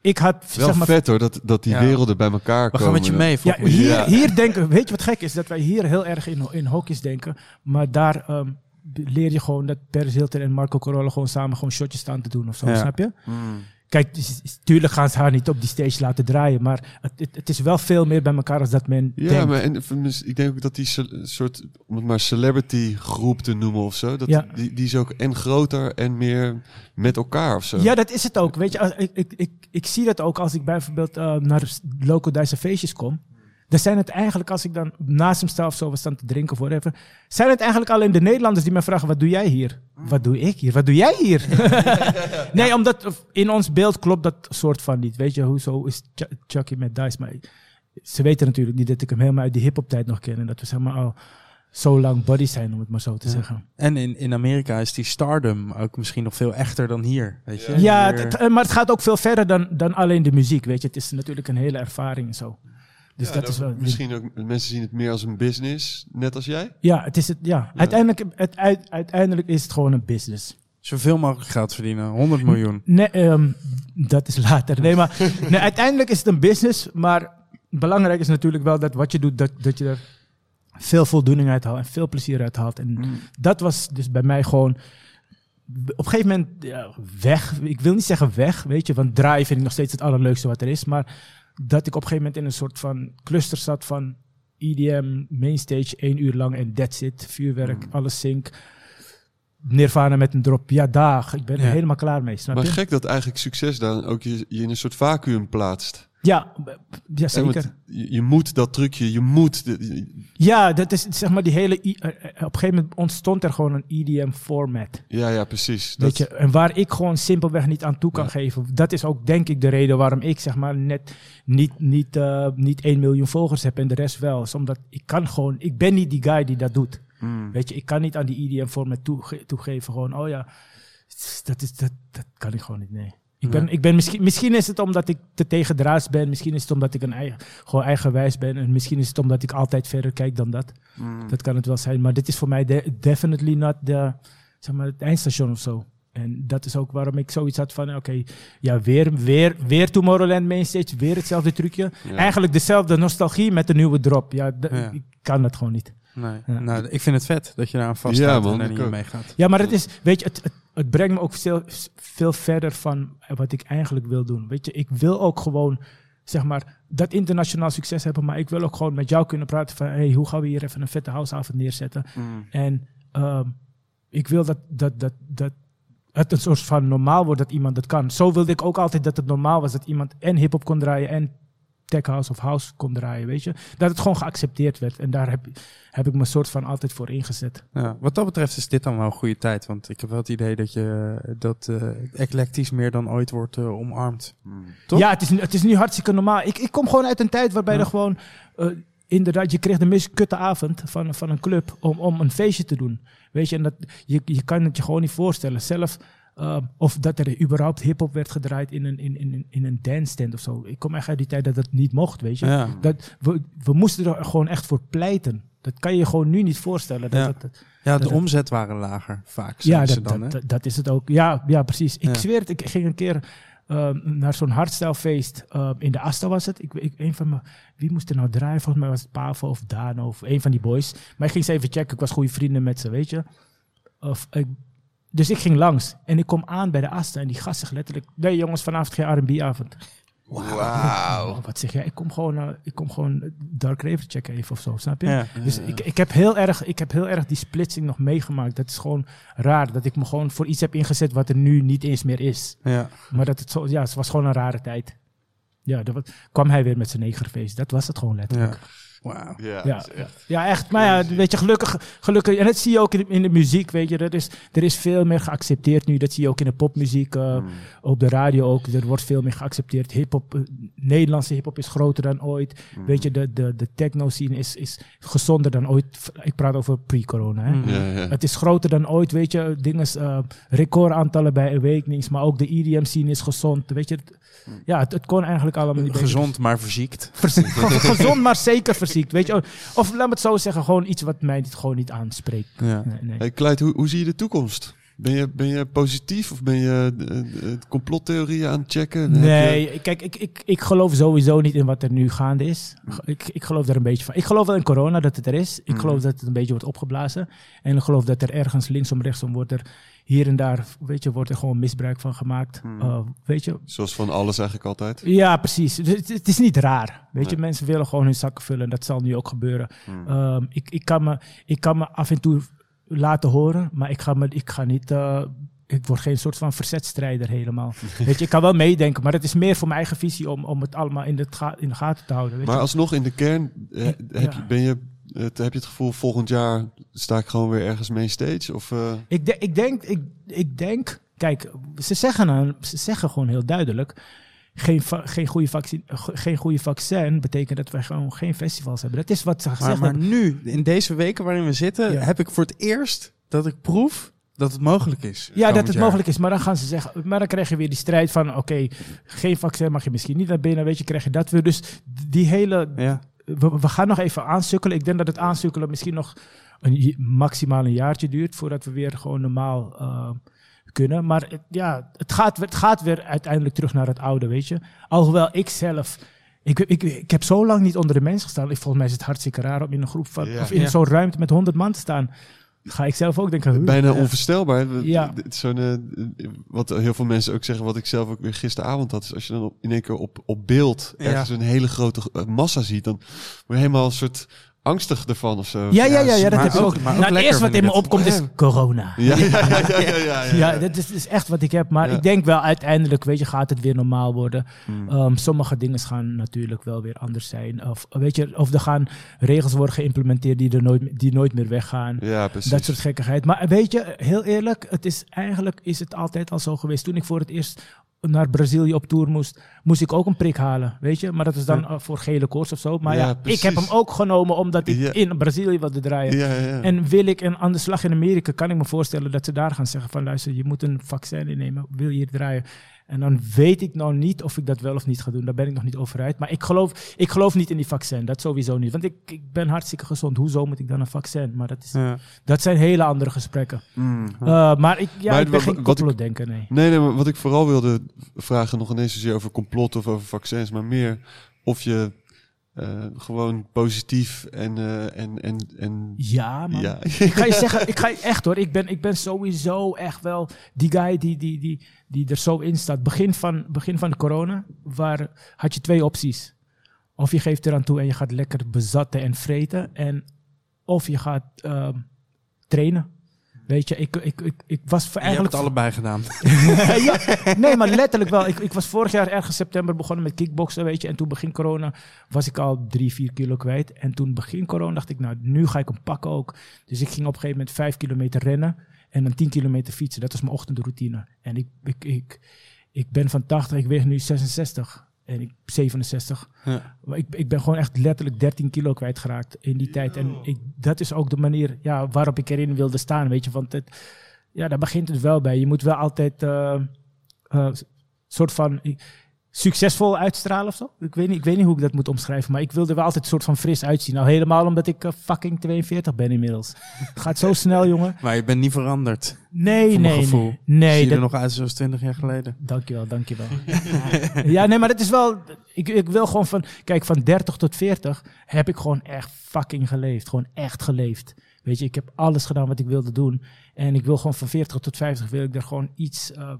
Ik had, Wel zeg maar, vet hoor, dat, dat die Ja. werelden bij elkaar We komen. gaan met je mee, ja, volgens mij. hier, Ja. hier denken, weet je wat gek is? Dat wij hier heel erg in, in hokjes denken. Maar daar ehm, leer je gewoon dat Paris Hilton en Marco Corolla gewoon samen gewoon shotjes staan te doen of zo, Ja. snap je? Hmm. Kijk, tuurlijk gaan ze haar niet op die stage laten draaien, maar het, het, het is wel veel meer bij elkaar als dat men Ja, denkt. maar en, ik denk ook dat die soort, om het maar celebrity groep te noemen of zo, dat Ja. die, die is ook en groter en meer met elkaar of zo. Ja, dat is het ook. Weet je, als, ik, ik, ik, ik zie dat ook als ik bijvoorbeeld eh, naar local Duitse feestjes kom. Dan zijn het eigenlijk, als ik dan naast hem sta of zo, we staan te drinken of whatever. Zijn het eigenlijk alleen de Nederlanders die mij vragen, wat doe jij hier? Wat doe ik hier? Wat doe jij hier? <laughs> nee, omdat in ons beeld klopt dat soort van niet. Weet je, hoezo is Ch- Chucky met Dice? Maar ze weten natuurlijk niet dat ik hem helemaal uit die hip-hop tijd nog ken. En dat we zeg maar al zo lang buddies zijn, om het maar zo te zeggen. En in, in Amerika is die stardom ook misschien nog veel echter dan hier. Weet je? Ja, het- maar het gaat ook veel verder dan, dan alleen de muziek, weet je. Het is natuurlijk een hele ervaring en zo. Dus Ja, dat is wel... Misschien ook, mensen zien het meer als een business, net als jij. Ja, het is het, ja. Uiteindelijk, het, uit- uiteindelijk is het gewoon een business. Zoveel mogelijk geld verdienen. 100 miljoen. Nee, ehm, dat is later. Nee, maar <laughs> nee, uiteindelijk is het een business. Maar belangrijk is natuurlijk wel dat wat je doet, dat, dat je er veel voldoening uit haalt en veel plezier uit haalt. En dat was dus bij mij gewoon op een gegeven moment ja, weg. Ik wil niet zeggen weg, weet je, want draaien vind ik nog steeds het allerleukste wat er is. Maar dat ik op een gegeven moment in een soort van cluster zat van EDM, mainstage, één uur lang en that's it. Vuurwerk, alles sync. Nirvana met een drop. Ja, dag. Ik ben er helemaal klaar mee. Snap Maar je? gek dat eigenlijk succes dan ook je, je in een soort vacuüm plaatst. Ja, ja, zeker. je, moet dat trucje, je moet... de- Ja, dat is zeg maar die hele. Eh, eh, op een gegeven moment ontstond er gewoon een EDM-format. ja, ja, precies. Weet je, en waar ik gewoon simpelweg niet aan toe kan geven. Dat is ook denk ik de reden waarom ik zeg maar net niet, niet, eh, niet 1 miljoen volgers heb en de rest wel. Is omdat ik kan gewoon, ik ben niet die guy die dat doet. Weet je, ik kan niet aan die EDM format toege- toegeven. Gewoon, oh ja, dat, is, dat, dat kan ik gewoon niet, nee. Ik ben, ik ben misschien, misschien is het omdat ik te tegendraads ben. Misschien is het omdat ik een eigen, gewoon eigenwijs ben. En misschien is het omdat ik altijd verder kijk dan dat. Dat kan het wel zijn. Maar dit is voor mij de- definitely not de, zeg maar, het eindstation of zo. En dat is ook waarom ik zoiets had van, oké, ja, weer, weer, weer Tomorrowland Mainstage, weer hetzelfde trucje. Eigenlijk dezelfde nostalgie met een nieuwe drop. Ja, Ja. ik kan dat gewoon niet. Nee. Ja. Nou, ik vind het vet dat je daar aan Ja, vasthoudt man, en er ik niet meegaat. Ja, maar het is, weet je, het, het, het brengt me ook veel, veel verder van wat ik eigenlijk wil doen. Weet je, ik wil ook gewoon, zeg maar, dat internationaal succes hebben, maar ik wil ook gewoon met jou kunnen praten van, hey, hoe gaan we hier even een vette houseavond neerzetten? En ehm, ik wil dat, dat, dat, dat het een soort van normaal wordt dat iemand dat kan. Zo wilde ik ook altijd dat het normaal was dat iemand en hip-hop kon draaien en tech house of house kon draaien, weet je. Dat het gewoon geaccepteerd werd. En daar heb, heb ik me soort van altijd voor ingezet. Ja, wat dat betreft is dit dan wel een goede tijd. Want ik heb wel het idee dat je dat eh eclectisch meer dan ooit wordt eh, omarmd. Toch? Ja, het is, nu- het is nu hartstikke normaal. Ik, ik kom gewoon uit een tijd waarbij Ja. er gewoon... eh, inderdaad, je kreeg de meest kutte avond van, van een club om, om een feestje te doen. Weet je, en dat, je, je kan het je gewoon niet voorstellen. Zelf, eh, of dat er überhaupt hip-hop werd gedraaid in een, in, in, in een dance tent of zo. Ik kom echt uit die tijd dat dat niet mocht, weet je. Ja. Dat, we, we moesten er gewoon echt voor pleiten. Dat kan je je gewoon nu niet voorstellen. Dat, Ja. dat, dat- Ja, de omzet waren lager vaak. ja, ze dat, dan, dat, hè? dat, dat is het ook. Ja, ja precies. Ik Ja. zweer het, ik ging een keer eh, naar zo'n hardstylefeest eh, in de Asta was het. Ik, ik, een van mijn, wie moest er nou draaien? Volgens mij was het Pavo of Dano of een van die boys. Maar ik ging ze even checken. Ik was goede vrienden met ze, weet je. Of, ik, dus ik ging langs en ik kom aan bij de Asta en die gast zegt letterlijk... Nee jongens, vanavond geen R&B-avond. Wauw. Wat zeg jij? Ik kom gewoon, eh, ik kom gewoon Dark Raver checken even of zo, snap je? Ja. Dus ik, ik, heb heel erg, ik heb heel erg die splitsing nog meegemaakt. Dat is gewoon raar. Dat ik me gewoon voor iets heb ingezet wat er nu niet eens meer is. Ja. Maar dat het, zo, ja, het was gewoon een rare tijd. Ja, dat was- kwam hij weer met zijn negerfeest. Dat was het gewoon letterlijk. Ja. Wauw. Ja, Ja, dat echt- ja, echt. Maar ja, weet je, gelukkig, gelukkig. En dat zie je ook in, in de muziek, weet je. Er is, er is veel meer geaccepteerd nu. Dat zie je ook in de popmuziek, eh, Hmm. op de radio ook. Er wordt veel meer geaccepteerd. Hip-hop, eh, Nederlandse hip-hop is groter dan ooit. Hmm. Weet je, de, de, de techno-scene is, is gezonder dan ooit. Ik praat over pre-corona. Hè? Mm. Ja, ja. Het is groter dan ooit, weet je. Dingen, eh recordaantallen bij Awakenings, maar ook de EDM-scene is gezond. Weet je, het- ja, het, het kon eigenlijk allemaal niet beter. Gezond, maar verziekt. Verziekt. Ge- <laughs> gezond, maar zeker verziekt. Weet je, of laat me het zo zeggen, gewoon iets wat mij niet, gewoon niet aanspreekt. Ja. Nee, nee. Hey, hoe, hoe zie je de toekomst? Ben je, ben je positief of ben je eh, eh, complottheorieën aan het checken? Je- Nee, kijk, ik, ik, ik geloof sowieso niet in wat er nu gaande is. Ik, ik geloof er een beetje van. Ik geloof wel in corona dat het er is. Ik geloof dat het een beetje wordt opgeblazen. En ik geloof dat er ergens linksom, rechtsom wordt er hier en daar, weet je, wordt er gewoon misbruik van gemaakt. Uh, weet je, Zoals van alles eigenlijk altijd. Ja, precies. Het, het is niet raar. Weet je, mensen willen gewoon hun zakken vullen. En dat zal nu ook gebeuren. Ehm, ik, ik, kan me, ik kan me af en toe laten horen, maar ik ga, me, ik ga niet. eh, ik word geen soort van verzetstrijder helemaal. <laughs> weet je, ik kan wel meedenken, maar het is meer voor mijn eigen visie om, om het allemaal in de, ga- in de gaten te houden. Weet Maar je. alsnog in de kern, eh, heb, Ja. ben je, het, heb je het gevoel volgend jaar sta ik gewoon weer ergens main stage? Of, eh, Ik, de- ik, denk, ik, ik denk, kijk, ze zeggen, dan- ze zeggen gewoon heel duidelijk. Geen, geen, goede vaccin, ge- geen goede vaccin betekent dat wij gewoon geen festivals hebben. Dat is wat ze Maar, gezegd maar hebben. nu, in deze weken waarin we zitten, Ja. heb ik voor het eerst dat ik proef dat het mogelijk is. Ja, dat het jaar. mogelijk is. Maar dan gaan ze zeggen. Maar dan krijg je weer die strijd van: oké, geen vaccin mag je misschien niet naar binnen. Weet je, krijg je dat weer. Dus die hele. Ja. We, we gaan nog even aansukkelen. Ik denk dat het aansukkelen misschien nog een, maximaal een jaartje duurt. voordat we weer gewoon normaal. eh, kunnen. Maar het, ja, het gaat, weer- het gaat weer uiteindelijk terug naar het oude, weet je. Alhoewel ik zelf... Ik, ik, ik heb zo lang niet onder de mensen gestaan. Ik, volgens mij is het hartstikke raar om in een groep van... Ja. of in Ja. zo'n ruimte met 100 man te staan. Ga ik zelf ook denken... Bijna onvoorstelbaar. Ja. Het is Zo'n, eh, wat heel veel mensen ook zeggen, wat ik zelf ook weer gisteravond had, is als je dan op, in één keer op, op beeld Ja. ergens een hele grote eh, massa ziet, dan word je helemaal een soort angstig ervan of zo. Ja, ja, ja, ja, dat maar heb ik ook- ook. maar ook nou, het eerste wat in me opkomt is corona. Ja, ja, ja, ja, ja, ja, ja. Ja, dat is, is echt wat ik heb. Maar Ja. ik denk wel uiteindelijk, weet je, gaat het weer normaal worden. Hmm. Ehm, sommige dingen gaan natuurlijk wel weer anders zijn. Of, weet je, of er gaan regels worden geïmplementeerd die, er nooit, die nooit meer weggaan. Ja, precies. Dat soort gekkigheid. Maar weet je, heel eerlijk, het is eigenlijk is het altijd al zo geweest. Toen ik voor het eerst naar Brazilië op tour moest, moest ik ook een prik halen, weet je. Maar dat is dan Ja. voor gele koorts of zo. Maar Ja, ja, ik heb hem ook genomen omdat ik Ja. in Brazilië wilde draaien. En wil ik een aan de slag in Amerika, kan ik me voorstellen dat ze daar gaan zeggen van luister, je moet een vaccin innemen, wil je hier draaien? En dan weet ik nou niet of ik dat wel of niet ga doen. Daar ben ik nog niet over uit. Maar ik geloof, ik geloof niet in die vaccin. Dat sowieso niet. Want ik, ik ben hartstikke gezond. Hoezo moet ik dan een vaccin? Maar dat, is, Ja. dat zijn hele andere gesprekken. Mm. Uh, maar ik, ja, Maar ik ben geen wat ik- complotdenker, nee. Nee, nee, maar wat ik vooral wilde vragen, nog ineens zozeer over complot of over vaccins, maar meer of je eh, gewoon positief en, eh, en, en, en Ja, man. Ja. ik ga je zeggen, <laughs> ik ga je echt hoor, ik ben, ik ben sowieso echt wel die guy die, die, die, die er zo in staat. Begin van, begin van de corona waar, had je twee opties. Of je geeft eraan toe en je gaat lekker bezatten en vreten. En of je gaat ehm, trainen. Weet je, ik, ik, ik, ik was voor Je hebt eigenlijk... het allebei gedaan. <laughs> ja, nee, maar letterlijk wel. Ik, ik was vorig jaar ergens september begonnen met kickboksen, weet je. En toen begin corona was ik al drie, vier kilo kwijt. En toen begin corona dacht ik, nou, nu ga ik hem pakken ook. Dus ik ging op een gegeven moment vijf kilometer rennen en dan tien kilometer fietsen. Dat was mijn ochtendroutine. En ik, ik, ik, ik ben van 80, ik weeg nu 66 en ik 67. Ja. Maar ik, ik ben gewoon echt letterlijk 13 kilo kwijtgeraakt in die tijd. En ik, dat is ook de manier ja, waarop ik erin wilde staan, weet je. Want het, ja, daar begint het wel bij. Je moet wel altijd eh, soort van succesvol uitstralen of zo. Ik weet, niet, ik weet niet hoe ik dat moet omschrijven, maar ik wilde wel altijd een soort van fris uitzien. Nou, helemaal omdat ik eh, fucking 42 ben inmiddels. Het gaat zo snel, jongen. <laughs> Maar je bent niet veranderd. Nee, nee, gevoel. nee. Nee, Zie je dat- er nog uit zoals 20 jaar geleden. Dankjewel, dankjewel. <laughs> ja, nee, maar het is wel... Ik, ik wil gewoon van... Kijk, van 30 tot 40 heb ik gewoon echt fucking geleefd. Gewoon echt geleefd. Weet je, ik heb alles gedaan wat ik wilde doen. En ik wil gewoon van 40 tot 50 wil ik er gewoon iets, eh,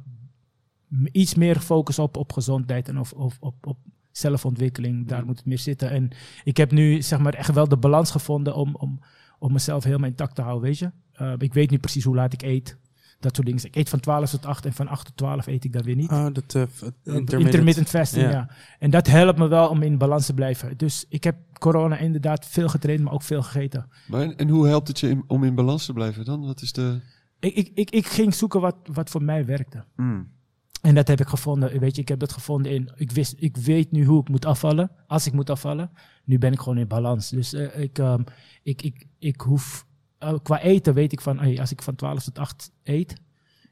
iets meer focus op, op gezondheid en op, op, op, op zelfontwikkeling. Daar moet het meer zitten. En ik heb nu zeg maar echt wel de balans gevonden om, om, om mezelf helemaal intact te houden, weet je. Eh, ik weet nu precies hoe laat ik eet. Dat soort dingen. Ik eet van 12 tot 8 en van 8 tot 12 eet ik dan weer niet. Oh, dat uh, intermittent. fasting, ja. En dat helpt me wel om in balans te blijven. Dus ik heb corona inderdaad veel getraind, maar ook veel gegeten. Maar en, en hoe helpt het je in- om in balans te blijven dan? Wat is de... Ik, ik, ik, ik ging zoeken wat, wat voor mij werkte. Mm. En dat heb ik gevonden. Weet je, ik heb dat gevonden in. Ik, wist, ik weet nu hoe ik moet afvallen. Als ik moet afvallen. Nu ben ik gewoon in balans. Dus eh, ik, ehm, ik, ik, ik hoef. eh, qua eten weet ik van. hey, als ik van 12 tot 8 eet.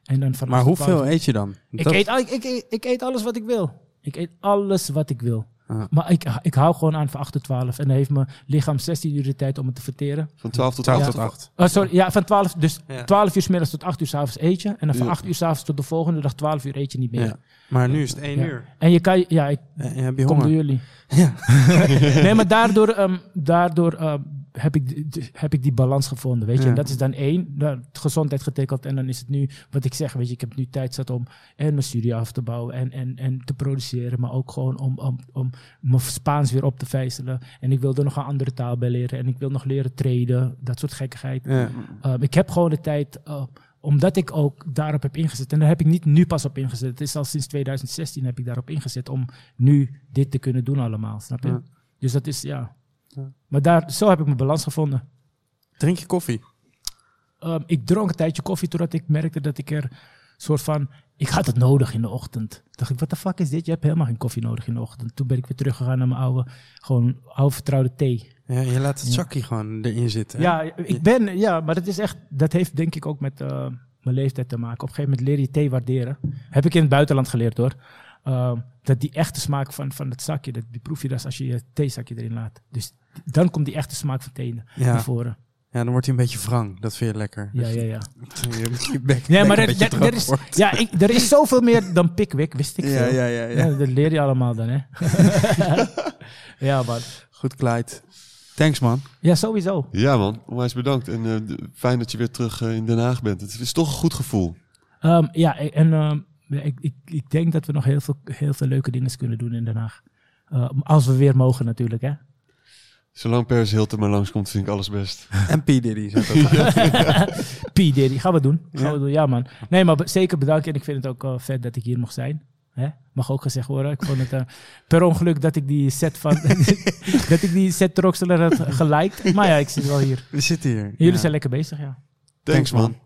En dan van Maar 8 tot hoeveel 12 eet je dan? Ik, Dat- eet, ik, ik, ik eet alles wat ik wil. Ik eet alles wat ik wil. Maar ik, ik hou gewoon aan van 8 tot 12. En dan heeft mijn lichaam 16 uur de tijd om het te verteren. Van 12 tot 12 8? tot 8. Oh, sorry, ja, van 12, dus Ja. 12 uur s middags tot 8 uur s avonds eet je. En dan van Ja. 8 uur s avonds tot de volgende dag 12 uur eet je niet meer. Ja. Maar nu is het 1 Ja. uur. En je kan, ja, ik En heb je kom door honger? jullie. Ja. <laughs> nee, maar daardoor, ehm, daardoor ehm, heb, ik, heb ik die balans gevonden, weet je. Ja. En dat is dan één, de gezondheid getekend. En dan is het nu, wat ik zeg, weet je, ik heb nu tijd zat om en mijn studie af te bouwen en, en, en te produceren. Maar ook gewoon om, om, om mijn Spaans weer op te vijzelen. En ik wil er nog een andere taal bij leren. En ik wil nog leren traden, dat soort gekkigheid. Ja. Ehm, ik heb gewoon de tijd, eh, omdat ik ook daarop heb ingezet. En daar heb ik niet nu pas op ingezet. Het is al sinds 2016 heb ik daarop ingezet om nu dit te kunnen doen allemaal, snap je? Ja. Dus dat is, ja. Ja. Maar daar, zo heb ik mijn balans gevonden. Drink je koffie? Ehm, ik dronk een tijdje koffie totdat ik merkte dat ik er soort van... Ik had het nodig in de ochtend. dacht ik, wat de fuck is dit? Je hebt helemaal geen koffie nodig in de ochtend. Toen ben ik weer teruggegaan naar mijn oude, gewoon oude vertrouwde thee. Ja, je laat het Ja. zakje gewoon erin zitten. hè? Ja, ik ben, ja, maar dat is echt, dat heeft denk ik ook met eh, mijn leeftijd te maken. Op een gegeven moment leer je thee waarderen. Heb ik in het buitenland geleerd hoor. Ehm, dat die echte smaak van, van het zakje, dat die proef je dus als je je theezakje erin laat. Dus dan komt die echte smaak van thee Ja. naar voren. Ja, dan wordt hij een beetje wrang. Dat vind je lekker. Ja, ja, ja. <laughs> Je, je bek, bek maar er, er- er is, wordt. ja, ik, er is zoveel meer dan Pickwick, wist ik Ja, veel. ja, ja, ja. dat leer je allemaal dan, hè. <laughs> ja, man. Goed, Clyde. Thanks, man. Ja, sowieso. Ja man, onwijs bedankt. En eh, fijn dat je weer terug eh, in Den Haag bent. Het is toch een goed gevoel. Ehm, ja, en ehm, ja, ik, ik, ik denk dat we nog heel veel, heel veel leuke dingen kunnen doen in Den Haag. Eh, als we weer mogen natuurlijk, hè. Zolang Paris Hilton maar langskomt, vind ik alles best. <laughs> En P. Diddy. <laughs> <laughs> P. Diddy, gaan we doen. Gaan Ja? we doen, ja man. Nee, maar zeker bedankt en ik vind het ook vet dat ik hier mag zijn. Hè? Mag ook gezegd worden. Ik vond het eh, per ongeluk dat ik die set van... dat ik die set Rocksteller had geliked. Maar ja, ik zit wel hier. We zitten hier. Jullie Ja. zijn lekker bezig, ja. Thanks man.